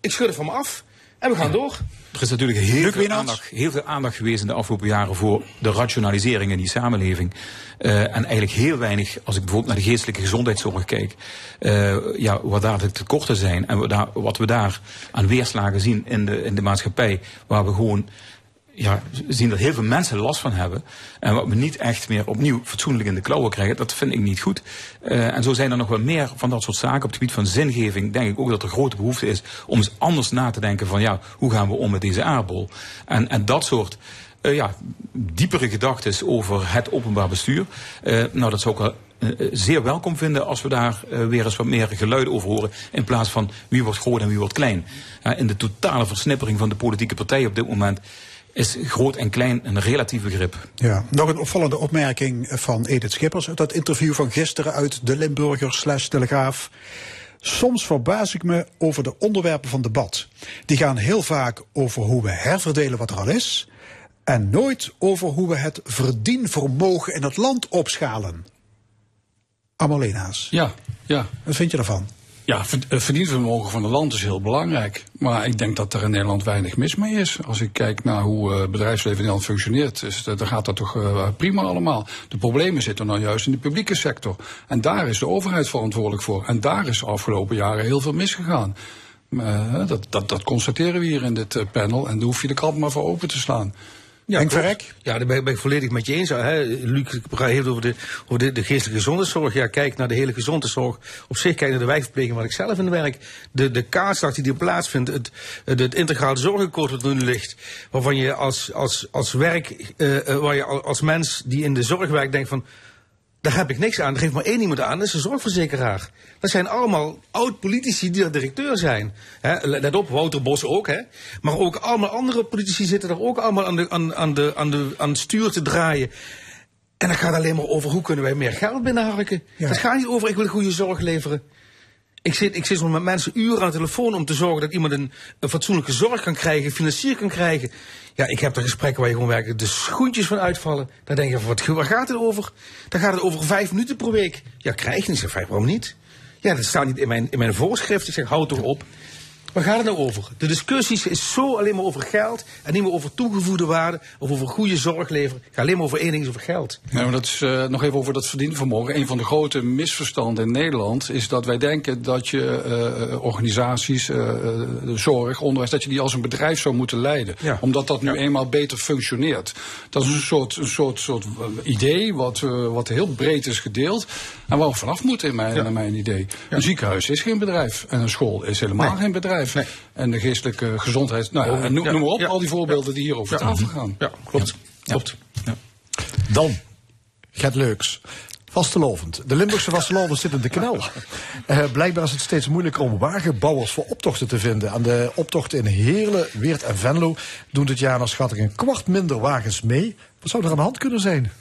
ik schud er van me af. En we gaan door. Er is natuurlijk heel veel, aandacht, heel veel aandacht geweest in de afgelopen jaren voor de rationalisering in die samenleving. Eh, en eigenlijk heel weinig, als ik bijvoorbeeld naar de geestelijke gezondheidszorg kijk, eh, ja, wat daar de tekorten zijn en wat, daar, wat we daar aan weerslagen zien in de, in de maatschappij, waar we gewoon ja, zien dat heel veel mensen last van hebben. En wat we niet echt meer opnieuw fatsoenlijk in de klauwen krijgen, dat vind ik niet goed. Eh, en zo zijn er nog wel meer van dat soort zaken. Op het gebied van zingeving denk ik ook dat er grote behoefte is om eens anders na te denken van ja, hoe gaan we om met deze aardbol? En, en dat soort eh, ja, diepere gedachten over het openbaar bestuur. Eh, nou, dat zou ik wel zeer welkom vinden als we daar weer eens wat meer geluiden over horen. In plaats van wie wordt groot en wie wordt klein. In de totale versnippering van de politieke partijen op dit moment is groot en klein een relatief begrip. Ja, nog een opvallende opmerking van Edith Schippers uit dat interview van gisteren uit de Limburger slash Telegraaf. Soms verbaas ik me over de onderwerpen van debat. Die gaan heel vaak over hoe we herverdelen wat er al is. En nooit over hoe we het verdienvermogen in het land opschalen. Amaleena's. Ja, ja. Wat vind je daarvan? Ja, het verdienvermogen van het land is heel belangrijk. Maar ik denk dat er in Nederland weinig mis mee is. Als ik kijk naar hoe eh, bedrijfsleven in Nederland functioneert, dan gaat dat toch eh, prima allemaal. De problemen zitten nou juist in de publieke sector. En daar is de overheid verantwoordelijk voor. En daar is de afgelopen jaren heel veel misgegaan. Eh, dat, dat, dat constateren we hier in dit eh, panel. En daar hoef je de krant maar voor open te slaan. Ja, klopt. Ja, daar ben, ik- ben ik volledig met je eens. Hè. Luc heeft over, de, over de, de geestelijke gezondheidszorg. Ja, kijk naar de hele gezondheidszorg. Op zich, kijk naar de wijkverpleging waar ik zelf in werk. De, de kaartslag die er plaatsvindt. Het, het, het integrale zorgakkoord dat er nu ligt. Waarvan je als, als, als werk, eh, eh, waar je al- als mens die in de zorg werkt denkt van... Daar heb ik niks aan. Er geeft maar één iemand aan, dat is de zorgverzekeraar. Dat zijn allemaal oud-politici die er directeur zijn. Let op, Wouter Bos ook. Hè. Maar ook allemaal andere politici zitten er ook allemaal aan, de, aan, aan, de, aan, de, aan het stuur te draaien. En dat gaat alleen maar over hoe kunnen wij meer geld binnenharken. Dat gaat niet over ik wil goede zorg leveren. Ik zit, ik zit soms met mensen uren aan de telefoon om te zorgen dat iemand een, fatsoenlijke zorg kan krijgen, financier kan krijgen. Ja, ik heb er gesprekken waar je gewoon werkelijk de schoentjes van uitvallen. Dan denk je van, wat, waar gaat het over? Dan gaat het over vijf minuten per week. Ja, krijg je niet. Zeg, vijf, waarom niet? Ja, dat staat niet in mijn, in mijn voorschrift. Ik zeg, houd toch op. Waar gaat het nou over? De discussies is zo alleen maar over geld en niet meer over toegevoegde waarde of over goede zorg leveren. Het gaat alleen maar over één ding, over geld. Ja, maar dat is eh, nog even over dat verdienvermogen. Een van de grote misverstanden in Nederland is dat wij denken dat je eh, organisaties, eh, de zorg, onderwijs, dat je die als een bedrijf zou moeten leiden. Omdat dat nu eenmaal beter functioneert. Dat is een soort, een soort, soort idee wat, wat heel breed is gedeeld. En waar we vanaf moeten in mijn, naar mijn idee. Een ziekenhuis is geen bedrijf. En een school is helemaal geen bedrijf. En de geestelijke gezondheid. Nou, ja, en noem, Ja, noem maar op, ja, al die voorbeelden die hier over Ja. tafel gaan. Ja, klopt. klopt. Dan, Get Leuks. Vastelovend. De Limburgse vastelovend zit in de knel. Eh, blijkbaar is het steeds moeilijker om wagenbouwers voor optochten te vinden. Aan de optochten in Heerlen, Weert en Venlo doen dit jaar naar schatting een kwart minder wagens mee. Wat zou er aan de hand kunnen zijn?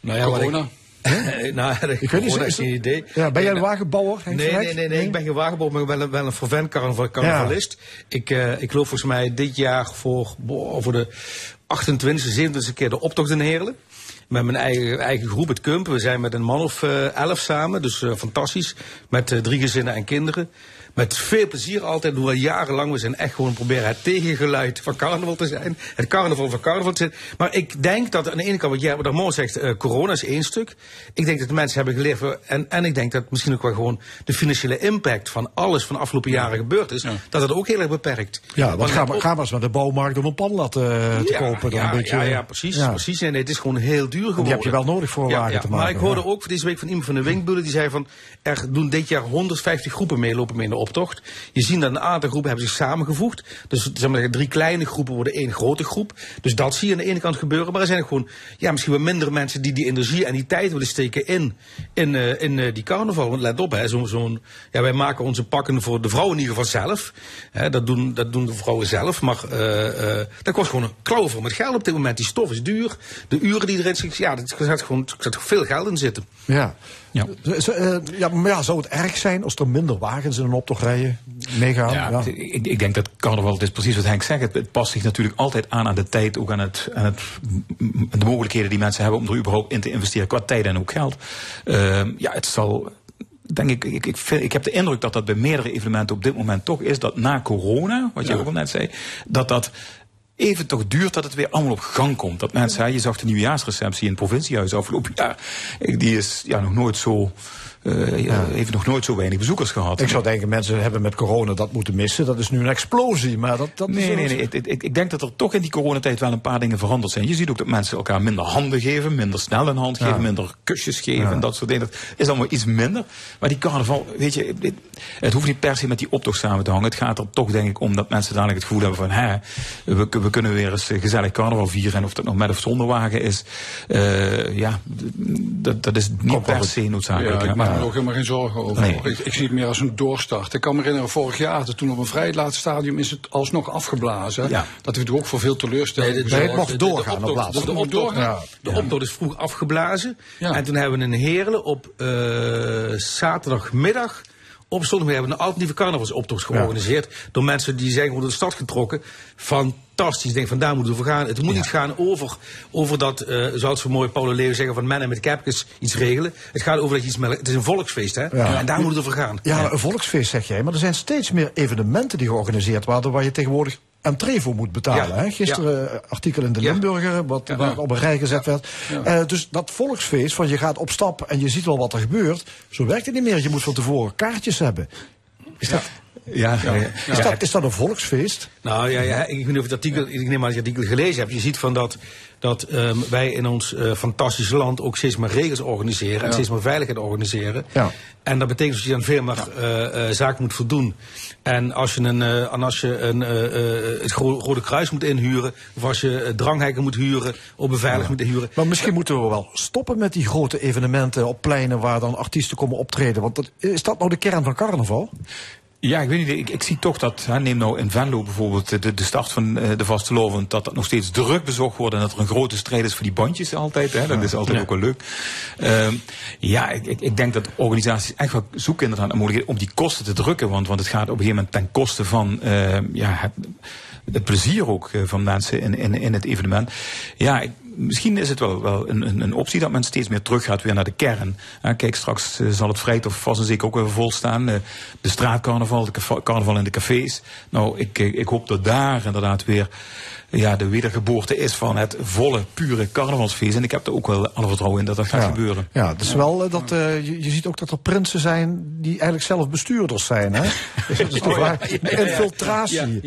Nou ja, wat nou, Ik weet niet, is geen idee. Ja, ben jij een wagenbouwer? Nee, nee, nee, nee, ik ben geen wagenbouwer, maar wel een, wel een vervent carnaval, carnavalist. Ik, eh, ik loop volgens mij dit jaar voor, boah, voor de 28e, 27e keer de optocht in Heerlen. Met mijn eigen, eigen groep, het Kump. We zijn met een man of eh, elf samen, dus eh, fantastisch. Met drie gezinnen en kinderen. Met veel plezier altijd, doen we al jarenlang. We zijn echt gewoon proberen het tegengeluid van carnaval te zijn. Het carnaval van carnaval te zijn. Maar ik denk dat aan de ene kant, wat jij wat zegt, eh, corona is één stuk. Ik denk dat de mensen hebben geleerd. we- En, en ik denk dat misschien ook wel gewoon de financiële impact van alles van de afgelopen jaren gebeurd is. Dat dat ook heel erg beperkt. Ja, want Want ga, het maar, ook- ga maar eens naar de bouwmarkt om een panlat eh, te ja, kopen. Dan ja, een beetje, ja, ja, precies. ja. precies. Nee, nee, het is gewoon heel duur geworden. die heb je wel nodig voor een Ja, wagen ja, te Maar maken, ik hoorde ja. ook deze week van iemand van de Winkbullen die zei van... er doen dit jaar 150 groepen meelopen mee in de Je ziet dat een aantal groepen hebben zich samengevoegd. Dus zeg maar, drie kleine groepen worden één grote groep. Dus dat zie je aan de ene kant gebeuren. Maar er zijn gewoon ja, misschien wel minder mensen die die energie en die tijd willen steken in, in, eh, in eh, die carnaval. Want let op, hè, zo'n, zo'n, ja, wij maken onze pakken voor de vrouwen in ieder geval zelf. Hè, dat, doen, dat doen de vrouwen zelf. Maar eh, dat kost gewoon een klauw voor met geld op dit moment. Die stof is duur. De uren die erin zitten, ja, er zit gewoon er veel geld in zitten. Ja. Ja. Eh, ja, maar ja, zou het erg zijn als er minder wagens in een optocht rijden? Meegaan? Ja, Ja. Ik, ik denk dat carnaval, het is precies wat Henk zegt, het, het past zich natuurlijk altijd aan aan de tijd, ook aan, het, aan het, de mogelijkheden die mensen hebben om er überhaupt in te investeren, qua tijd en ook geld. Ehm, ja, het zal. Denk ik, ik, ik, vind- ik heb de indruk dat dat bij meerdere evenementen op dit moment toch is dat na corona, wat je ook al net zei, dat dat even toch duurt dat het weer allemaal op gang komt. Dat mensen, je zag de nieuwjaarsreceptie in het provinciehuis afgelopen jaar, die is ja, nog nooit zo, eh, ja, heeft nog nooit zo weinig bezoekers gehad. Ik zou denken, mensen hebben met corona dat moeten missen. Dat is nu een explosie. Maar dat, dat is Nee, nee, nee. Ik, ik, ik denk dat er toch in die coronatijd wel een paar dingen veranderd zijn. Je ziet ook dat mensen elkaar minder handen geven, minder snel een hand geven, Ja. minder kusjes geven Ja. en dat soort dingen. Dat is allemaal iets minder. Maar die carnaval, weet je, het, het hoeft niet per se met die optocht samen te hangen. Het gaat er toch denk ik om dat mensen dadelijk het gevoel hebben van, hè, we, we kunnen weer eens eh, gezellig carnaval vieren. En of dat nog met of zonder wagen is, eh, ja, dat, dat is niet per se noodzakelijk. Ja. Me er ook helemaal geen zorgen over. Nee. Ik, ik zie het meer als een doorstart. Ik kan me herinneren, vorig jaar, toen op een vrij laat stadium is het alsnog afgeblazen. Ja. Dat heeft ook voor veel teleurstelling Nee, het mocht doorgaan op optocht- laatst. De optocht, ja. Is vroeg afgeblazen. Ja. En toen hebben we een Heerlen op eh, zaterdagmiddag. Op zondag hebben we een alternatieve carnavalsoptocht georganiseerd. Door mensen die zijn gewoon door de stad getrokken. Fantastisch. Ik denk van daar moeten we voor gaan. Het moet niet gaan over, over dat, eh zoals we mooi Paulo Leeuw zeggen, van mannen met kapjes iets regelen. Het gaat over dat je iets met, het is een volksfeest hè. Ja. En daar moeten we voor gaan. Ja, een volksfeest zeg jij. Maar er zijn steeds meer evenementen die georganiseerd worden... waar je tegenwoordig entree voor moet betalen. Ja. Hè? Gisteren eh, artikel in de Limburger, wat waar op een rij gezet werd. Eh, dus dat volksfeest van je gaat op stap en je ziet wel wat er gebeurt... zo werkt het niet meer. Je moet van tevoren kaartjes hebben. Is dat, Ja, ja, ja. is dat, is dat een volksfeest? Nou ja, ja, ik weet niet of je het artikel, ik neem aan dat je het artikel gelezen hebt. Je ziet van dat, dat ehm, wij in ons eh, fantastische land ook steeds meer regels organiseren en steeds meer veiligheid organiseren. Ja. En dat betekent dat je aan veel meer eh, eh, zaken moet voldoen. En als je, een, eh, en als je een, eh, eh, het Rode Kruis moet inhuren, of als je eh, drangheiken moet huren, of beveiliging moet inhuren. Maar misschien moeten we wel stoppen met die grote evenementen op pleinen... waar dan artiesten komen optreden. Want dat, is dat nou de kern van carnaval? Ja, ik weet niet. Ik, ik zie toch dat, hè, neem nou in Venlo bijvoorbeeld de, de start van eh, de vastelovend, dat dat nog steeds druk bezocht wordt en dat er een grote strijd is voor die bandjes altijd. Hè, dat is altijd Ja. ook wel leuk. Ehm, ja, ik, ik, ik denk dat organisaties echt wel zoeken inderdaad naar mogelijkheden om die kosten te drukken, want, want het gaat op een gegeven moment ten koste van ehm, ja, het, het plezier ook eh, van mensen in, in, in het evenement. Ja, ik, misschien is het wel, wel een, een, optie dat men steeds meer teruggaat weer naar de kern. Kijk, straks eh, zal het Vrijthof vast en zeker ook weer vol staan. Eh, de straatcarnaval, de carnaval in de cafés. Nou, ik, ik hoop dat daar inderdaad weer ja, de wedergeboorte is van het volle, pure carnavalsfeest. En ik heb er ook wel alle vertrouwen in dat dat gaat Ja. gebeuren. Ja, het is wel eh, dat eh, je, je ziet ook dat er prinsen zijn die eigenlijk zelf bestuurders zijn. Hè? Dus dat is toch waar? Infiltratie.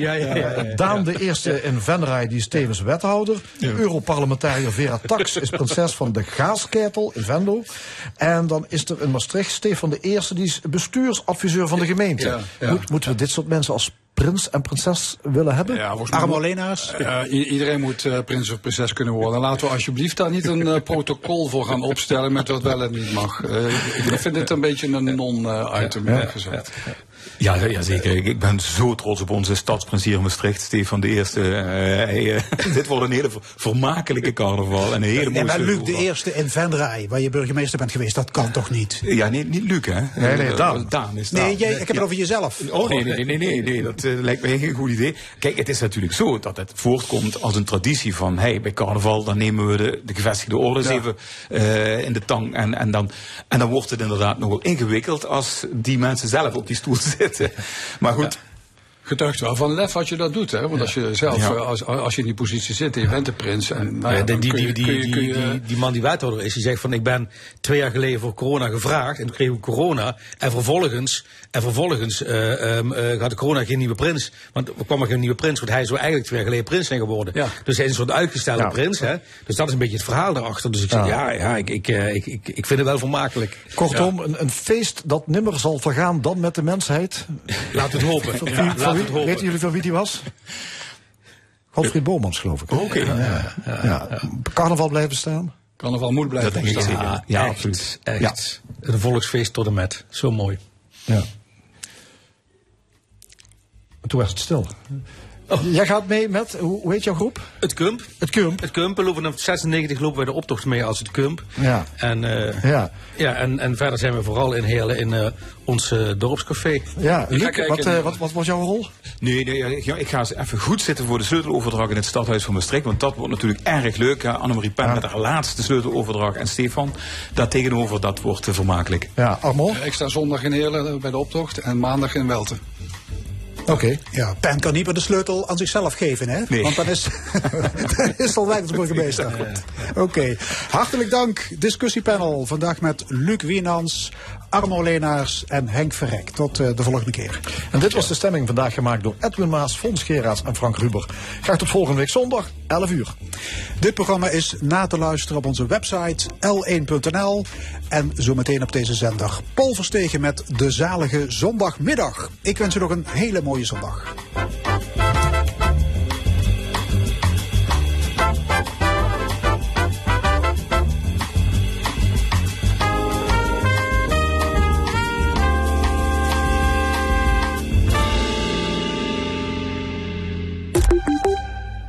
Daan de Eerste in Venray, die is tevens wethouder. Europarlementariër Vera Tax is prinses van de Gaasketel in Venlo. En dan is er in Maastricht Stefan de Eerste, die is bestuursadviseur van de gemeente. Ja, ja. Moet, moeten we dit soort mensen als prins en prinses willen hebben? Ja? Eh, iedereen moet eh, prins of prinses kunnen worden. Laten we alsjeblieft daar niet een eh, protocol voor gaan opstellen met wat wel en niet mag. Ik vind dit een beetje een non-item, gezegd. Ja, ja, zeker. Ik, ik ben zo trots op onze stadsprinsier Maastricht, Stefan de Eerste. Eh, hij, eh, dit wordt een hele ver- vermakelijke carnaval en een hele Nee, maar Luc, de eerste in Venray, waar je burgemeester bent geweest, dat kan toch niet? Ja, nee, niet Luc, hè? Nee, nee, Eh, Daan. Daan is Daan. Nee, jij, ik heb het Ja. over jezelf. Oh nee, nee, nee, nee, nee, dat lijkt mij geen goed idee. Kijk, het is natuurlijk zo dat het voortkomt als een traditie van, hey, bij carnaval dan nemen we de, de gevestigde orders Ja. even eh, in de tang en, en, dan, en dan wordt het inderdaad nog wel ingewikkeld als die mensen zelf op die stoel zitten. Maar goed. Getuigt wel van lef wat je dat doet, hè? Want als je zelf, Ja. eh, als, als je in die positie zit en je bent de prins. En, nou ja, Ja, die, die, man die wethouder is, die zegt van ik ben twee jaar geleden voor corona gevraagd en toen kregen we corona en vervolgens, en vervolgens eh, ehm, eh, had de corona geen nieuwe prins. Want er kwam er geen nieuwe prins, want hij zou eigenlijk twee jaar geleden prins zijn geworden. Dus hij is een soort uitgestelde Ja. prins. Hè? Dus dat is een beetje het verhaal daarachter. Dus ik zeg ja, ja ik, ik, eh, ik, ik, ik vind het wel vermakelijk. Kortom, een, een feest dat nimmer zal vergaan dan met de mensheid. We het hopen. Van Ja, wie- laten van we wie- het hopen. Weten jullie van wie die was? Godfried Bomans, geloof ik. Oké. Ja, ja. Carnaval blijven staan? Carnaval moet blijven Dat denk ik bestaan. zeker. Ja, Ja, echt, absoluut. echt. Een volksfeest tot en met. Zo mooi. Ja. Toen was het stil. Jij gaat mee met, hoe, hoe heet jouw groep? Het Kump. Het Kump. Het Kump. We lopen op 96 lopen wij de optocht mee als het Kump. Ja. En, eh, Ja. ja, en, en verder zijn we vooral in Heerlen in eh, ons eh, dorpscafé. Ja, Ik Luc, wat, eh, wat, wat was jouw rol? Nee, nee ja, ik, ik ga eens even goed zitten voor de sleuteloverdracht in het stadhuis van Maastricht. Want dat wordt natuurlijk erg leuk. Annemarie Pen met haar laatste sleuteloverdracht. En Stefan, daar tegenover, dat wordt vermakelijk. Ja, Armo? Ik sta zondag in Heerlen bij de optocht en maandag in Welten. Oké. Ja, Pen kan niet meer de sleutel aan zichzelf geven, hè? Nee. Want dan is, dan is het al wij als burgemeester. Oké. Hartelijk dank, discussiepanel. Vandaag met Luc Wienans, Armo Leenaars en Henk Verrek. Tot eh, de volgende keer. En dit was de stemming vandaag gemaakt door Edwin Maas, Fons Geraerts en Frank Ruber. Graag tot volgende week zondag, 11 uur. Dit programma is na te luisteren op onze website l1.nl. En zometeen op deze zender Paul Verstegen met de zalige zondagmiddag. Ik wens u nog een hele mooie zondag.